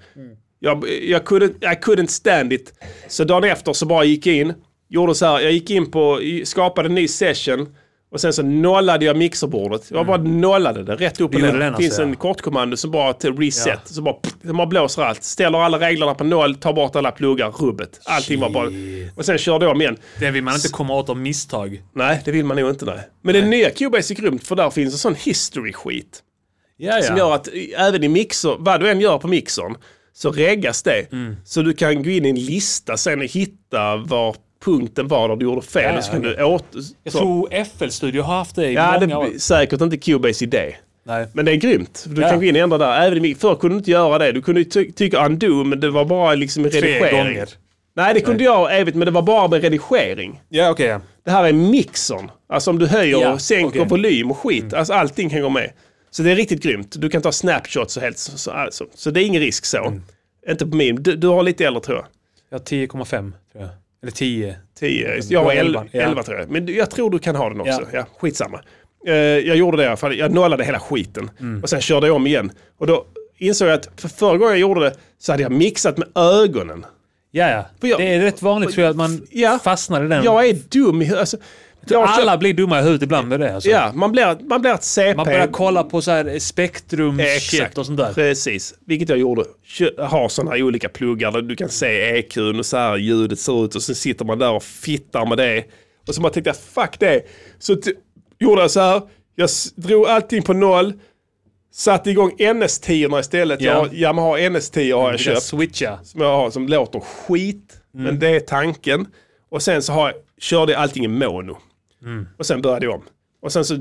Jag, jag couldn't, I couldn't stand it. Så dagen efter så bara gick jag in, gjorde så här, jag gick in på, skapade en ny session. Och sen så nollade jag mixerbordet. Jag bara nollade det rätt upp och Mm. ner. den Det finns en ja. kortkommando som bara till reset. Ja. Så bara, det bara blåser allt. Ställer alla reglerna på noll, tar bort alla pluggar, rubbet. Allting var bara... Och sen körde jag om igen. Det vill man inte komma åt av misstag. Nej, det vill man nog inte nej. Men det nya Cubase är grymt för där finns en sån history-skit. Ja, Som gör att även i mixer, vad du än gör på mixern, så reggas det. Mm. Så du kan gå in i en lista sen och hitta var punkten var där du gjorde fel. Ja, och så kan ja. du åter... Jag så- tror FL Studio har haft det i Ja, det många år. är säkert inte Cubase idé. Nej. Men det är grymt. Du Ja. kan gå in och ändra där. Även förr kunde du inte göra det. Du kunde ty- tycka undo, men det var bara liksom redigering. gånger. Nej, det kunde jag evigt, men det var bara med redigering. Ja, okej. ja. Det här är mixern. Alltså om du höjer Ja, och sänker. Mm. volym och skit. Alltså allting kan gå med. Så det är riktigt grymt. Du kan ta snapshots och helt så, så, alltså. så det är ingen risk så. Mm. Inte på min. Du, du har lite äldre tror jag. Jag har 10,5 tror jag. Eller 10. 10. Jag har Ja, 11, elvan, ja. 11 tror jag. Men jag tror du kan ha den också. Ja. Ja. skitsamma. Eh, jag gjorde det i alla fall. Jag nollade hela skiten. Mm. Och sen körde jag om igen. Och då insåg jag att för förra gången jag gjorde det så hade jag mixat med ögonen. Ja, ja. Det är rätt vanligt tror jag att man Ja. fastnar i den. Jag är dum alltså, jag Alla kört- blir dumma i huvudet ibland med det. Alltså. Ja, man blir, man blir ett CP. Man börjar kolla på så här spektrum shit och sånt där. Precis, vilket jag gjorde. Har sådana här olika pluggar där du kan se EQn och så här ljudet ser ut och sen sitter man där och fittar med det. Och så bara tänkte fuck det. Så gjorde jag så här. Jag drog allting på noll. Satte igång NS10 istället. Ja. Jag har, Yamaha NS10 har jag köpt. switcha. Som jag har som låter skit. Mm. Men det är tanken. Och sen så har jag, körde jag allting i mono. Mm. Och sen började jag om. Och sen så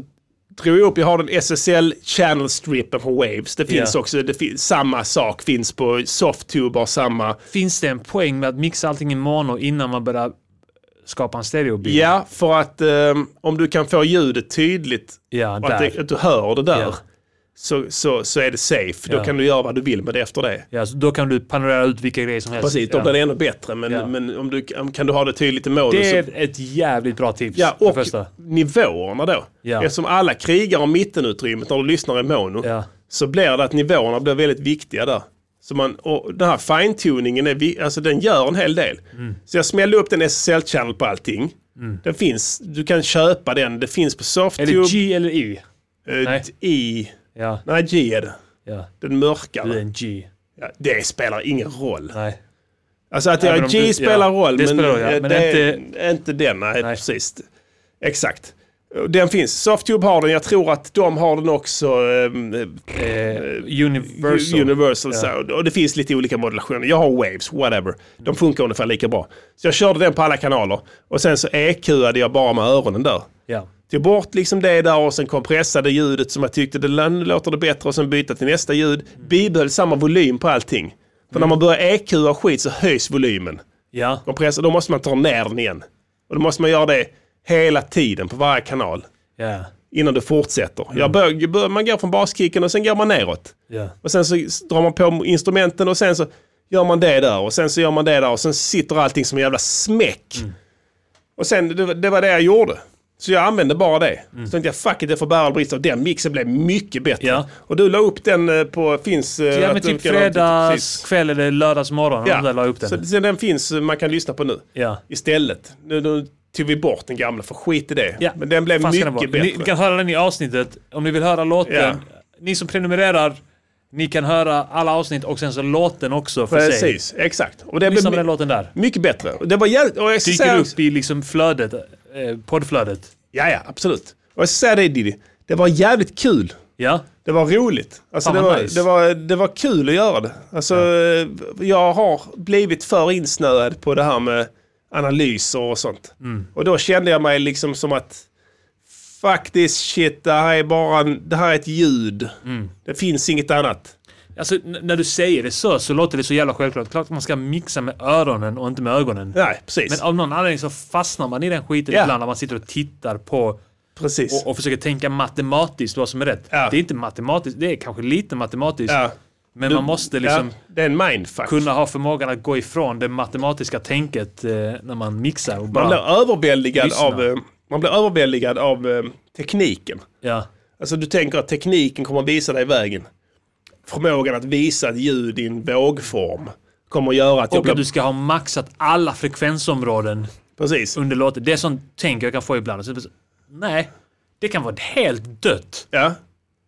drog jag upp, jag har den SSL channel strippen på Waves. Det finns Ja. också, det finns, samma sak finns på Softube och samma. Finns det en poäng med att mixa allting i mono innan man börjar skapa en stereobild? Ja, för att ehm, om du kan få ljudet tydligt Ja, och att, det, att du hör det där. Ja. Så, så, så är det safe. Då Ja. kan du göra vad du vill med det efter det. Ja, så då kan du panorera ut vilka grejer som helst. Precis, då blir det ännu bättre. Men, Ja. men om du, kan du ha det tydligt i mono Det så... är ett jävligt bra tips. Ja, och nivåerna då. Ja. Eftersom alla krigar om mittenutrymmet när du lyssnar i mono Ja. så blir det att nivåerna blir väldigt viktiga där. Så man, och den här fine-tuningen, är, alltså den gör en hel del. Mm. Så jag smällde upp den SSL-channel på allting. Den finns, du kan köpa den, det finns på Är Softube. det G eller eh, Nej. I, Ja, nej G är det. ja. Den mörkare. Du är en G. Ja, det spelar ingen roll. Nej. Alltså att jag är G du- spelar roll, men, spelar eh, Men det inte- är inte den. Nej, Nej. precis. Exakt. Den finns. Softube har den. Jag tror att de har den också. ehm, Eh, Universal. Universal. Ja. Och det finns lite olika modulationer. Jag har Waves, whatever. De funkar ungefär lika bra. Så jag körde den på alla kanaler. Och sen så EQade jag bara med öronen där. Ja. Tog bort liksom det där och sen kompressade ljudet som jag tyckte det låter det bättre och sen byta till nästa ljud. Bibehöll samma volym på allting. För när man börjar EQ och skit så höjs volymen. Ja. Kompressor, då måste man ta ner den igen. Och då måste man göra det hela tiden på varje kanal. Ja. Innan du fortsätter. Jag bör, bör, man går från baskicken och sen går man neråt. Ja. Och sen så drar man på instrumenten och sen så gör man det där och sen så gör man det där och sen sitter allting som en jävla smäck. Mm. Och sen, det, det var det jag gjorde. Så jag använde bara det. Mm. Så tänkte jag fuck it, det får bära brista. Och den mixen blev mycket bättre. Ja. Och du la upp den eh, på, finns... eh, Så ja, men typ kan- fredags precis. kväll eller lördagsmorgon. Ja. Där la jag upp den. så, så den finns, eh, man kan lyssna på nu. ja. Istället. Nu, nu tog vi bort den gamla, för skit i det. Ja. Men den blev den mycket bättre. Ni kan höra den i avsnittet. Om ni vill höra låten. Ja. Ni som prenumererar, ni kan höra alla avsnitt och sen så låten också för sig. Precis, exakt. Och det Lyssna blev på den låten där. mycket bättre. Och det var jävligt... Och jag Dyker upp i liksom flödet, eh, poddflödet. Ja, ja, absolut. Och jag ska säga det Diddy. Det var jävligt kul. Ja. Det var roligt. Alltså, Fan, det, vad var, nice. det, var, det var kul att göra det. Alltså, Jag har blivit för insnöad på det här med analyser och sånt. Mm. Och då kände jag mig liksom som att this shit, det här är bara en, det här är ett ljud. Mm. Det finns inget annat. Alltså när du säger det så, så låter det så jävla självklart. Klart att man ska mixa med öronen och inte med ögonen. Nej, precis. Men av någon anledning så fastnar man i den skiten Ja. ibland när man sitter och tittar på precis. och, och försöker tänka matematiskt vad som är rätt. Ja. Det är inte matematiskt, det är kanske lite matematiskt. ja. Men Du- man måste liksom ja, kunna ha förmågan att gå ifrån det matematiska tänket eh, när man mixar och Man bara... blir överväldigad lyssna. av, eh, man blir överväldigad av eh, tekniken. Ja. Alltså du tänker att tekniken kommer att visa dig vägen. Förmågan att visa ett ljud i en vågform kommer att göra att jag Och att du ska ha maxat alla frekvensområden Precis. under låten. Det är sånt tänk jag kan få ibland. Så, nej, det kan vara helt dött Ja,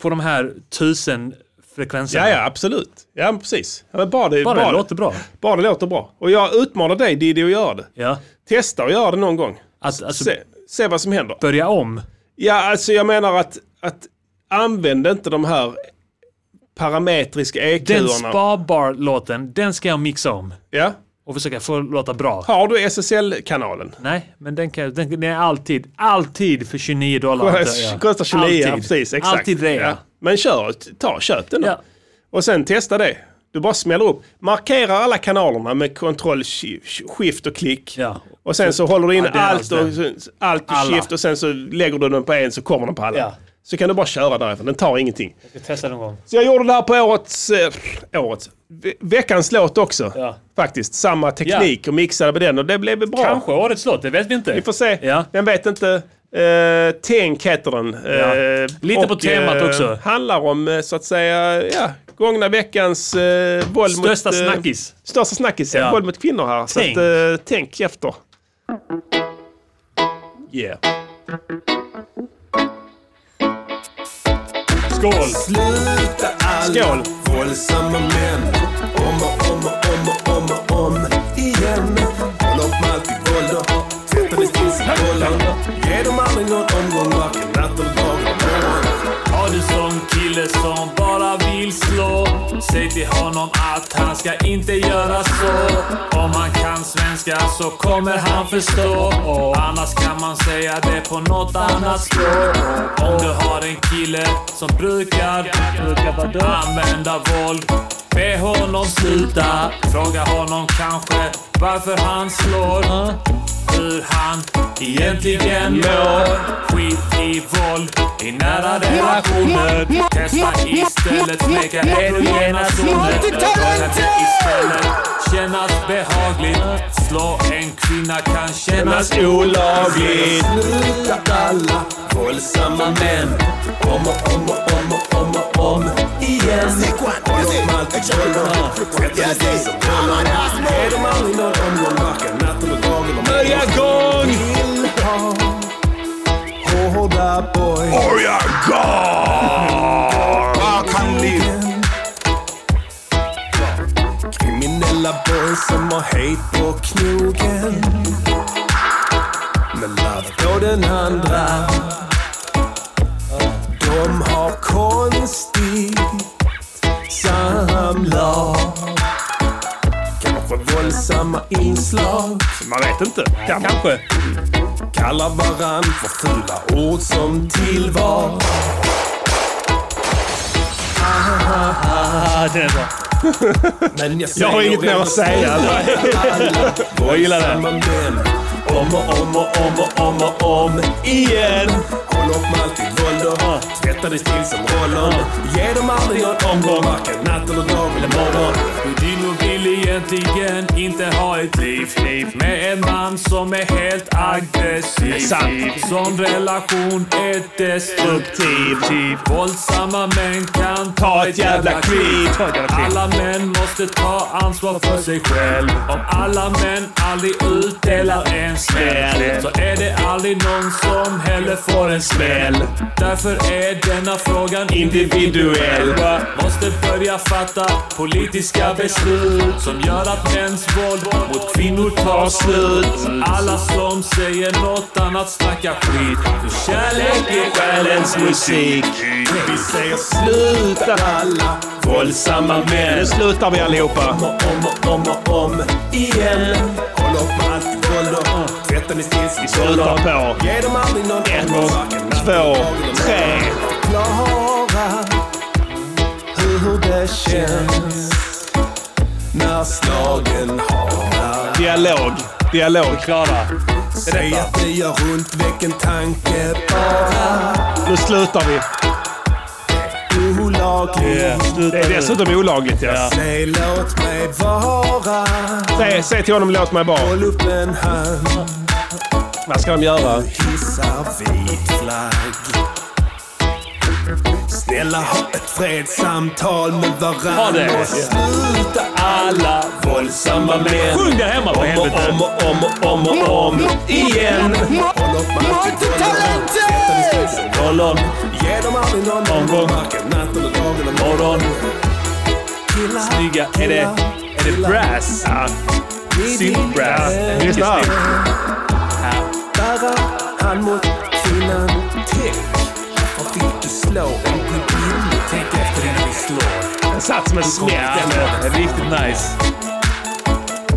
på de här tusen frekvenserna. ja, ja absolut. Ja, men precis. Ja, men bara, det, Bara det låter bra. bara det låter bra. Och jag utmanar dig Diddy att göra det. Ja. Testa att göra det någon gång. Att, alltså, Se, se vad som händer. börja om. Ja, alltså jag menar att, att använd inte de här parametriska Den EQ-erna. Spa-bar-låten, den ska jag mixa om. Ja. Och försöka få låta bra. Har du SSL-kanalen? Nej, men den, kan, den, den är alltid, alltid för 29 dollar. jag. Kostar 29, alltid. ja, precis. Exakt. Alltid rea. Ja. Men kör, ta, köp den då. Ja. Och sen testa det. Du bara smäller upp. Markera alla kanalerna med kontroll, shi- skift och klick. Ja. Och sen så, håller du in Ja, det allt och, allt och Alla. skift och sen så lägger du den på en så kommer den på alla. Ja. Så kan du bara köra därifrån. Den tar ingenting. Jag ska testa någon gång. Så jag gjorde det här på årets... Eh, årets. Ve- veckans låt också. Ja. Faktiskt. Samma teknik och mixade med den och det blev bra. Kanske årets låt, det vet vi inte. Vi får se. Ja. Den vet inte. Uh, Tänk heter den. Eh, Lite på temat också. Handlar om, eh, så att säga, ja, gångna veckans uh, våld Största mot... eh, snackis. Största snackis, ja. Ja. Våld mot kvinnor här. Så Tänk. att, eh, tänk efter. Yeah. Skål! Sluta alla Skål. våldsamma män. Om och om och om och om och om igen. Håll upp med allt i våld och sätta dig till sin bollen Ge dem aldrig någon omgång, varken natt eller dag. Eller morgon Har du sån kille som bara vill slå Säg till honom att han ska inte göra så. Om han kan svenska så kommer han förstå. Annars kan man säga det på något annat språk. Om du har en kille som brukar, använda våld. Be honom sluta. Fråga honom kanske varför han slår. Hur han egentligen mår. Skit i våld i nära relationer. Testa istället smeka erogena zoner. Det istället kännas behagligt. Slå en kvinna kan kännas olagligt. Sluta alla våldsamma män. Om och om och om och om och om igen. Håll upp allt våld och tvätta dig som kollar Ge dem aldrig någon omgång varken natten och dagen Börja gång! Vill ha hårda boy Börja gång! Kriminella boys som har hejt på knogen Men love på den andra De har konstigt samlag Kanske våldsamma inslag Man vet inte. Kanske. Kallar varann för fula ord som tillvar Ah, det är bra. Men jag, Jag har inget mer att säga. Jag gillar det. Om och om och om och om och om igen. Dig still som rollon. Ge dem aldrig någon omgång, varken natten och dag eller morgon. Houdino vill egentligen inte ha ett liv med en man som är helt aggressiv. Sant. Sån relation är destruktiv. Våldsamma män kan ta ett jävla kliv. Alla män måste ta ansvar för sig själv. Om alla män aldrig utdelar en smäll så är det aldrig någon som heller får en smäll. Därför är denna frågan individuell. Måste börja fatta politiska beslut som gör att mäns våld mot kvinnor tar slut. Alla som säger något annat snackar skit. För kärlek är själens musik. Vi säger sluta alla våldsamma män. Nu slutar vi allihopa. Om och om och om om igen. Håll upp med allt våld och tvätta dig still som Slutar på. Ge dem aldrig någon Ett, två, tre. Förklara hur det känns när slagen har Dialog. Dialog. Klara. Säg att det gör ont, väck en tanke bara Nu slutar vi. olagligt. Det är dessutom olagligt ja. Säg låt mig vara. Säg, säg till honom låt mig vara. Håll upp en hand. Vad ska de göra? Snälla ha ett fredssamtal med varandra. Och sluta alla våldsamma män. Sjung där hemma för Om och helvete. om och om och om och om igen. Och dig still som rollon. Ge dem aldrig någon omgång, varken natt eller dag eller morgon. Killar, Snygga. Är det, är det brass? Ja. Syntbrass. Mycket snyggt. Bära hand mot kvinnan. Tänk, vad fick du slå en gudinna? Tänk efter innan vi slår. Den satt som en. Ja, riktigt nice.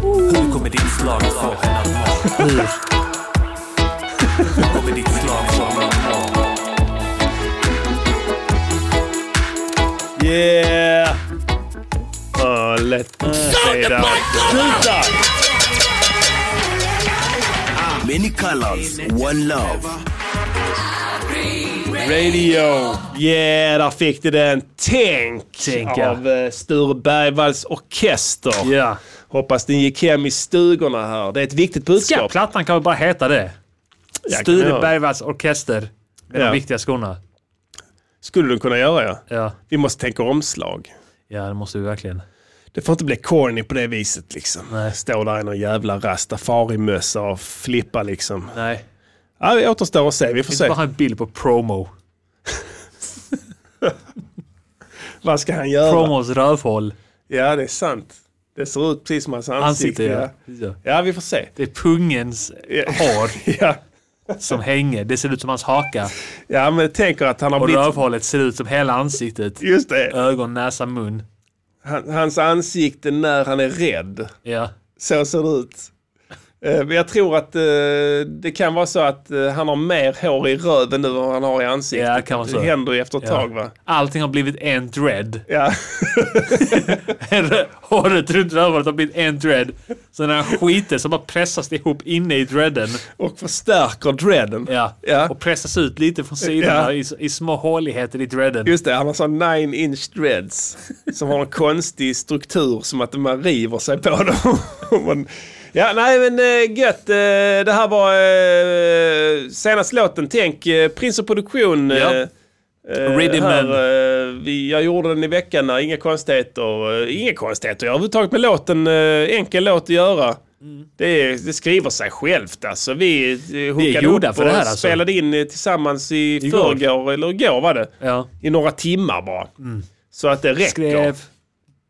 Hur kommer ditt slag få henne att må? Hur? Hur kommer ditt slag få henne att må? Yeah! Oh, let me say that. Sluta! Many colors, one love. Radio. Yeah, där fick du den. Tänk, Tänk, ja. av eh, Sture Bergvalls orkester. Ja. Hoppas den gick hem i stugorna här. Det är ett viktigt Ska budskap. plattan kan väl bara heta det? Sture. Bergvalls orkester med Ja. de viktiga skorna. Skulle du kunna göra ja. Ja. Vi måste tänka omslag. ja, det måste vi verkligen. Det får inte bli corny på det viset liksom. Nej. Stå där i någon jävla rastafari-mössa och flippa liksom. Nej. Ja, det återstår att se. Vi får Inte se. bara en bild på promo. (laughs) Vad ska han göra? Promos rövhål. Ja, det är sant. Det ser ut precis som hans ansikte. Ansikte, ja. ja. ja. vi får se. Det är pungens Ja. hår (laughs) Ja. som hänger. Det ser ut som hans haka. ja, men tänker att han har Och blivit... rövhålet ser ut som hela ansiktet. Just det. Ögon, näsa, mun. Han, hans ansikte när han är rädd. Ja. Så ser det ut. Eh, Men jag tror att eh, det kan vara så att eh, han har mer hår i röven nu än vad han har i ansiktet. Ja, det kan vara så. Det händer ju efter ett Ja. tag va? Allting har blivit en dread. Ja. Håret runt öronen har blivit en dread. Så när han skiter så bara pressas ihop inne i dreaden. Och förstärker dreaden. Ja. Ja. Och pressas ut lite från sidorna i, i små håligheter i dreaden. Just det, han har sån 9 inch dreads. Som har en konstig struktur som att man river sig på dem. (laughs) Ja, nej men äh, gött. Eh, det här var uh, senaste låten. Tänk Prins och Produktion. Ja. eh, eh, här, eh, vi, jag gjorde den i veckan, där, inga konstigheter. eh, inga konstigheter överhuvudtaget med låten. Enkel låt att göra. Det, är, det skriver sig självt alltså. Vi hookade upp för och det här, alltså. spelade in eh, tillsammans i Igår. förrgår, eller igår var det. Ja. I några timmar bara. Så att det räcker. Skrev,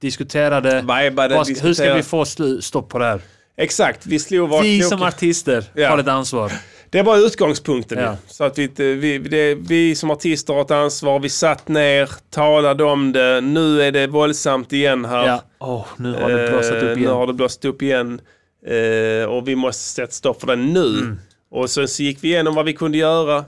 diskuterade. Vibade, Vad ska, hur ska diskuterade. vi få stopp på det här? Exakt, vi slog var Vi som artister Ja. har ett ansvar. Det var utgångspunkten Ja. Så att vi, vi, det, vi som artister har ett ansvar. Vi satt ner, talade om det. Nu är det våldsamt igen här. Ja. Åh, nu har det blåsat upp Eh, Nu igen. har det blåst upp igen. Eh, och vi måste sätta stopp för det nu. Mm. Och sen så gick vi igenom vad vi kunde göra.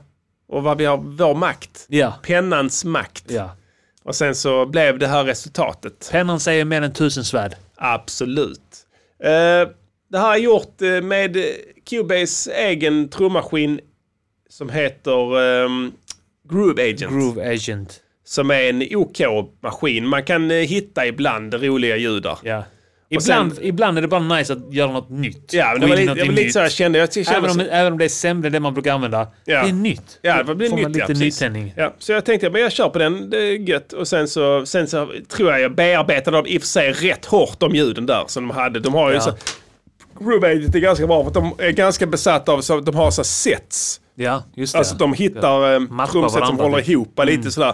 Och vad vi har, vår makt. Ja. Pennans makt. ja. Och sen så blev det här resultatet. Pennan säger mer än tusen svärd. Absolut. Eh, det här är gjort eh, med Cubase egen trummaskin som heter ehm, Groove Agent. Groove Agent. Som är en OK-maskin. Man kan eh, hitta ibland roliga ljud där. Ja. Och Ibland, sen- ibland är det bara nice att göra något nytt. Ja, men det var, lite, det var lite så jag kände. Jag kände Även om, så- även om det är sämre än det man brukar använda. Ja. Det är nytt. Ja, det blir Får nytt. ja, lite precis. nytändning. Ja, så jag tänkte, men jag kör på den, det är gött. Och sen så, sen så tror jag jag bearbetade dem i och för sig rätt hårt, de ljuden där som de hade. De har ju Ja. så... Groove Agent är ganska bra för att de är ganska besatta av, så de har så sets. Ja, just det. Alltså de hittar eh, Matchar trumset som håller typ. Mm. ihop lite sådär.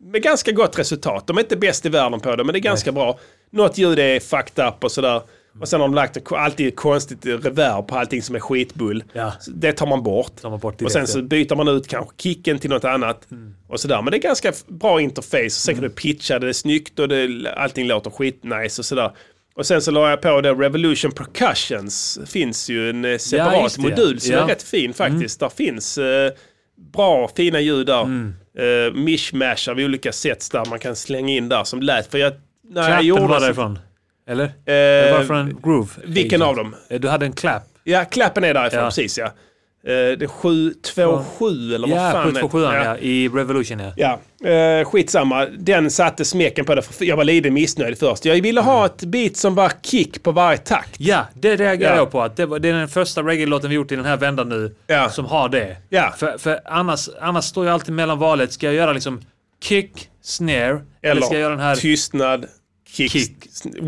Med ganska gott resultat. De är inte bäst i världen på det, men det är ganska bra. Något ljud är fucked up och sådär. Och sen har de lagt alltid konstigt reverb på allting som är skitbull. Ja. Det tar man bort. Tar man bort och direkt, sen så ja. Mm. byter man ut kanske kicken till något annat. Och sådär. Men det är ganska bra interface. Sen kan du pitcha det, det är snyggt och det, allting låter skitnice och sådär. Och sen så la jag på det Revolution Percussions. finns ju en eh, separat ja. modul som Ja. Mm. är rätt fin faktiskt. Där finns eh, bra fina ljud där. Mm. Uh, mishmash av olika sets där man kan slänga in där som lät. För jag, när jag Clappen gjorde var därifrån. Eller? det Eh, var från Groove. vilken Agent. av dem? Eh, Du hade en clap. Ja, klappen är därifrån, Ja. precis ja. Uh, det är 727 eller vad Ja, fan 727 det är. ja. I Revolution ja. Ja, eh, skitsamma. Den satte smeken på det. För jag var lite missnöjd först. Jag ville ha ett beat som var kick på varje takt. Ja, det reagerar Ja. jag på. Att det, var, det är den första reggae-låten vi gjort i den här vändan nu Ja. som har det. Ja. För, för annars, annars står jag alltid mellan valet. Ska jag göra liksom kick, snare eller, Eller ska jag göra den här... tystnad, kick, Kick.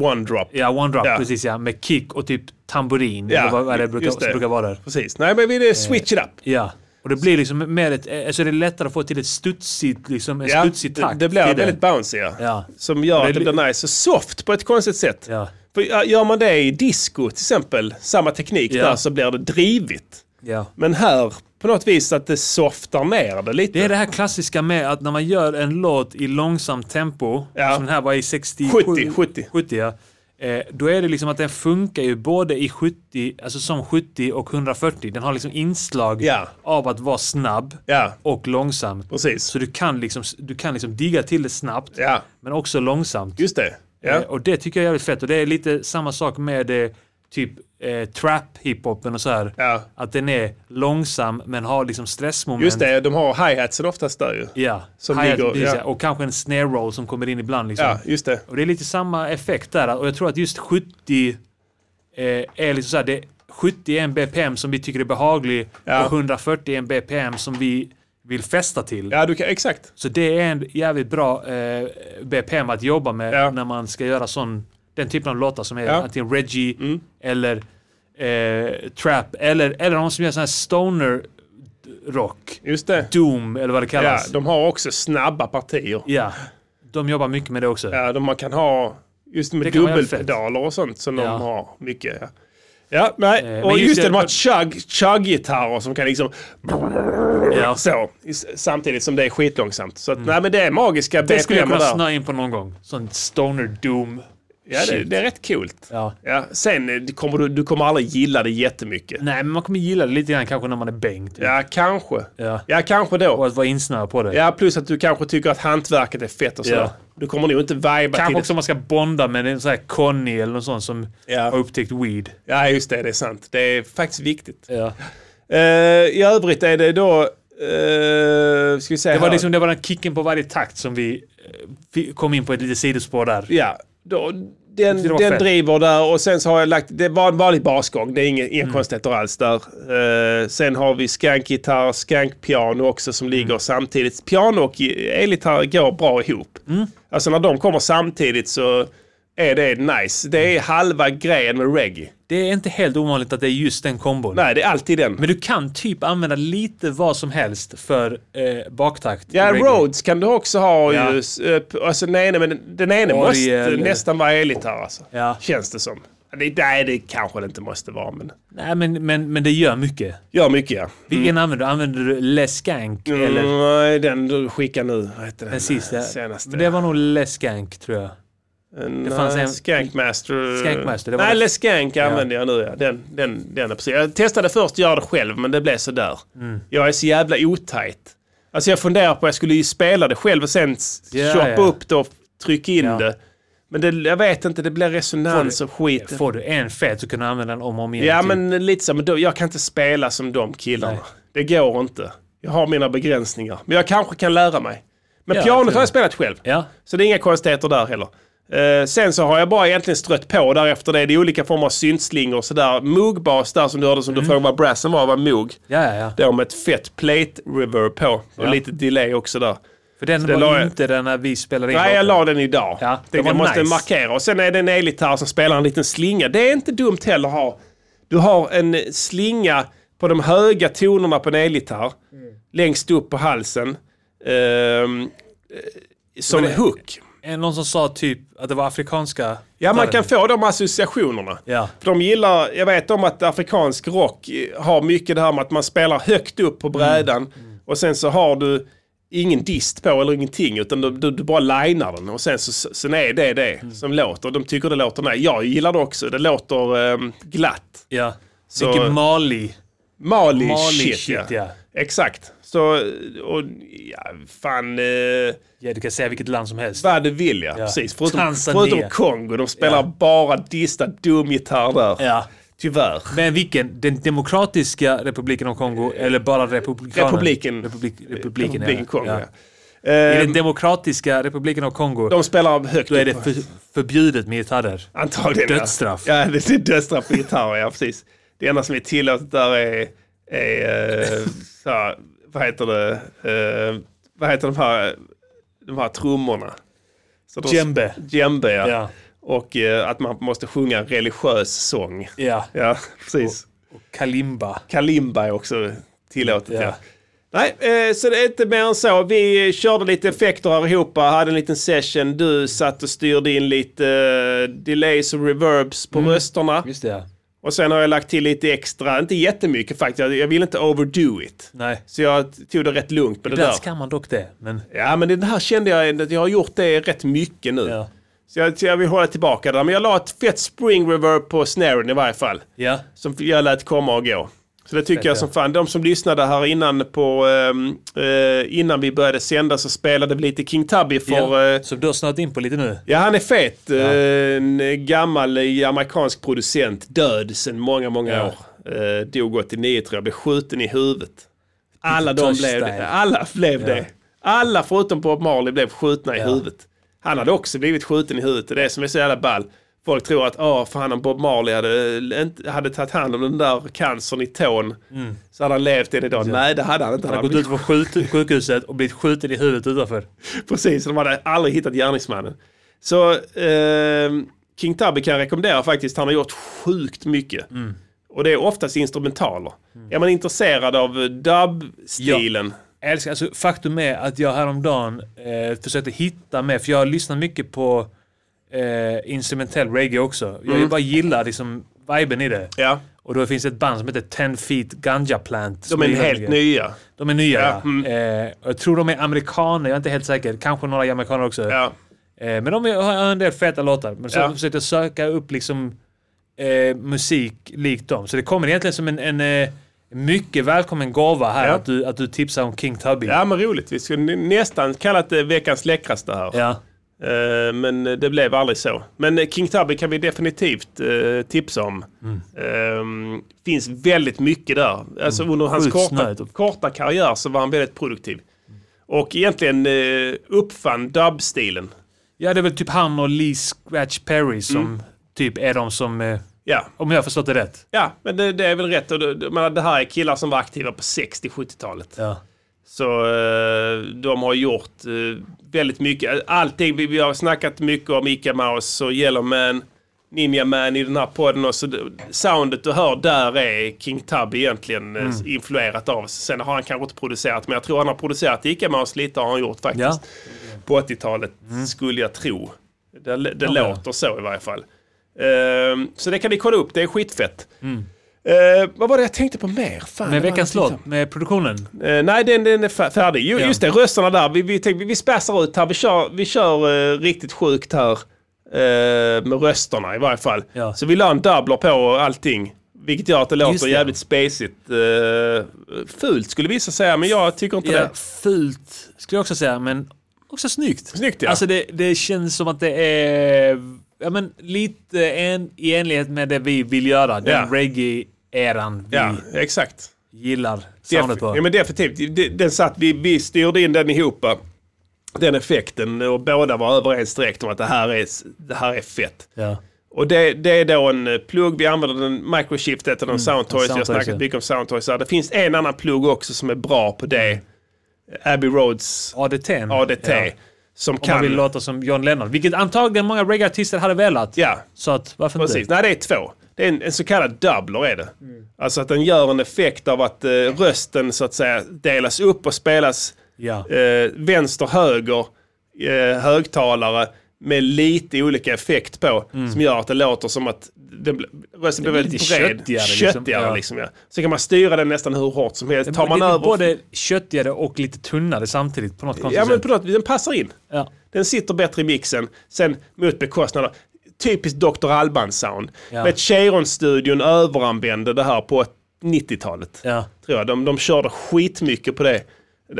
one drop. Ja, one drop, Ja. precis ja. Med kick och typ tamburin. Ja, eller vad, vad det brukar, det. brukar vara där. Precis. Nej, men vi ville switch it up. Ja. Och det blir liksom mer ett... Alltså det är lättare att få till ett studsigt, liksom en Ja, studsig det, takt. det blir till väldigt bouncy. Ja. Ja. Som gör det att det blir nice och soft på ett konstigt sätt. Ja. För gör man det i disco till exempel, samma teknik Ja. där, så blir det drivigt. ja. Men här, på något vis att det softar ner det lite. Det är det här klassiska med att när man gör en låt i långsamt tempo, Ja. som den här var i 60... 70, 70. 70 ja. Eh, då är det liksom att den funkar ju både i 70, alltså som 70 och 140. Den har liksom inslag Ja. av att vara snabb Ja, och långsam. precis. Så du kan liksom, du kan liksom digga till det snabbt, Ja, men också långsamt. just det. Eh, och det tycker jag är jävligt fett. Och det är lite samma sak med eh, typ eh, trap hiphopen och så här. Ja. Att den är långsam men har liksom stressmoment. Just det, de har hi-hatsen oftast där ju. Ja, Som ligger- ja. och kanske en snare roll som kommer in ibland. Liksom. Ja, just det. Och det är lite samma effekt där. Och jag tror att just 70 eh, är liksom så här, det 70 är en BPM som vi tycker är behaglig Ja. och 140 är en BPM som vi vill fästa till. Ja, du kan, exakt. Så det är en jävligt bra eh, BPM att jobba med när man ska göra sån, den typen av låtar som är Ja. antingen Reggie Mm. eller eh, Trap eller, eller de som gör sån här stoner rock. Just det. Doom eller vad det Ja, kallas. de har också snabba partier. Ja, de jobbar mycket med det också. Ja, de man kan ha just med dubbelpedaler och sånt som Ja. de har mycket. Ja. Ja, nej. Eh, och just just det, de har chug, chug-gitarrer som kan liksom... Ja. Så. Samtidigt som det är skitlångsamt. Så att, nej men det är magiska Det skulle jag BPM kunna där. snöa in på någon gång. Sån stoner doom. Ja, det, det är rätt coolt. Ja. Ja, sen eh, det kommer du, du kommer aldrig gilla det jättemycket. Nej, men man kommer gilla det lite grann kanske när man är bänkt. Ja, kanske. Ja. Ja, kanske då. Och att vara insnöad på det. Ja, plus att du kanske tycker att hantverket är fett och sådär. Ja. Du kommer nog inte viba till Kanske det. också om man ska bonda med en sån här Conny eller någon sån som Ja. har upptäckt weed. Ja, just det. Det är sant. Det är faktiskt viktigt. Ja. Eh, I övrigt är det då... Uh, ska vi se Det var liksom det var den kicken på varje takt som vi, vi kom in på ett litet sidospår där. Ja, då, den, den fett. driver där och sen så har jag lagt, det var en vanlig basgång, det är inga, Mm. inga konstigheter alls där. Eh, sen har vi skankgitarr, skankpiano också som Mm. ligger samtidigt. Piano och elgitarr går bra ihop. Mm. Alltså när de kommer samtidigt så är det nice. Det är halva grejen med reggae. Det är inte helt ovanligt att det är just den kombon. Nej, det är alltid den. Men du kan typ använda lite vad som helst för eh, baktakt. Ja, reggae. Rhodes kan du också ha Ja. ju. Alltså den ene, men den ene Orgel måste nästan vara elgitarr alltså. Ja. Känns det som. Det, nej, det kanske det inte måste vara, men Nej, men, men, men det gör mycket. gör mycket ja. Vilken använder du? Använder du Les Skank Mm, eller Nej, den du skickar nu. Vad heter den? den sista? Senaste. Det var nog Les Skank tror jag. En, det fanns nej, en- Skankmaster. Skankmaster, det var Nej, det. Les Skank använder jag nu. Ja. Den, den, den är precis. Jag testade först att göra det själv, men det blev sådär. Mm. Jag är så jävla otajt. Alltså jag funderar på att jag skulle ju spela det själv och sen s- Ja, choppa ja. upp det och trycka in Ja. det. Men det, jag vet inte, det blir resonans och skit. Får du en fet så kan du använda den om och om igen. Ja, typ. men lite så. Men då, jag kan inte spela som de killarna. Nej. Det går inte. Jag har mina begränsningar. Men jag kanske kan lära mig. Men Ja, pianot tror har jag jag. spelat själv. Ja. Så det är inga konstigheter där heller. Eh, sen så har jag bara egentligen strött på därefter det. Det är olika former av syntslingor och sådär. Moog-bas där som du hörde som du frågade vad brassen var, var Moog. Ja, ja, ja. Då med ett fett plate reverb på. Och Ja. lite delay också där. För den Så det var jag- inte den när vi spelade in. Nej, jag la den idag. Ja, det det var jag måste nice. markera. Och sen är det en elgitarr som spelar en liten slinga. Det är inte dumt heller att ha. Du har en slinga på de höga tonerna på en elgitarr. Längst upp på halsen. Ehm, eh, som det- hook. Eh, Någon som sa typ att det var afrikanska... Ja, man kan få de associationerna. Ja. För de gillar, jag vet om att afrikansk rock eh, har mycket det här med att man spelar högt upp på brädan och sen så har du ingen dist på eller ingenting utan du, du, du bara linar den och sen, så, sen är det det som låter. De tycker det låter nej. Jag gillar det också. Det låter eh, glatt. Ja. Så- Mali. Mali, Mali shit, shit, ja. ja. Exakt. Så, och ja, fan. Eh, Ja, du kan säga vilket land som helst. vad du vill ja. Ja. Precis. Förutom, Tanzania. förutom Kongo. De spelar Ja. bara distad dum gitarr där. Ja. Tyvärr. Men vilken? Den demokratiska republiken av Kongo eller bara republikanen? Republiken. Republik, republiken, Republiken. Kongo, ja. ja. I Eh, den demokratiska republiken av Kongo de spelar högt då är det för, förbjudet med gitarrer. Antagligen. Dödsstraff. Ja, det är dödsstraff på gitarr, ja precis. Det enda som är tillåtet där är, är eh, så här, vad heter det, eh, vad heter de här, de här trummorna? Så de- Djembe. Djembe, ja. Ja. Och eh, att man måste sjunga religiös sång. Ja. Ja, precis. Kalimba. Kalimba är också tillåtet, ja. Ja. Nej, eh, så det är inte mer än så. Vi körde lite effekter här ihop, hade en liten session. Du satt och styrde in lite eh, delays och reverbs på rösterna. Just det, ja. Och sen har jag lagt till lite extra, inte jättemycket faktiskt. Jag- Jag vill inte overdo it. Nej. Så jag tog det rätt lugnt med det Ibland där. ska man dock det. Men Ja, men det här kände jag att jag har gjort det rätt mycket nu. ja. Så jag, jag vill hålla tillbaka det där. Men jag la ett fett spring reverb på snaren i varje fall. Ja. Som jag lät komma och gå. Så det tycker jag ja. som fan. De som lyssnade här innan på ehm, eh, innan vi började sända så spelade vi lite King Tubby för ja. eh, Så du har snöat in på lite nu? Ja, han är fet. Eh, En gammal eh, amerikansk producent. Död sedan många, många Ja. år. Eh, dog 89 tror jag. Blev skjuten i huvudet. Alla de blev det. Alla blev Ja. det. Alla förutom Bob Marley blev skjutna i Ja. huvudet. Han hade också blivit skjuten i huvudet. Det är det som är så jävla ball. Folk tror att åh, fan om Bob Marley hade, eh, hade tagit hand om den där cancern i tån så hade han levt än idag. Nej, det hade han inte. Han har hade gått ut från skjut- sjukhuset och blivit skjuten i huvudet utanför. (laughs) Precis, de hade aldrig hittat gärningsmannen. Så eh, King Tubby kan jag rekommendera faktiskt. Han har gjort sjukt mycket. Och det är oftast instrumentaler. Är man intresserad av eh, dub-stilen? Jag älskar, alltså, faktum är att jag häromdagen eh, försökte hitta med, för jag har lyssnat mycket på eh, instrumentell reggae också. Jag Mm. bara gillar liksom viben i det. Ja. Och då finns det ett band som heter Ten Feet Ganja Plant. De är jag helt nya. De är nya, Ja, mm. Eh, jag tror de är amerikaner, jag är inte helt säker. Kanske några amerikaner också. Ja. Eh, men de har en del feta låtar. Men så Ja. jag försökte söka upp liksom eh, musik likt dem. Så det kommer egentligen som en, en eh, mycket välkommen gåva här Ja. att, du, att du tipsar om King Tubby. Ja men roligt. Vi skulle nästan kalla det veckans läckraste här. Ja. Eh, Men det blev aldrig så. Men eh, King Tubby kan vi definitivt eh, tipsa om. Mm. Ehm, finns väldigt mycket där. Alltså under hans korta, korta karriär så var han väldigt produktiv. Och egentligen uppfann dub-stilen. ja, det är väl typ han och Lee Scratch Perry som Mm. typ är de som... Ja, om jag har förstått det rätt. ja men det, det är väl rätt. Och det, det, här är killar som var aktiva på 60-70-talet. Ja. Så de har gjort väldigt mycket. Allting, vi, vi har snackat mycket om Ica Mouse och Yellowman, Ninja Man i den här podden. Och så det, soundet du hör där är King Tubby egentligen eh, influerat av. Sen har han kanske inte producerat, men jag tror han har producerat Ica Mouse lite har han gjort faktiskt. Ja. På 80-talet skulle jag tro. Det, det Ja. låter så i varje fall. Ehm, så det kan ni kolla upp, det är skitfett. Eh, vad var det jag tänkte på mer? Fan, Med veckans låt, med produktionen. Eh, nej, den, den är fär- färdig. Jo, Ja. Just det, rösterna där. Vi, vi, tänkte, vi späsar ut här. Vi kör, vi kör eh, riktigt sjukt här. eh, med rösterna i varje fall. Ja. Så vi la en doubler på och allting. Vilket gör att det Just låter det. jävligt spacigt. Uh, fult skulle vissa säga, men jag tycker inte Ja, det. fult skulle jag också säga, men också snyggt. Snyggt ja. Alltså det, det känns som att det är ja, men lite en, i enlighet med det vi vill göra. Den Ja. Reggae-eran vi ja, exakt. gillar soundet på. Ja, men definitivt. Den satt, vi, vi styrde in den ihop. Den effekten och båda var överens direkt om att det här är, det här är fett. Ja. Och det, det är då en eh, plugg, vi använder den, Microchift heter den, Soundtoys, jag har snackat mycket om Soundtoys. Det finns en annan plugg också som är bra på det. Abbey Roads ADT. ADT. Ja. Som Om man vill låta som John Lennon. Vilket antagligen många reggae-artister hade velat. Ja, Så att, varför precis. inte? Nej, det är två. Det är en, en så kallad doubler är det. Alltså att den gör en effekt av att eh, rösten så att säga delas upp och spelas Ja. eh, vänster, höger, eh, högtalare med lite olika effekt på. Som gör att det låter som att den, rösten blir väldigt bred. köttigare, liksom. Köttigare Ja. liksom. ja. Så kan man styra den nästan hur hårt som helst. Tar man det över... både köttigare och lite tunnare samtidigt på något konstigt Ja men sätt. på något den passar in. Ja. Den sitter bättre i mixen. Sen mot bekostnad typiskt Dr. Alban-sound. Ja. Cheiron-studion överanvände det här på 90-talet. Ja. Tror jag. De, de körde skitmycket på det.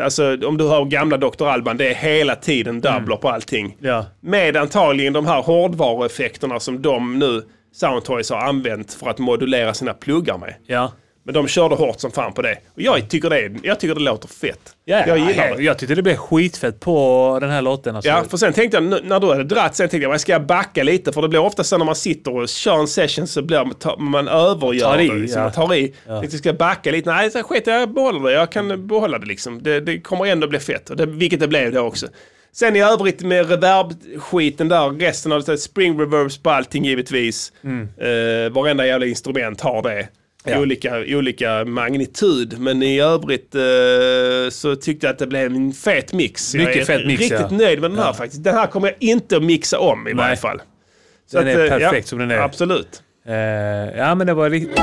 Alltså om du har gamla Dr. Alban, det är hela tiden dubbler på allting. Mm. Ja. Med antagligen de här hårdvarueffekterna som de nu, Soundtoys, har använt för att modulera sina pluggar med. Ja. Men de körde hårt som fan på det. Och jag tycker det, jag tycker det låter fett. Ja, jag gillar det. Jag tyckte det blev skitfett på den här låten. Alltså. Ja, för sen tänkte jag, när du hade dratt, sen tänkte jag, "Vad ska jag backa lite? För det blir ofta så när man sitter och kör en session så blir man, man övergör Tar i, det. Liksom. ja. Man tar i. Ja. Tänkte, ska jag backa lite? Nej, så skit jag behåller det. Jag kan behålla det liksom. Det, det kommer ändå bli fett. Och det, vilket det blev då också. Sen i övrigt med reverb-skiten där, resten av det, spring reverbs på allting givetvis. Mm. Eh, varenda jävla instrument har det. I Ja. olika, i olika magnitud. Men i övrigt eh, så tyckte jag att det blev en fet mix. Mycket jag är fet mix, riktigt ja. nöjd med den här faktiskt. Den här kommer jag inte att mixa om i varje fall. Så Den är eh, perfekt som den är. Absolut. Eh, ja, men det var riktigt...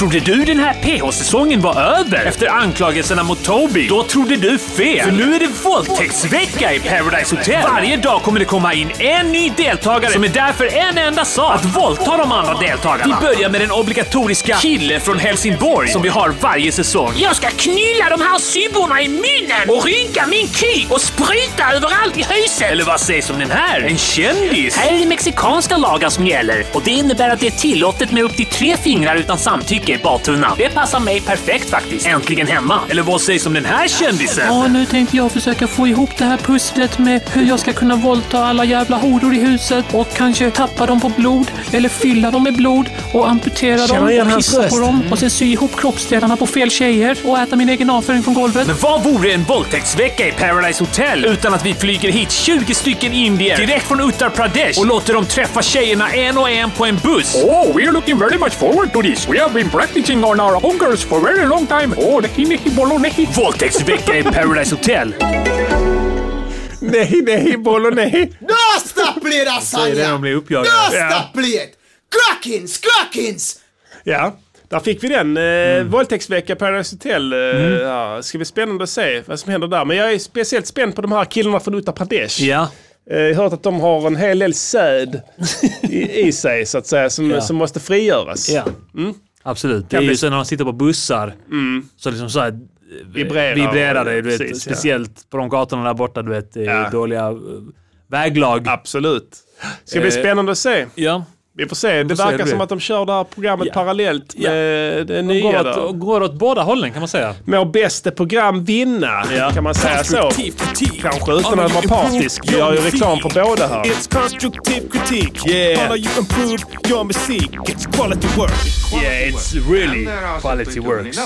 Trodde du den här PH-säsongen var över? Efter anklagelserna mot Toby? Då trodde du fel! För nu är det våldtäktsvecka i Paradise Hotel! Varje dag kommer det komma in en ny deltagare som är där för en enda sak. Att våldta de andra deltagarna. Vi börjar med den obligatoriska kille från Helsingborg som vi har varje säsong. Jag ska knylla de här sybborna i munnen och rynka min kuk och spruta överallt i huset. Eller vad sägs om den här? En kändis? Här är det mexikanska lagar som gäller och det innebär att det är tillåtet med upp till tre fingrar utan samtycke i badtunnan. Det passar mig perfekt faktiskt. Äntligen hemma. Eller vad sägs om den här kändisen? Ja, nu tänkte jag försöka få ihop det här pusslet med hur jag ska kunna våldta alla jävla horor i huset och kanske tappa dem på blod eller fylla dem med blod och amputera Känner dem och pissa på dem och sen sy ihop kroppsdelarna på fel tjejer och äta min egen avföring från golvet. Men vad vore en våldtäktsvecka i Paradise Hotel utan att vi flyger hit 20 stycken indier direkt från Uttar Pradesh och låter dem träffa tjejerna en och en på en buss? Oh, we're looking very much forward to this. We have been practicing on our hungers for very long time. Oh, nehi nehi bolo nehi. Våldtäktsvecka i Paradise Hotel. Nej, nej, bollo, nej. Nosta pliet, Så är det de blir uppjagade. Nosta! Skrakins! Skrakins! Ja, där fick vi den. Eh, Mm. Våldtäktsvecka Paradise Hotel. Eh, ja, ska bli spännande att se vad som händer där. Men jag är speciellt spänd på de här killarna från Uttar Pradesh. Ja. Eh, Jag har hört att de har en hel del säd (laughs) i, i sig så att säga som, Ja. som måste frigöras. Ja. Absolut. Det är ju så när de sitter på bussar. Så liksom så här, Vibrerar. vibrerar det. Du vet, Precis, ja. speciellt på de gatorna där borta. Du vet, det är Ja. dåliga eh, väglag. Absolut. Ska bli Eh, spännande att se. Ja. Vi får se. Det får se verkar det. som att de kör det här programmet Ja. parallellt Ja. med det De nya. går, åt, går åt båda hållen kan man säga. Må bästa program vinna, Ja. kan man säga så. Kanske utan att vara partisk. Vi gör ju reklam för båda här. It's constructive critique. Yeah. How do you improve your music? It's quality work. Yeah, it's really quality works.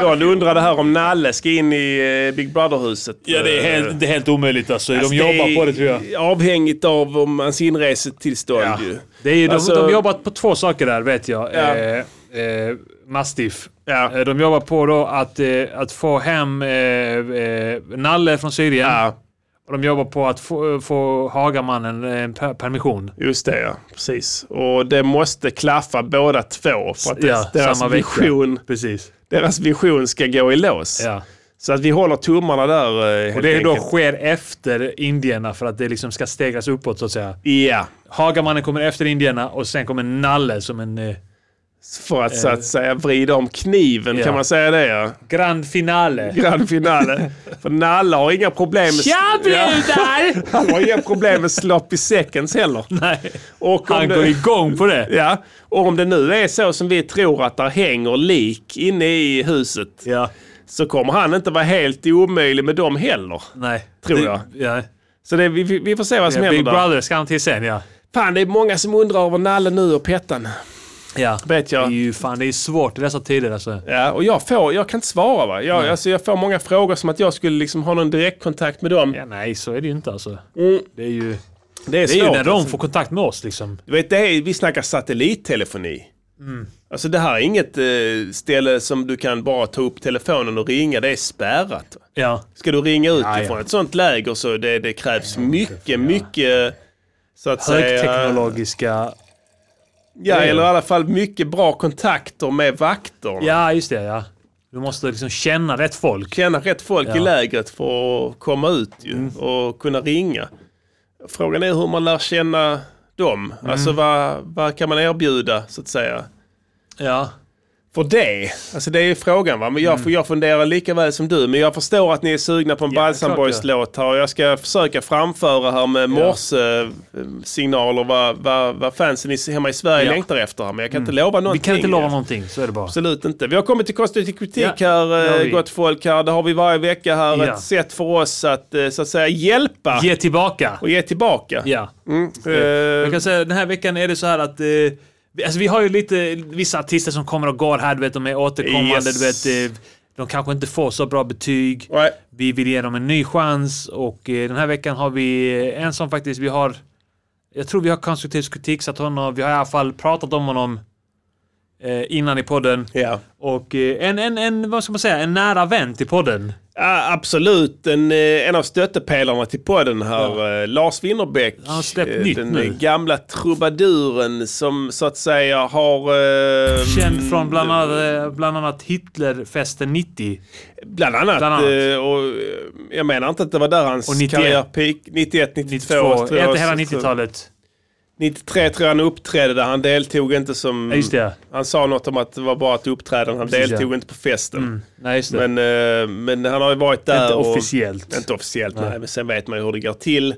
John undrade här om Nalle ska in i eh, Big Brother-huset. Ja, det är helt, det är helt omöjligt alltså. Alltså, De jobbar på det tror jag. Avhängigt av om hans inresetillstånd Ja. ju. Det är ju, de, Alltså- de jobbar på två saker där vet jag. Ja. Eh, eh, Mastiff. Ja. Eh, De jobbar på då att, eh, att få hem eh, eh, Nalle från Syrien. Ja, Och de jobbar på att få, få Hagamannen en per permission. just det ja. Precis. Och det måste klaffa båda två för att Ja, deras, vecka. vision, Precis. deras vision ska gå i lås. Ja. Så att vi håller tummarna där eh, Och det då enkelt. sker efter indierna för att det liksom ska stegras uppåt så att säga. Ja, Hagamannen kommer efter indierna och sen kommer Nalle som en eh, för att så att säga vrida om kniven Ja. kan man säga det ja. grand finale. Grand finale. För Nalle har inga problem med... Tja brudar! (laughs) Han har inga problem med sloppy seconds heller. Nej, Och han det- går igång på det. Ja, och om det nu är så som vi tror att där hänger lik inne i huset Ja, så kommer han inte vara helt omöjlig med dem heller. nej. Tror Det- jag. Ja. Så det, vi, vi får se vad som Ja, händer Big. Brother ska han till sen ja. Fan, det är många som undrar över Nalle nu och Pettan. Ja. Vet Det är jag. ju fan, det är svårt i dessa tider alltså. Ja, och jag, får, jag kan inte svara va. Jag, alltså, jag får många frågor som att jag skulle liksom ha någon direktkontakt med dem. Ja, nej, så är det ju inte alltså. Mm. Det är ju, Det är det är ju när de alltså. får kontakt med oss liksom. Du vet, det är, vi snackar satellittelefoni. Mm. Alltså det här är inget eh, ställe som du kan bara ta upp telefonen och ringa. Det är spärrat. Ja. Ska du ringa Ja, utifrån ja. ett sånt läger så det, det krävs mycket, mycket så att säga... Högteknologiska... Ja, eller i alla fall mycket bra kontakter med vakter. Ja, just det ja. Du måste liksom känna rätt folk. Känna rätt folk i Ja. Mm. lägret för att komma ut ju, och kunna ringa. Frågan är hur man lär känna dem. Mm. Alltså vad, vad kan man erbjuda så att säga? Ja. För det, alltså det är frågan va. Men jag, Mm. jag funderar lika väl som du. Men jag förstår att ni är sugna på en Ja, Balsam klart Boys låt här. Och jag ska försöka framföra här med morse-signaler vad, vad, vad fansen hemma i Sverige Ja. Mm. längtar efter. Här. Men jag kan inte lova Vi någonting. kan inte lova någonting, så är det bara. Absolut inte. Vi har kommit till konstruktiv kritik Ja, här, eh, vi. gott folk här. Det har vi varje vecka här. Ja. Ett sätt för oss att eh, så att säga hjälpa Ge tillbaka. och ge tillbaka. Ja. Eh, Jag kan säga den här veckan är det så här att vi- alltså vi har ju lite vissa artister som kommer och går här, du vet, de är återkommande, Yes. du vet, eh, de kanske inte får så bra betyg. nej. Vi vill ge dem en ny chans och eh, den här veckan har vi eh, en som faktiskt vi har jag tror vi har konstruktiv kritik satt honom, vi har i alla fall pratat om honom eh, innan i podden. Ja. Och eh, en, en, en, vad ska man säga, en nära vän till podden. Ja, absolut. En, eh, en av stöttepelarna till podden här, eh, Lars Winnerbäck. Han släppt eh, nytt Den nu. gamla trubaduren som så att säga har... eh, Känd från bland annat, bland annat Hitlerfesten 90. Bland annat. Bland annat. Och jag menar inte att det var där hans Och 91. karriär peak. 91, 92. 92, tror jag. inte hela Så- 90-talet. 93 tror jag han uppträdde där. Han deltog inte som... Ja, just det. Han sa något om att det var bara ett uppträdande. Han Precis, deltog ja. inte på festen. Mm. Nej. Men, eh, men han har ju varit där. inte och- officiellt. Inte officiellt, nej. Nej. Men sen vet man ju hur det går till.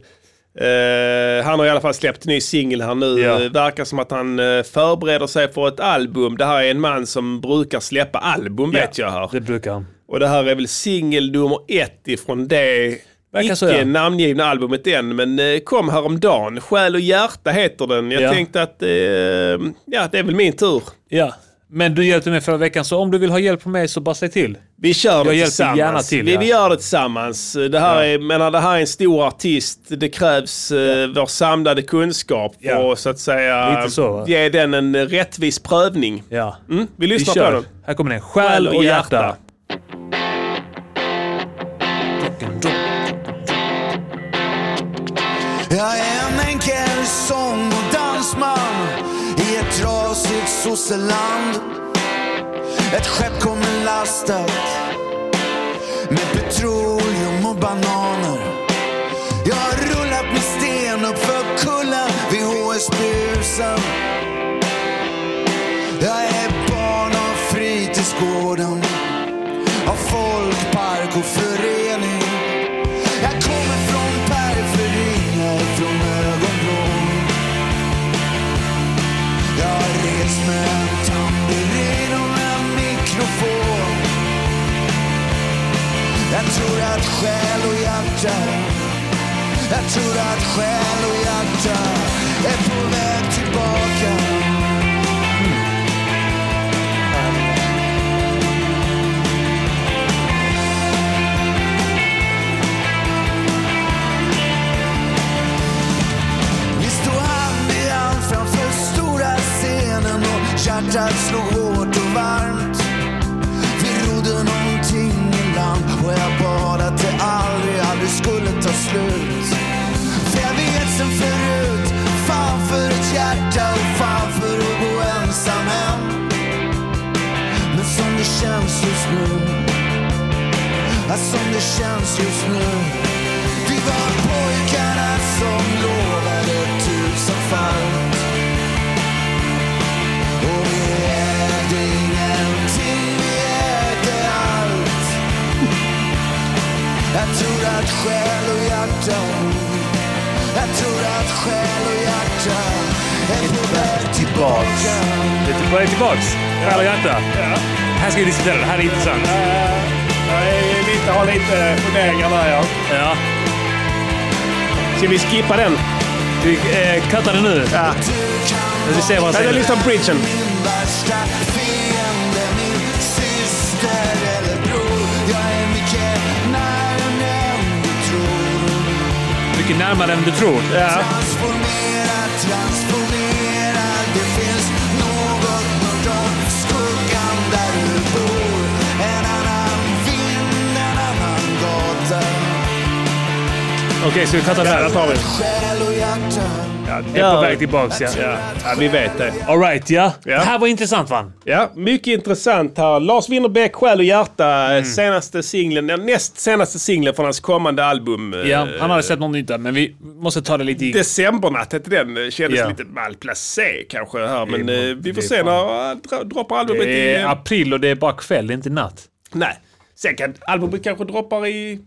Eh, han har i alla fall släppt en ny singel här nu. Ja. Verkar som att han eh, förbereder sig för ett album. Det här är en man som brukar släppa album vet jag här. Det brukar han. Och det här är väl singel nummer ett ifrån det icke ja. namngivna albumet än. Men eh, kom häromdagen. Själ och hjärta heter den. Jag Ja. tänkte att eh, ja, det är väl min tur. Ja. Men du hjälpte mig förra veckan, så om du vill ha hjälp från mig så bara säg till. Vi kör Jag det tillsammans. gärna till, vi, ja. vi gör det tillsammans. Det här, är, menar, det här är en stor artist. Det krävs eh, vår samlade kunskap Ja. att så att säga Lite så, va? ge den en rättvis prövning. Ja. Mm? Vi lyssnar Vi på den. Här kommer den. Själ och hjärta. Åseland. Ett skepp kommer lastat med petroleum och bananer. Jag har rullat med sten upp för kullen vid HSB-husen. Jag är barn av fritidsgården, av folkpark och förening. Förlorat tror att själ och hjärta Hjärta. Här ska vi diskutera. Det här är intressant. Jag är lite, har lite funderingar där ja. Ja. Ska vi skippa den? Vi eh, cuttar den nu. Ja. Vi ser vad han Nej, säger. lyssna på bridgen. Mycket närmare än du tror. Ja. Okej, så vi cuttar den Ja, här. där tar vi. Hjärta. Det är på väg tillbaks, ja. Ja, ja vi vet det. All right, ja. Ja. Det här var intressant, va? Ja, mycket intressant här. Lars Winnerbäck, Själ och hjärta, Mm. senaste singeln, ja, näst senaste singeln från hans kommande album. Ja, eh, han hade sett något nytt där, men vi måste ta det lite i... Decembernatt hette den. Eh, Kändes Ja. lite malplacé kanske här, men Det är- eh, vi får det är se när han droppar albumet Det i... är eh, april och det är bara kväll, det är inte natt. Nej. Sen kan albumet kanske droppar i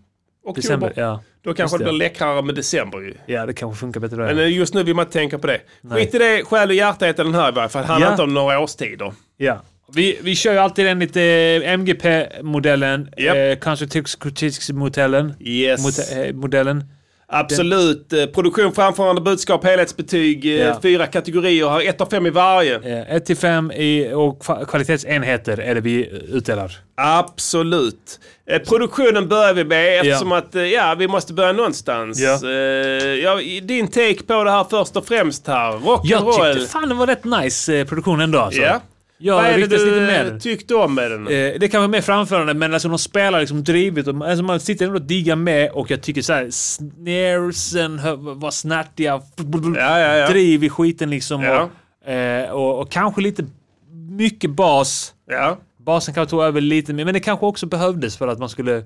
oktober. December, ja. Då kanske Just det det. blir läckrare med december ju. Ja, det kanske funkar bättre då. Men eh, just nu vill man inte tänka på det. Nej. Skit i det, Själ och hjärta heter den här i varje fall. Handlar Ja. inte om några årstider. Ja. Vi, vi kör ju alltid enligt eh, MGP-modellen. Japp. Eh, kanske Tysk-modellen. Yes. Mot, eh, modellen. Absolut. Eh, Produktion, framförande, budskap, helhetsbetyg. eh, Ja. Fyra kategorier. Har ett av fem i varje. 1 till 5 i, och kva- kvalitetsenheter är det vi utdelar. Absolut. Eh, produktionen börjar vi med eftersom att eh, ja, vi måste börja någonstans. Ja. Eh, ja, din take på det här först och främst här. Jag Rock'n'roll. tyckte fan det var rätt nice eh, produktion ändå alltså. Ja. Jag Vad är det du tyckte om med den? Eh, det kan vara mer framförande men alltså de spelar liksom drivet. Och, alltså man sitter ändå och diggar med och jag tycker såhär snaresen var snärtiga. Ja, ja, ja. Driv i skiten liksom. Ja. Och, eh, och, och kanske lite mycket bas. Ja. Basen kanske tog över lite mer men det kanske också behövdes för att man skulle,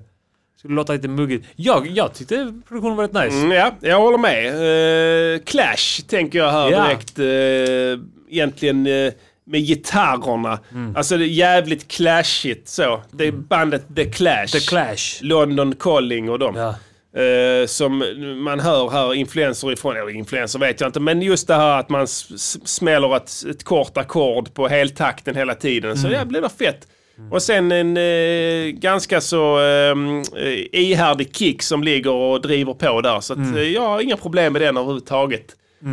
skulle låta lite muggigt. Jag, jag tyckte produktionen var rätt nice. Mm, ja, jag håller med. Eh, Clash tänker jag här Ja. direkt. Uh, egentligen eh, med gitarrerna. Mm. Alltså det är jävligt clashigt så. Det är bandet The Clash. The Clash. London Calling och dem. Ja. Eh, som man hör här influenser ifrån, eller influenser vet jag inte, men just det här att man smäller ett, ett kort ackord på heltakten hela tiden. Så Mm. det blir fett. Och sen en eh, ganska så eh, ihärdig kick som ligger och driver på där. Så att, Mm. eh, jag har inga problem med den överhuvudtaget.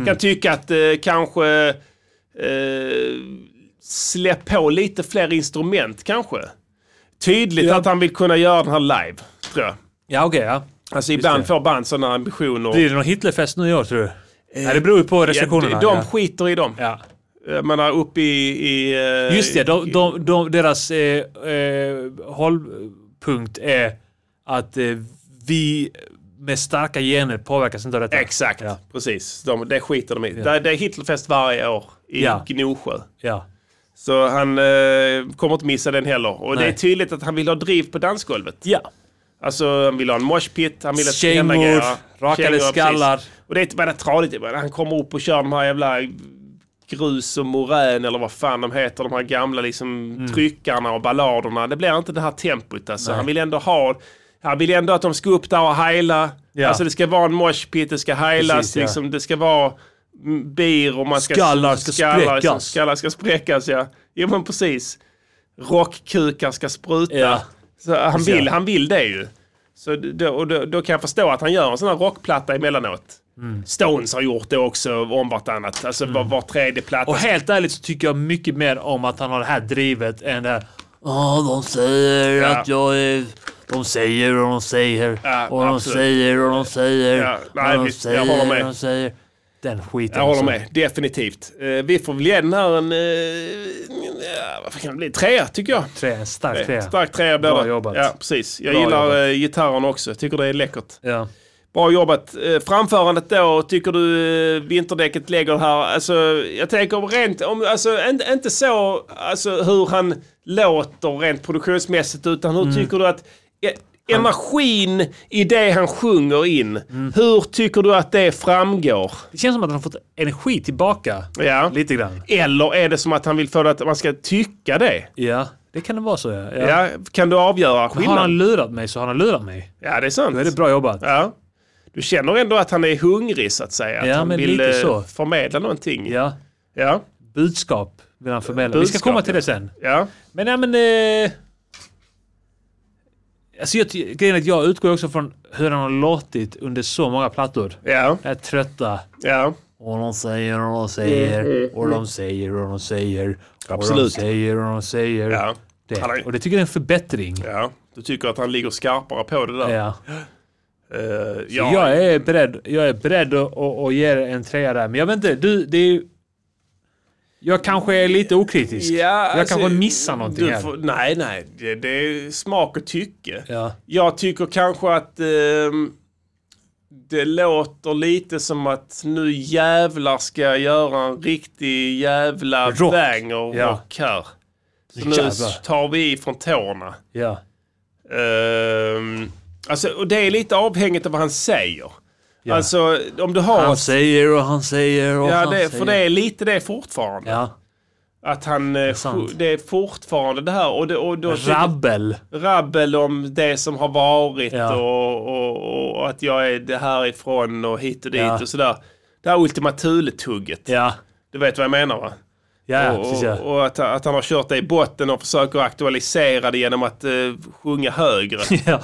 Kan tycka att eh, kanske eh, släpp på lite fler instrument kanske. Tydligt Ja. att han vill kunna göra den här live, tror jag. Ja okej ja. Alltså ibland det. får band sådana ambitioner. Blir det någon Hitlerfest nu i år tror du? Nej det beror ju på restriktionerna. Ja, de, de ja. skiter i dem. Ja. Jag menar uppe i... i eh, Just det, de, de, de, deras eh, eh, hållpunkt är att eh, vi med starka gener påverkas inte av detta. Exakt, Ja. precis. De, det skiter de i. Det, det är Hitlerfest varje år i Ja. Gnosjö. Ja. Så han eh, kommer inte missa den heller. Och det Nej. är tydligt att han vill ha driv på dansgolvet. Ja. Alltså han vill ha en moshpit, han vill att det Kängor, grejer. rakade Kängor, precis. skallar. Och det är inte bara tradigt. Han kommer upp och kör de här jävla grus och morän eller vad fan de heter. De här gamla liksom Mm. tryckarna och balladerna. Det blir inte det här tempot alltså. Han vill ändå ha... Han vill ändå att de ska upp där och heila. Ja. Alltså det ska vara en moshpit, det ska heilas. Precis, ja. liksom, det ska vara bir och man ska... Skallar ska spräckas. Liksom, skallar ska spräckas ja. Jo men precis. Rockkukar ska spruta. Ja. Så han, vill, han vill det ju. Så då, och då, då kan jag förstå att han gör en sån här rockplatta emellanåt. Mm. Stones har gjort det också om vartannat. Alltså var, var tredje platta. Och helt ärligt så tycker jag mycket mer om att han har det här drivet än det här Ja, de säger Ja. att jag är... De säger och de säger Ja, och de absolut. säger och de säger Ja, nej, och de visst, jag säger håller med. och de säger. Den skiten. Jag håller alltså. med, definitivt. Eh, vi får väl ge den här en... Eh, ja, vad kan det bli? Trea tycker jag. Tre, stark trea. Stark trea blir Bra jobbat. Ja, precis. Jag Bra gillar jobbat. eh, gitarren också. Tycker det är läckert. Ja. Bra jobbat. Eh, framförandet då, tycker du eh, vinterdäcket lägger här? Alltså, jag tänker rent, om, alltså, inte, inte så alltså, hur han låter rent produktionsmässigt, utan hur Mm. tycker du att eh, energin i det han sjunger in, Mm. hur tycker du att det framgår? Det känns som att han har fått energi tillbaka. Ja. Lite grann. Eller är det som att han vill få det att man ska tycka det? Ja, det kan det vara så ja. Ja. Kan du avgöra Men har skillnaden? han lurat mig så har han lurat mig. Ja, det är sant. Då är det bra jobbat. Ja. Du känner ändå att han är hungrig så att säga. Att Ja, han men vill eh, så. förmedla någonting. Ja. Ja. Budskap vill han förmedla. Vi ska Budskap, komma till ja. det sen. Ja. Men nej men... Eh, alltså jag, grejen är att jag utgår också från hur han har låtit under så många plattor. Ja. Det här trötta. Ja. Och de säger och de säger Mm, och de säger och de säger. Och de Absolut. säger och de säger. Ja. Det. Har- Och det tycker jag är en förbättring. Ja. Du tycker att han ligger skarpare på det där? Ja. (gasps) Så ja. Jag är beredd, jag är beredd att, att, att ge en trea där. Men jag vet inte, du, det är ju... Jag kanske är lite okritisk. Ja, jag alltså, kanske missar någonting du får, Nej, nej. Det, det är smak och tycke. Ja. Jag tycker kanske att ehm, det låter lite som att nu jävlar ska jag göra en riktig jävla Rock. banger Ja. rock här. Så nu Jävlar. tar vi i från tårna. Ja. Ehm, alltså, och det är lite avhängigt av vad han säger. Ja. Alltså om du har... Han säger och han säger och ja, han det, säger. för det är lite det fortfarande. Ja. Att han... Det är, sant. det är fortfarande det här. Och det, och då, Rabbel. rabbel om det som har varit Ja. och, och, och att jag är det härifrån och hit och dit Ja. och sådär. Det här Ultima Thule-tugget. Ja. Du vet vad jag menar va? Ja, och, precis ja. och, att, att han har kört det i botten och försöker aktualisera det genom att uh, sjunga högre. (laughs) ja.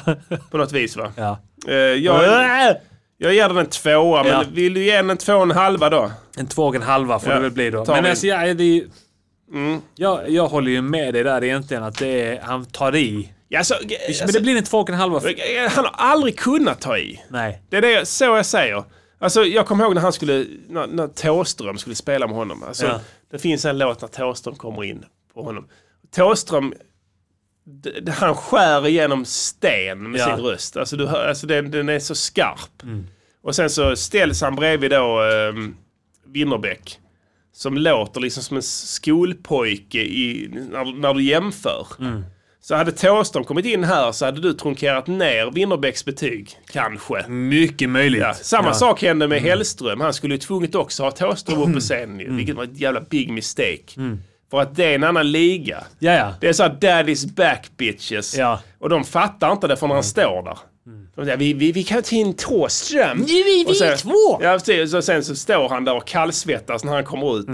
på något vis va? ja. Eh, jag, jag ger den en tvåa, Ja. men vill du ge den en två och en halva då? En två och en halva får Ja, det väl bli då. Men alltså, ja, det är. Mm. jag, jag håller ju med dig där egentligen att det är, han tar i. Ja, alltså, Men alltså, det blir en två och en halva. Han har aldrig kunnat ta i. Nej. Det är det, så jag säger. Alltså, jag kommer ihåg när han skulle, när, när Thåström skulle spela med honom. Alltså, Ja. Det finns en låt när Thåström kommer in på honom. D- han skär igenom sten med Ja. sin röst. Alltså, du alltså den, den är så skarp. Mm. Och sen så ställs han bredvid då um, Winnerbäck. Som låter liksom som en skolpojke i, när, när du jämför. Mm. Så hade Thåström kommit in här så hade du trunkerat ner Winnerbäcks betyg. Kanske. Mycket möjligt. Ja, samma Ja. sak hände med Hellström. Han skulle ju tvunget också ha Thåström upp på scenen ju, Mm. vilket var ett jävla big mistake. För att det är en annan liga. Ja, ja. Det är så daddy's back bitches. Ja. Och de fattar inte det förrän han står där. Säger, vi, vi, vi kan ta in Thåström. Vi, vi, vi två. Ja, precis. Och sen så står han där och kallsvettas när han kommer ut.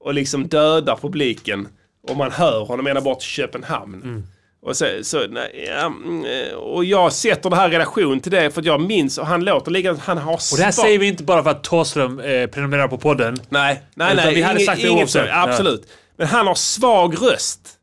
Och liksom dödar publiken. Och man hör honom ända bort till Köpenhamn. Och, så, så, nej, ja, mm, och jag sätter det här i relation till det för att jag minns, och han låter likadant, han har Och det här säger vi inte bara för att Thåström eh, prenumererar på podden. Nej, nej, nej. vi hade inget- sagt det inget oavsett. Absolut. Men han har svag röst.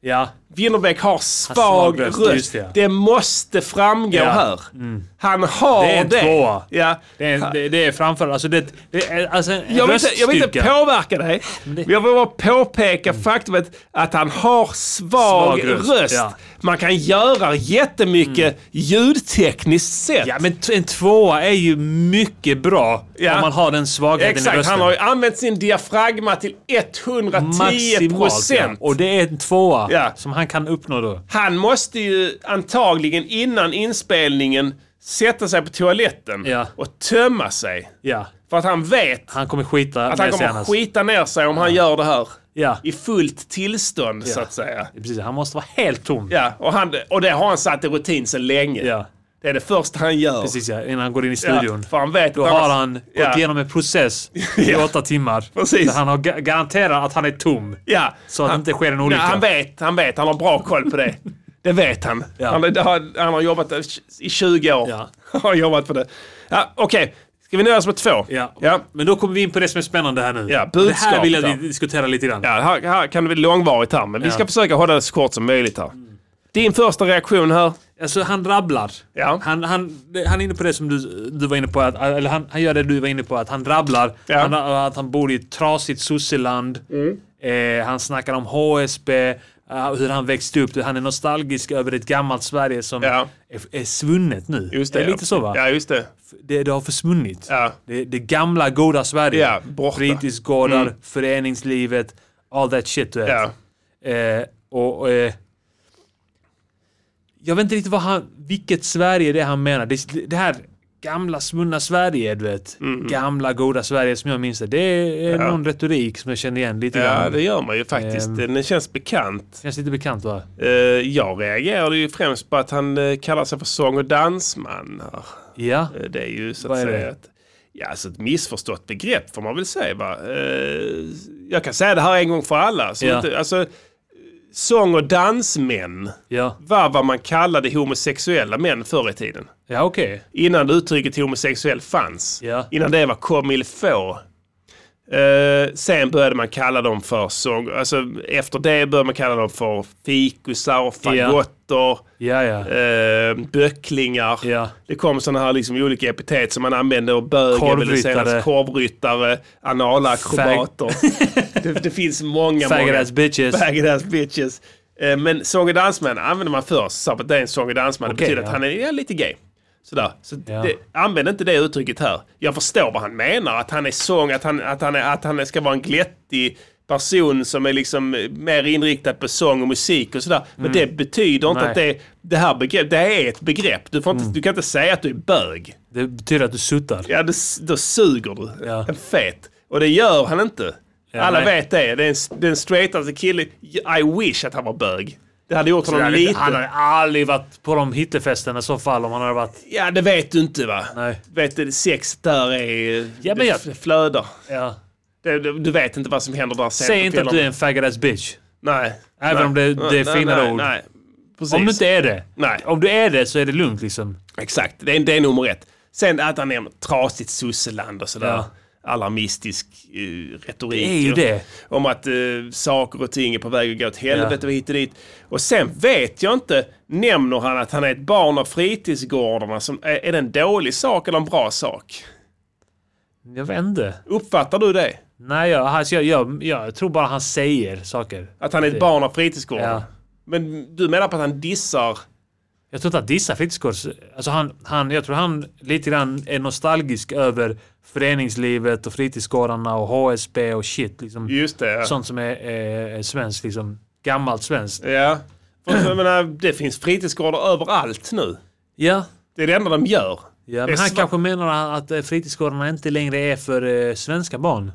Ja. Winnerbäck har svag, röst. röst, det. det. måste framgå Ja. här. Mm. Han har Det är en det. tvåa. Ja. Det är, det, det är framför, alltså det, det är alltså en Jag vill, inte, jag vill inte påverka dig. Men jag vill bara påpeka faktumet att han har svag, Svag röst, röst. ja. Man kan göra jättemycket ljudtekniskt sett. Ja, men en tvåa är ju mycket bra Ja. om man har den svagheten i Exakt, rösten. han har ju använt sin diafragma till 110 Maximalt, ja. procent. Och det är en tvåa som han kan uppnå då. Han måste ju antagligen innan inspelningen sätta sig på toaletten Ja. och tömma sig. Ja. För att han vet Han kommer skita att han kommer annars. skita ner sig om han gör det här. Ja. I fullt tillstånd så att säga. Precis, han måste vara helt tom. Ja, och, han, och det har han satt i rutin sedan länge. Ja. Det är det första han gör. Precis ja, innan han går in i studion. Ja, för han vet Då har han gått Ja. igenom en process i (laughs) Ja. åtta timmar. Precis. Där han har ga- garanterat att han är tom. Ja. Så att det inte sker en olycka. Nej, han vet, han vet, han har bra koll på det. (laughs) Det vet han. Ja. Han, har, han har jobbat i 20 år. Ja. Han har jobbat på (laughs) det. Ja, Okej, ska vi nöja oss med två? Ja. Ja. Men då kommer vi in på det som är spännande här nu. Ja, det här budskap vill jag diskutera lite grann. Ja, här, här kan det bli långvarigt här, men vi ska Ja. försöka hålla det så kort som möjligt här. Din första reaktion här? Alltså han rabblar. Ja. Han, han, det- han är inne på det som du, du var inne på, att, eller han, han gör det du var inne på, att han rabblar. Ja. Han, att han bor i ett trasigt sosseland. Eh, han snackar om HSB, eh, hur han växte upp. Han är nostalgisk över ett gammalt Sverige som Ja. är, är svunnet nu. Just det. är lite så va? Ja, just det. Det, det har försvunnit. Ja. Det, det gamla goda Sverige. Ja, borta. Fritidsgårdar, Mm. föreningslivet, all that shit du vet. Ja. Eh, och, och, eh, jag vet inte riktigt vad han, vilket Sverige det är han menar. Det, det här gamla svunna Sverige, du vet. Gamla goda Sverige som jag minns det. Det är Mm. Ja. någon retorik som jag känner igen lite Ja, grann. det gör man ju faktiskt. Ehm. Den känns bekant. Känns lite bekant va? Eh, jag reagerade ju främst på att han eh, kallar sig för sång och dansman. Ja. Eh, Det är ju så Vad att är säga ett, ja, alltså ett missförstått begrepp får man väl säga. Va? Eh, jag kan säga det här en gång för alla. Så Ja. inte, alltså, sång och dansmän Ja, var vad man kallade homosexuella män förr i tiden. ja okej. Innan uttrycket homosexuell fanns. Ja. Innan det var comme il faut. Eh, sen började man kalla dem för sång... Alltså efter det började man kalla dem för fikusar och fagotter. Ja, ja. Eh, böcklingar. Det kom sådana här liksom olika epitet som man använde och bög Korvryttare. korvryttare, analakrobater. (laughs) det, det finns många, Faggot många. bitches. Faggot bitches. Eh, men sång och dansmän använde man först. Det är en sång och dansman. det Okej, betyder att han är ja, lite gay. Sådär. Så Ja. det, använd inte det uttrycket här. Jag förstår vad han menar. Att han är sång, att han, att han, är, att han ska vara en glättig person som är liksom mer inriktad på sång och musik och sådär. Men det betyder inte Nej. att det, det här begrepp, det är ett begrepp. Du, får inte, du kan inte säga att du är bög. Det betyder att du suttar. Ja, då, då suger du. Ja. En fet. Och det gör han inte. Ja, Alla nej. vet det. Det är en, det är en straightaste kille. I wish att han var bög. Det hade gjort honom lite... han har aldrig varit på de Hitlerfesterna i så fall om han hade varit... Ja, det vet du inte va? Nej. Vet du, sex där är... Ja, men jag- det flödar. Ja. Det, det, du vet inte vad som händer där sen Säg inte att du är en faggot ass bitch. Nej. Även nej. om det, det är Nej, finare nej, ord. Nej, precis. Om du inte är det. Nej. Om du är det så är det lugnt liksom. Exakt, det är, det är nummer ett. Sen att han nämner trasigt sosseland och sådär. Ja. Alarmistisk uh, retorik. Det är ju det. Om att uh, saker och ting är på väg att gå åt helvete och hit och dit. Och sen vet jag inte, nämner han att han är ett barn av fritidsgårdarna. Som, är, är det en dålig sak eller en bra sak? Jag vet inte. Uppfattar du det? Nej, jag, alltså, jag, jag, jag tror bara han säger saker. Att han är ett barn av fritidsgårdarna? Ja. Men du menar på att han dissar... Jag tror inte att dissa fritidsgårds... Alltså han, han, jag tror han lite grann är nostalgisk över föreningslivet och fritidsgårdarna och HSB och shit. Liksom. Just det. Ja. Sånt som är, är, är svenskt, liksom. Gammalt svenskt. Ja. För, jag menar, det finns fritidsgårdar överallt nu. Ja. Det är det enda de gör. Ja, Det men är han kanske menar att eh, fritidsgårdarna inte längre är för eh, svenska barn.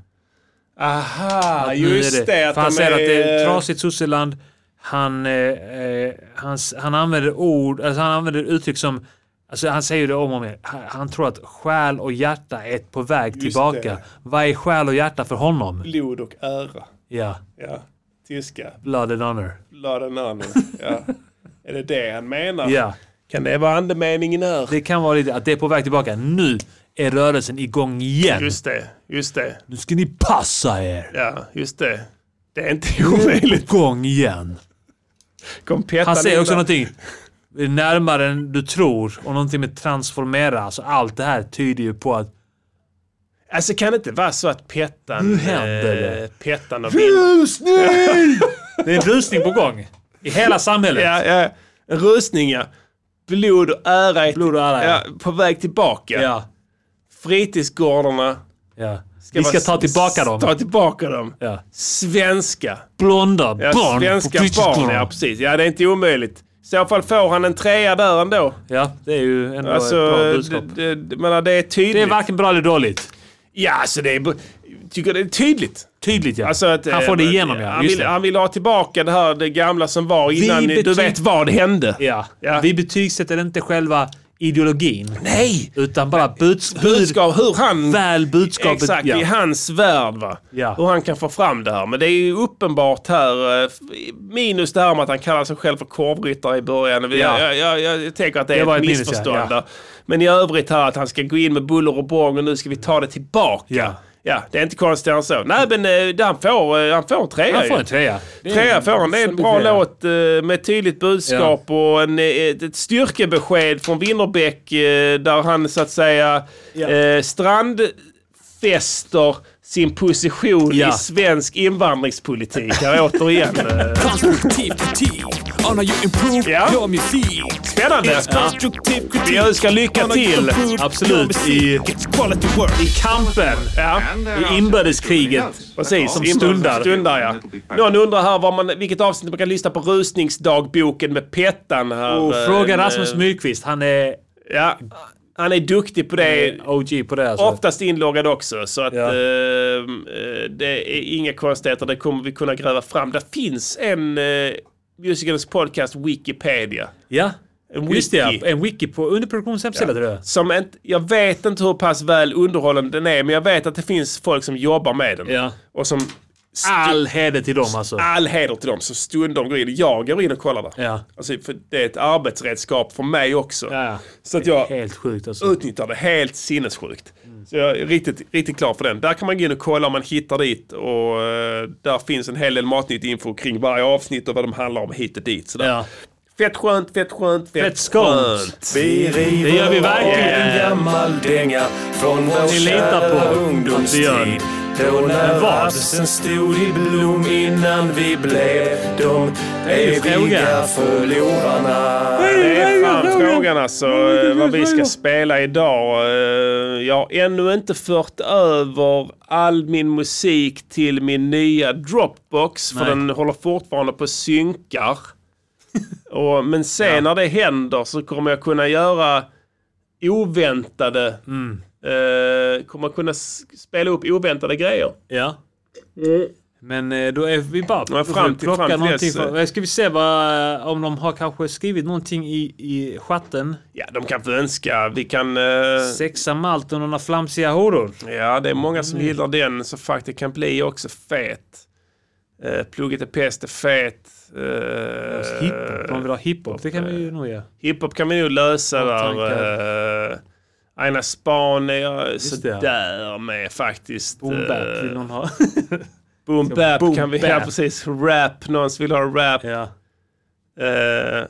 Aha, just är det. att För han de säger att det är är- trasigt sosseland. Han, eh, eh, han, han använder ord, alltså han använder uttryck som Alltså han säger det om och om. Han, han tror att själ och hjärta är på väg Just tillbaka. det. Vad är själ och hjärta för honom? Blod och ära. Ja, Ja, tyska. blood and honor. Blood and honor. Ja. (laughs) är det det han menar? Ja. Kan det vara andemeningen här? Det kan vara lite att det är på väg tillbaka. Nu är rörelsen igång igen. Just det, just det. Nu ska ni passa er. Ja, just det. Det är inte omöjligt. Igång igen. Kom Han säger också där. någonting närmare än du tror och någonting med transformera. Alltså allt det här tyder ju på att Alltså kan det inte vara så att Pettan... Nu händer eh, det. Pettan och. Rusning! (laughs) det är en rusning på gång. I hela samhället. Ja, ja. En rusning ja. Blod och ära. är- Blod och ära, ja. ja. På väg tillbaka. Ja. Fritidsgårdarna. ja. Vi ska ta tillbaka dem. Ta tillbaka dem. Ja. Svenska. Blonda Ja, barn svenska på barn, ja precis. Ja, det är inte omöjligt. I så fall får han en trea där ändå. Ja, det är ju ändå Alltså, ett bra budskap. det, det, det är tydligt. Det är varken bra eller dåligt. Ja, alltså det är... tycker det är tydligt. Tydligt ja. Alltså att, han får det eh, igenom ja. Han vill, han vill ha tillbaka det här det gamla som var innan du vet vad hände. Ja. Ja. Vi betygsätter inte själva ideologin. Nej! Utan bara buds, bud, Budskap, hur han... väl budskapet. Exakt, ja. i hans värld va. Ja. Hur han kan få fram det här. Men det är ju uppenbart här, eh, minus det här med att han kallar sig själv för korvryttare i början. Ja. Jag, jag, jag, jag tänker att det är Det var ett ett minus, ja. missförstånd Ja. där. Men i övrigt här att han ska gå in med buller och bång och nu ska vi ta det tillbaka. Ja. Det är inte konstigare än så. Nej men eh, han får, eh, han får en trea Han får en trea. Det är Trea får han. Det är en bra trea. låt eh, med ett tydligt budskap och en, eh, ett, ett styrkebesked från Winnerbäck eh, där han så att säga eh, strandfäster sin position Ja. i svensk invandringspolitik. Här återigen. eh, Konstruktiv kritik on how you improve Ja. your music. Spännande! Kritik Vi önskar lycka till. Absolut. I. I kampen. Ja, I inbördeskriget. precis. Som stundar. stundar ja. Någon undrar här var man, vilket avsnitt man kan lyssna på rusningsdagboken med Pettan här. Och eh, fråga eh, Rasmus Myrkvist. Han är Ja, han är duktig på det. OG på det. Alltså. Oftast inloggad också. Så att Ja. eh, eh, det är inga konstigheter. Det kommer vi kunna gräva fram. Det finns en uh, Musikernas podcast Wikipedia. Ja. En Just det, ja. wiki. En wiki på underproduktions hemsida tror jag. Som inte, jag vet inte hur pass väl underhållande den är, men jag vet att det finns folk som jobbar med den. Ja. Och som... All heder till dem alltså. All heder till dem som stundom går in. Jag går in och kollar där. Ja. Alltså, för det är ett arbetsredskap för mig också. Ja. Så att jag Helt sjukt alltså. utnyttjar det helt sinnessjukt. Så jag är riktigt, riktigt klar för den. Där kan man gå in och kolla om man hittar dit. Och eh, där finns en hel del matnytt info kring varje avsnitt och vad de handlar om hit och dit. Sådär. Ja. Fett skönt, fett skönt, fett, Fett skönt. Vi river Det gör vi verkligen. av en gammal dänga från vår Ni litar på kära att vi ungdomstid. Då när rapsen stod i blom innan vi blev de eviga förlorarna. Det är fan frågan alltså vad vi ska spela idag. Eh, Jag har ännu inte fört över all min musik till min nya Dropbox. För Nej. den håller fortfarande på synkar. (laughs) Och, men sen när det händer så kommer jag kunna göra oväntade... Eh, kommer kunna spela upp oväntade grejer. Ja. Men eh, då är vi bara Ja, fram till- plocka fram till dess, För, eh, ska vi se vad, om de har kanske skrivit någonting i, i chatten. Ja, de kan få önska. Vi kan... eh, Sexa malt och några flamsiga horor. Ja, det är många som gillar den så faktiskt kan bli också fet. Uh, plugget är pest är fet. Uh, Hiphop. De vill ha hiphop. Det kan vi ju nog göra. hiphop kan vi nog lösa där. Uh, Aina Span är jag sådär med faktiskt. Boom Eh, bap vill någon ha. (laughs) boom bap kan vi ha precis. Rap, någon vill ha rap. ja. Eh,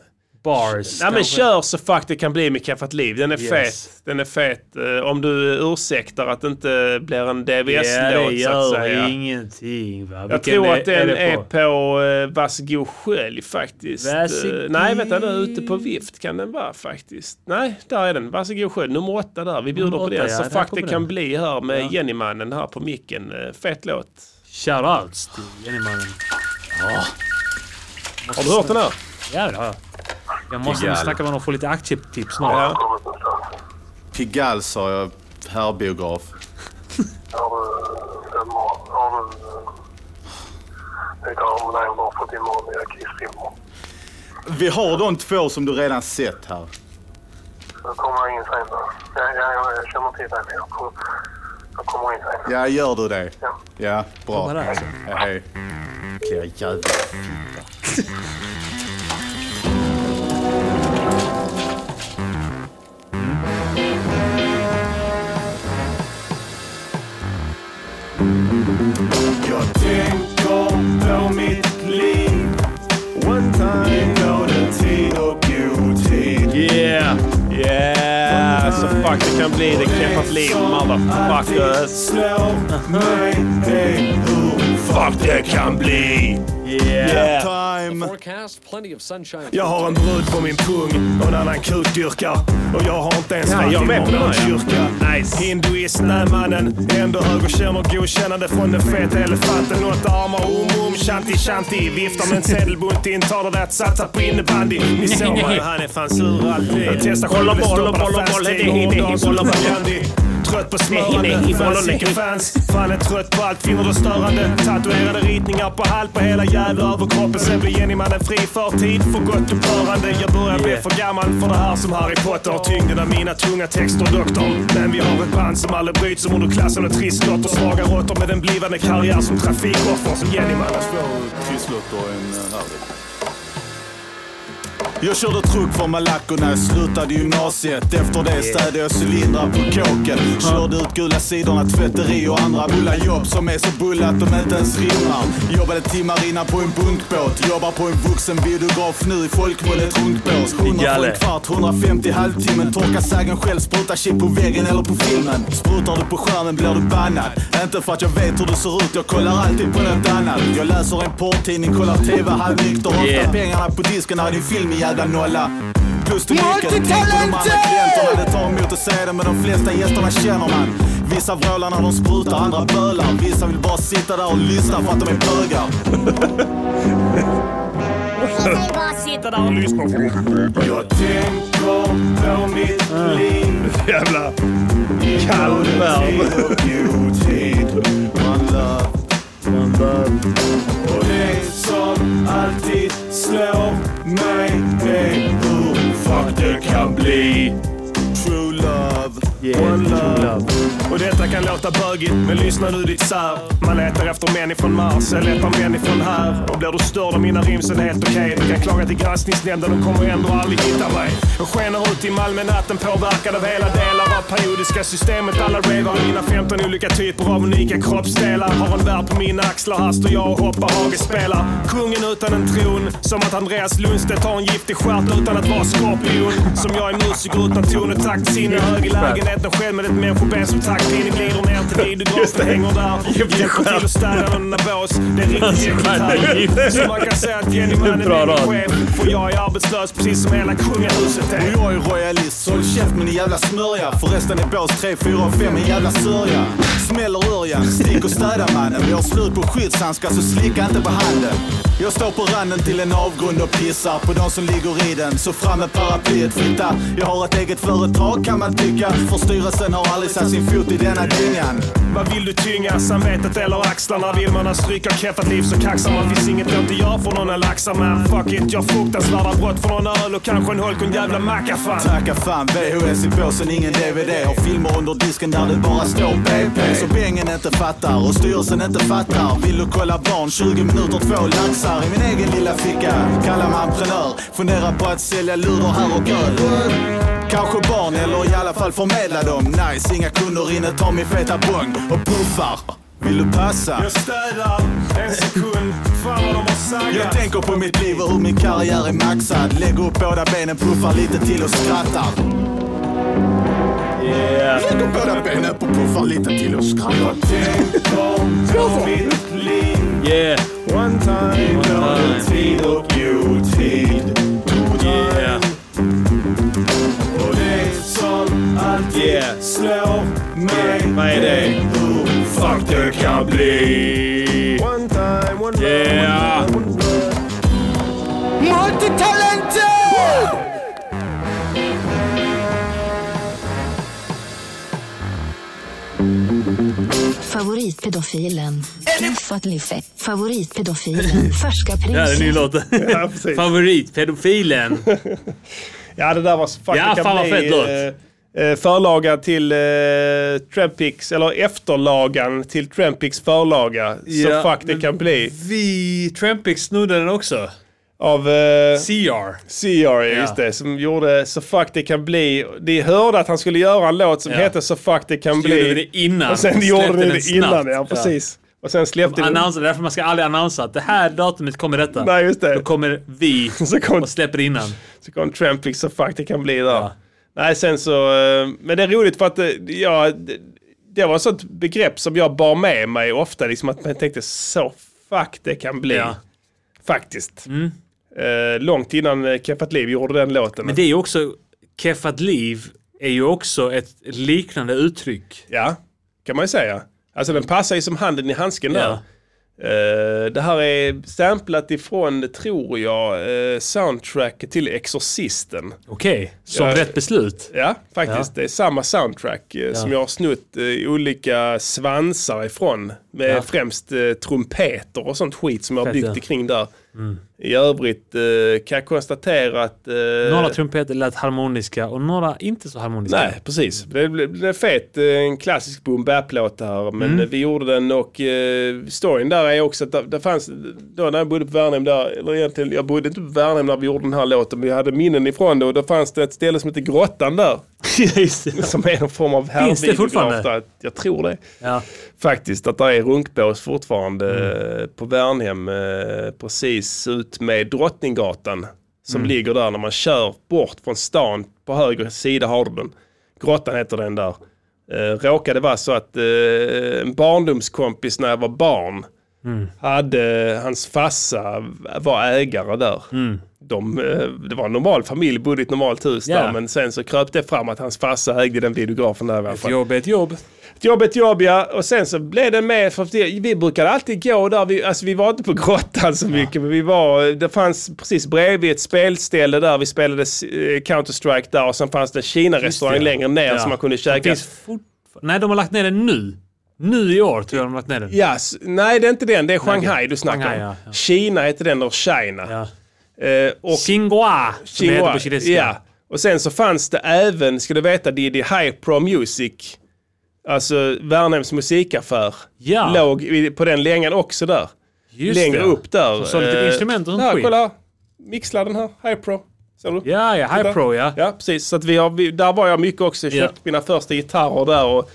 Bars. Nej men kör så fuck det kan bli med Kaffat Liv. Den är Yes. fet. Den är fet. Eh, om du ursäktar att det inte blir en Ja, DVS-låt det så att gör säga. ingenting va. Jag Vilken tror att den är på? på uh, Varsågod skölj faktiskt. Varsågod. Eh, nej, vänta nu. Ute på vift kan den vara faktiskt. Nej, där är den. Varsågod skölj. Nummer åtta där. Vi bjuder Nummer på den. ja, så fuck det kan den. bli här med Ja. Jennymannen här på micken. Eh, Fet låt. Shoutouts till Jennymannen. Har du hört den här? Ja, det har jag. Jag måste Pigalle. snacka med honom och få lite aktietips snart. Ja. Pigalle sa jag, herrbiograf. Vi har de två som du redan sett här. Jag kommer in sen. då. Ja, ja, ja, jag känner till det. men Jag kommer, jag kommer in sen. Ja, gör du det? Ja. Ja, bra. Vad är det alltså? Hej. Äckliga jävla Jag tänker på mitt liv. One time. I tid och otid. Yeah! Yeah! Så fuck det kan bli. Det knäppat liv, motherfuckers. Fuck det kan bli. Yeah. Time. Jag har en brud på min pung och en annan kukdyrkar. Och jag har inte ens Ja, varit i någon kyrka. Nice. Hinduist, nej mannen. Ändå hög och känner godkännande från den feta elefanten. Åtta armar, om om, shanti shanti. Viftar med en sedelbunt, intalar det att satsa på innebandy. Ni såg mig, han är fan sur alltid. Jag testar själv det stoppar boll, boll, faststeg och. Trött på smörande, Nej, nej, fans. Fan är trött på allt, finner det störande. Tatuerade ritningar på halv på hela jävla överkroppen. Sen blir Jennymannen fri för tid, för gott upprörande. Jag börjar bli för gammal för det här som Harry Potter. Tyngden av mina tunga texter, doktorn. Men vi har ett band som aldrig bryts som underklassen och trisslotter. Svaga råttor med en blivande karriär som trafikoffer. Som Jennymannen. Trisslotter och en uh, Harley. Jag körde truck för Malaco när jag slutade gymnasiet. Efter det städade jag cylindrar på kåken. Körde ut gula sidorna, tvätteri och andra bulla jobb som är så bulla att de inte ens rimmar. Jobbade timmar innan på en bunkbåt. Jobbar på en vuxen biograf nu i folkmun ett runkbås. 100 för en kvart, 150 halvtimmen. Torka sägen själv, spruta chip på väggen eller på filmen. Sprutar du på skärmen blir du bannad. Inte för att jag vet hur du ser ut, jag kollar alltid på något annat. Jag läser en porrtidning, kollar TV halvnykter. Ofta Yeah. pengarna på disken när din film är jävla nolla. Plus du mycket, tänk på de andra klienterna. Det tar emot att säga det men de flesta gästerna känner man. Vissa vrålar när de sprutar, andra bölar. Vissa vill bara sitta där och lyssna för att de är bögar. Jag tänker på mitt liv. Jävla I och det som alltid slår mig är hur fuck det kan bli. True love. One love. Och detta kan låta bögigt, men lyssna nu ditt sär. Man letar efter män ifrån Mars, jag letar män ifrån här. Och blir du störd av mina rim så är det helt okej. Du kan klaga till granskningsnämnden, de kommer ändå aldrig hitta mig. Skenar ut i Malmö natten påverkad av hela delar av periodiska systemet. Alla ravar mina 15 olika typer av unika kroppsdelar. Har en värld på mina axlar, här står jag och hoppar hagespelar. Kungen utan en tron, som att Andreas Lundstedt har en giftig stjärt utan att vara skorpion. Som jag är musiker utan ton och takt, sinne hög i lägenheten själv med ett människoben som taktpinne glider ner till videografen, hänger där. Hjälper till att städa några bås. Det är riktigt äckligt här. Så man kan säga att Jennymannen är min chef. För jag är arbetslös precis som hela kungahuset. Och jag är royalist, så håll käft med din jävla smörja. Förresten är bås 3, 4 och 5 en jävla sörja. Smäller Örjan, stick och städa mannen. Vi har slut på skyddshandskar så alltså slicka inte på handen. Jag står på randen till en avgrund och pissar på de som ligger i den. Så fram med paraplyet, flytta. Jag har ett eget företag kan man tycka. För styrelsen har aldrig satt sin fot i denna dyngan. Vad vill du tynga? Samvetet eller axlarna? Vill man ha stryk och keffat liv så kaxar man. Finns inget jag inte gör för någon laxar man. Fuck it, jag fruktansvärda brott för någon öl och kanske en holk och en jävla macka fan. Tacka fan, VHS i påsen, ingen DVD. Har filmer under disken där det bara står BP. Så bängen inte fattar och styrelsen inte fattar. Vill du kolla barn, 20 minuter, två laxar i min egen lilla ficka. Kallar mig entreprenör, funderar på att sälja luder här och öl. Kanske barn eller i alla fall förmedla dem. Nice, inga kunder inne, tar min feta bong och puffar. Vill du passa? Jag städar en sekund. Fan vad de har saggat. Jag tänker på mitt liv och hur min karriär är maxad. Lägger upp båda benen, puffar lite till och skrattar. Yeah. Lägger båda benen på puffar lite till och skrattar. på mitt liv. Yeah. One time, både tid och otid. Yeah. Och det som alltid Yeah. slår mig Vad är det? hur fuck det kan bli. One time, one Yeah. love, one blood. Multitalented! Favoritpedofilen. Träffat Liffe. Favoritpedofilen. Färska Det här är en ny låt. (laughs) (laughs) Ja. Favoritpedofilen. Ja, det där var fuck Ja, det kan fan vad bli, fett låt. eh, eh, förlaga till eh, Trampix, eller efterlagan till Trampix förlaga. Ja, så fuck det kan bli. Vi, Trampix snodde den också. Av eh, CR. CR, just det. Som gjorde Så fuck det kan bli. De hörde att han skulle göra en låt som Ja. hette Så fuck det kan Så bli. gjorde det innan. Och sen gjorde den det innan, ja Ja. precis. Och sen släppte ni Annonsa, därför man ska aldrig annonsa att det här datumet kommer detta. Nej, just det. Då kommer vi (laughs) Så kom- och släpper innan. Så kom Trampix Så fuck det kan bli där. Nej, sen så... eh, Men det är roligt för att eh, ja, det, var ett sånt begrepp som jag bar med mig ofta. Liksom att man tänkte så fuck det kan bli. Ja. Faktiskt. Eh, långt innan eh, Keffat Liv gjorde den låten. Men det är ju också, Keffat liv är ju också ett liknande uttryck. Ja, kan man ju säga. Alltså den passar ju som handen i handsken där. Eh, det här är samplat ifrån, tror jag, uh, soundtrack till Exorcisten. Okej, som Ja. rätt beslut. Ja, faktiskt. Det är samma soundtrack eh, som jag har snott olika svansar ifrån. Med Ja. främst trumpeter och sånt skit som jag har byggt ja. ikring där. Mm. I övrigt eh, kan jag konstatera att... eh, Några trumpeter lät harmoniska och några inte så harmoniska. Nej, precis. Det blev fet. eh, En klassisk boom bap-låt här. Men Mm. vi gjorde den och eh, storyn där är också att det, fanns, då när jag bodde på Värnhem där, eller egentligen, jag bodde inte på Värnhem när vi gjorde den här låten, men vi hade minnen ifrån det och då fanns det ett ställe som heter Grottan där. (laughs) Som är någon form av Finns det fortfarande? Jag tror det. Ja. Faktiskt, att det är runkbås fortfarande Mm. på Värnhem eh, precis ut med Drottninggatan. Som Mm. ligger där när man kör bort från stan. På höger sida har du den. Grottan heter den där. Eh, råkade vara så att en barndomskompis när jag var barn Mm. hade, hans farsa var ägare där. Mm. De, eh, det var en normal familj, bodde i ett normalt hus Ja. där. Men sen så kröp det fram att hans farsa ägde den videografen där i alla Ett fall. jobb är ett jobb. Ett jobb, ett jobb ja. Och sen så blev det med, för vi brukade alltid gå där, vi, alltså vi var inte på grottan så mycket, men vi var, det fanns precis bredvid ett spelställe där vi spelade eh, Counter-Strike där och sen fanns det en Kina-restaurang längre ner Ja. som man kunde käka. Nej, de har lagt ner den nu. Nu i år tror jag de har lagt ner den. Ja, s- nej det är inte den, det är Shanghai du snackar Shanghai, om. ja, ja. Kina heter den, och China. Eh, och Xinhua, som det heter på kinesiska. Ja. Och sen så fanns det även, ska du veta, Diddy High Pro Music. Alltså Värnhems musikaffär. Ja. Låg på den längan också där. Just Längre det. upp där. Som sålde typ Eh, instrument och sånt skit. kolla. Mixladden här, High Pro. Ser du? Ja, ja, High. Pro ja. Ja, precis. Så att vi har, vi, där var jag mycket också. Jag Ja. köpte mina första gitarrer där och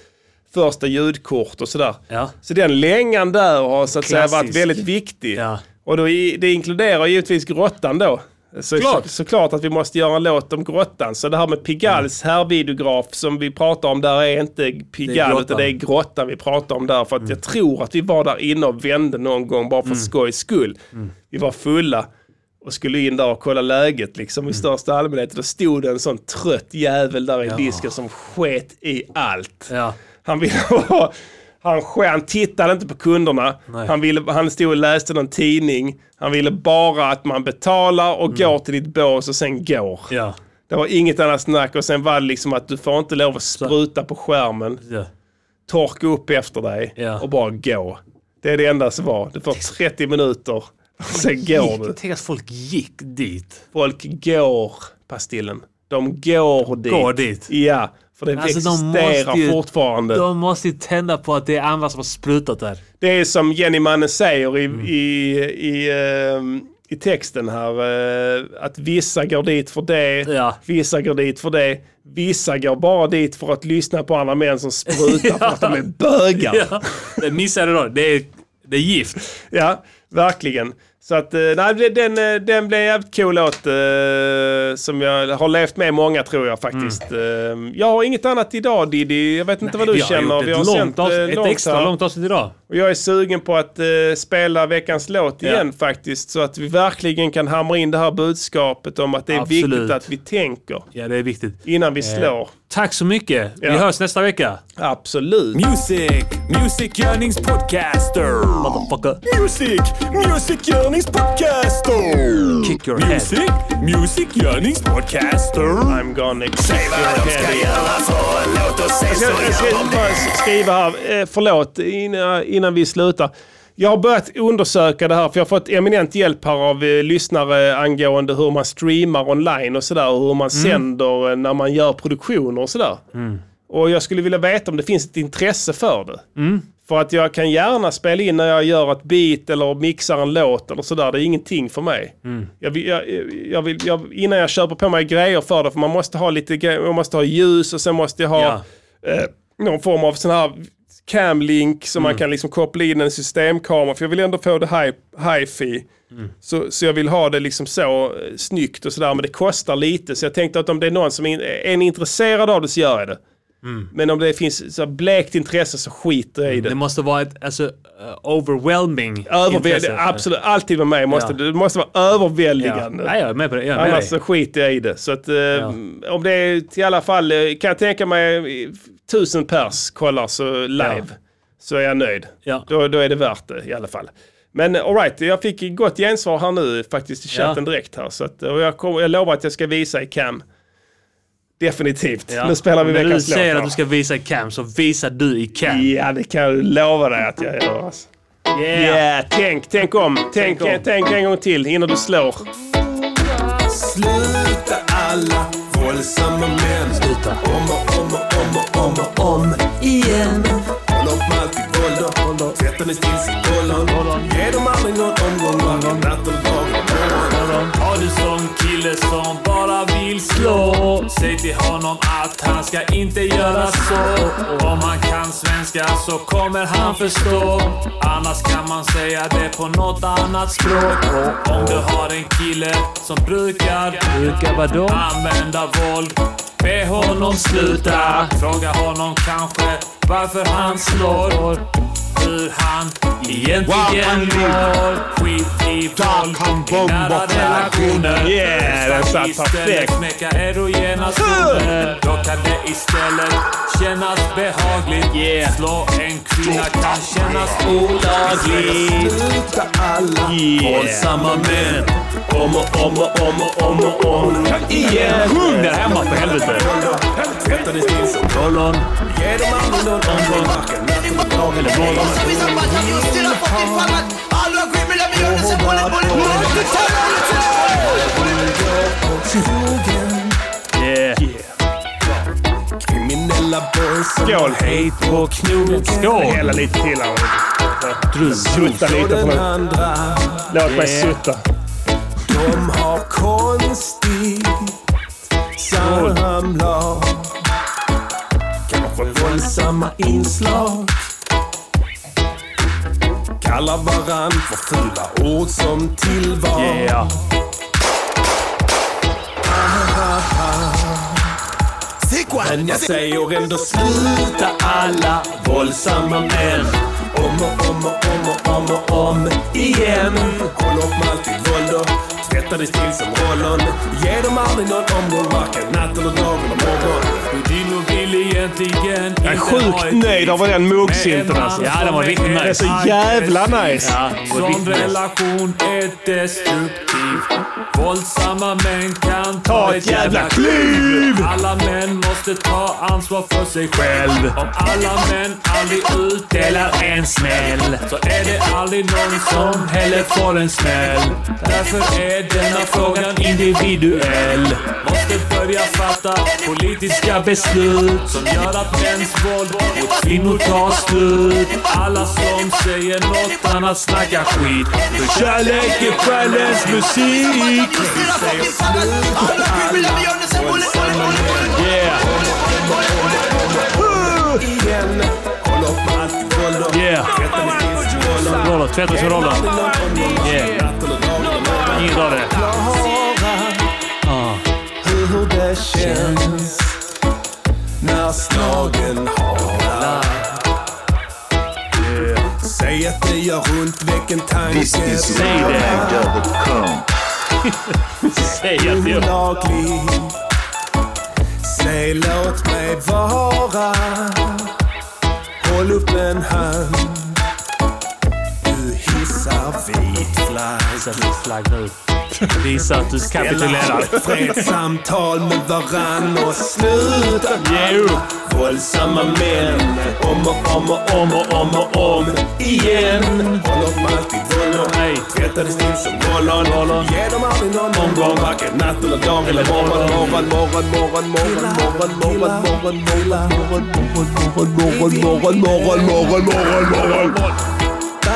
första ljudkort och sådär. Ja. Så den längan där har så att säga varit väldigt viktig. Ja. Och då, det inkluderar givetvis grottan då. Så, Klart. så, såklart att vi måste göra en låt om grottan. Så det här med Pigals härvideograf som vi pratar om där är inte Pigal grottan. utan det är grottan vi pratar om där. För att jag tror att vi var där inne och vände någon gång bara för skojs skull. Vi var fulla och skulle in där och kolla läget liksom i största allmänhet. Då stod det en sån trött jävel där i Ja. disken som sket i allt. Ja. Han ville (laughs) ha... Han, han tittade inte på kunderna. Nej. Han, ville, han stod och läste någon tidning. Han ville bara att man betalar och går till ditt bås och sen går. Ja. Det var inget annat snack och sen var det liksom att du får inte lov att spruta på skärmen. Ja. Torka upp efter dig Ja. och bara gå. Det är det enda som var. Du får 30 minuter och sen går du. Tänk att folk gick dit. Folk går, Pastillen. De går dit. Går dit. Ja, för det Alltså, de existerar måste ju- fortfarande. De måste ju tända på att det är andra som har sprutat där. Det är som Jenny Mannen säger i, Mm. i, i, ehm, i texten här. eh, att vissa går dit för det, vissa går dit för det. Vissa går bara dit för att lyssna på andra män som sprutar för att de är (laughs) bögar. Ja, det missade då. Det är, det är gift. Ja, verkligen. Så att, eh, nej, den, eh, den blev en jävligt cool låt eh, som jag har levt med många tror jag faktiskt. Eh, jag har inget annat idag Diddy. Jag vet inte vad du vi har känner. gjort Vi har långt avsnitt, ett långt extra här. långt avsnitt idag. Och jag är sugen på att eh, spela veckans låt Ja. igen faktiskt. Så att vi verkligen kan hamra in det här budskapet om att det är Absolut. viktigt att vi tänker Ja, det är viktigt. innan vi Eh, slår. Tack så mycket. Vi Ja. hörs nästa vecka. Absolut. Music, Music Podcaster. Motherfucker. Music, Music Podcaster. Kick your head. Music, Music Podcaster. I'm gonna kick your head låt Jag ska, jag ska bara skriva här, eh, förlåt innan, innan vi slutar. Jag har börjat undersöka det här för jag har fått eminent hjälp här av eh, lyssnare angående hur man streamar online och sådär. Och hur man Mm. sänder eh, när man gör produktioner och sådär. Och jag skulle vilja veta om det finns ett intresse för det. Mm. För att jag kan gärna spela in när jag gör ett beat eller mixar en låt eller sådär. Det är ingenting för mig. Mm. Jag vill, jag, jag vill, innan jag köper på mig grejer för det, för man måste ha lite gre- man måste ha ljus och sen måste jag ha Ja. eh, någon form av sån här camlink som Mm. man kan liksom koppla in en systemkamera. För jag vill ändå få det hi- hi-fi. Så, så jag vill ha det liksom så eh, snyggt och sådär, men det kostar lite. Så jag tänkte att om det är någon som är, är intresserad av det så gör jag det. Men om det finns så blekt intresse så skiter jag i det. Det måste vara ett alltså, uh, overwhelming intresse. absolut. Alltid med mig måste Ja. det måste vara överväldigande. Ja, jag är med på det. Jag Annars så skiter jag i det. Så att, eh, om det är i alla fall, kan jag tänka mig tusen pers kollar så live. Så är jag nöjd. Då, då är det värt det i alla fall. Men alright, jag fick gott gensvar här nu faktiskt i chatten Ja. direkt här. Så att, och jag, kommer- jag lovar att jag ska visa i cam. Definitivt. Ja. Nu spelar vi När veckans du låt. säger här. att du ska visa i cam så visar du i cam. Ja, det kan jag lova dig att jag gör. Alltså. Yeah. Yeah, tänk, tänk om. Tänk, Tänk tänk, om. en gång till innan du slår. Sluta alla våldsamma män. Sluta. Om och om och om och om och om igen. Håll upp med allt ditt våld och sätta ner still sin kollon. Ge dem aldrig någon omgång, varken natt eller dag eller morgon. Har du sån kille som bara vill slå Säg till honom att han ska inte göra så Om han kan svenska så kommer han förstå Annars kan man säga det på något annat språk Om du har en kille som brukar Brukar vadå? Använda våld Be honom sluta. Fråga honom kanske varför han slår hur han egentligen mår Skit i våld i nära relationer. Yeah, den satt Istället perfekt. smeka erogena zoner Då kan det istället kännas behagligt. Slå en kvinna kan kännas olagligt. Sluta alla. Våldsamma män. Om och om och om och om och om. Igen. Sjung där hemma för helvete! Ner still sin kollon. Ge dem aldrig eller. Yeah. Kriminella boys som Skål! hej på knogen. Skål! Hälla lite till här. Sutta lite på andra. Låt mig Yeah. sutta. De har konstigt samlag. Kanske våldsamma inslag. Kallar varann för fula ord som tillval. Yeah. Men jag säger ändå sluta alla våldsamma män. Om och om och om och om och om igen. Håll upp med allt ditt våld och tvätta dig still som rollon. Ge dem aldrig någon omgång, varken natt eller dag eller morgon. Jag är sjukt nöjd över den muggsinten alltså. Ja, den var riktigt nice. Det är så jävla nice. Ja, nice. relation är destruktiv. Våldsamma män kan Ta ett jävla kliv! Alla män måste ta ansvar för sig själv. Om alla män aldrig utdelar en smäll så är det aldrig någon som heller får en smäll. Därför är denna frågan individuell. Måste börja fatta politiska beslut som gör att mäns våld mot kvinnor tar slut. Alla som säger något annat snackar skit. För kärlek är själens musik. Yeah. Allt ditt våld och Yeah. rollon. Roller, tvätta sig roller vidare. morgon. Hur det känns när slagen halar. Säg att det gör ont, väck en tanke. Säg det. Säg att det gör Olaglig. Säg låt mig vara. Håll upp en hand. Vit flagg. Ditt flagg nu. Visa att du kapitulerar. Fredssamtal med varann och sluta upp. Våldsamma män om och om och om och om och om igen. Håll upp med allt ditt våld och Nej. tvätta dig still som rollon. Ge dem aldrig någon omgång, varken natt eller dag eller morgon. Morgon, morgon, morgon, morgon, morgon, morgon, morgon, morgon, morgon, morgon, morgon, morgon, morgon, morgon, morgon, morgon. Bära Bära,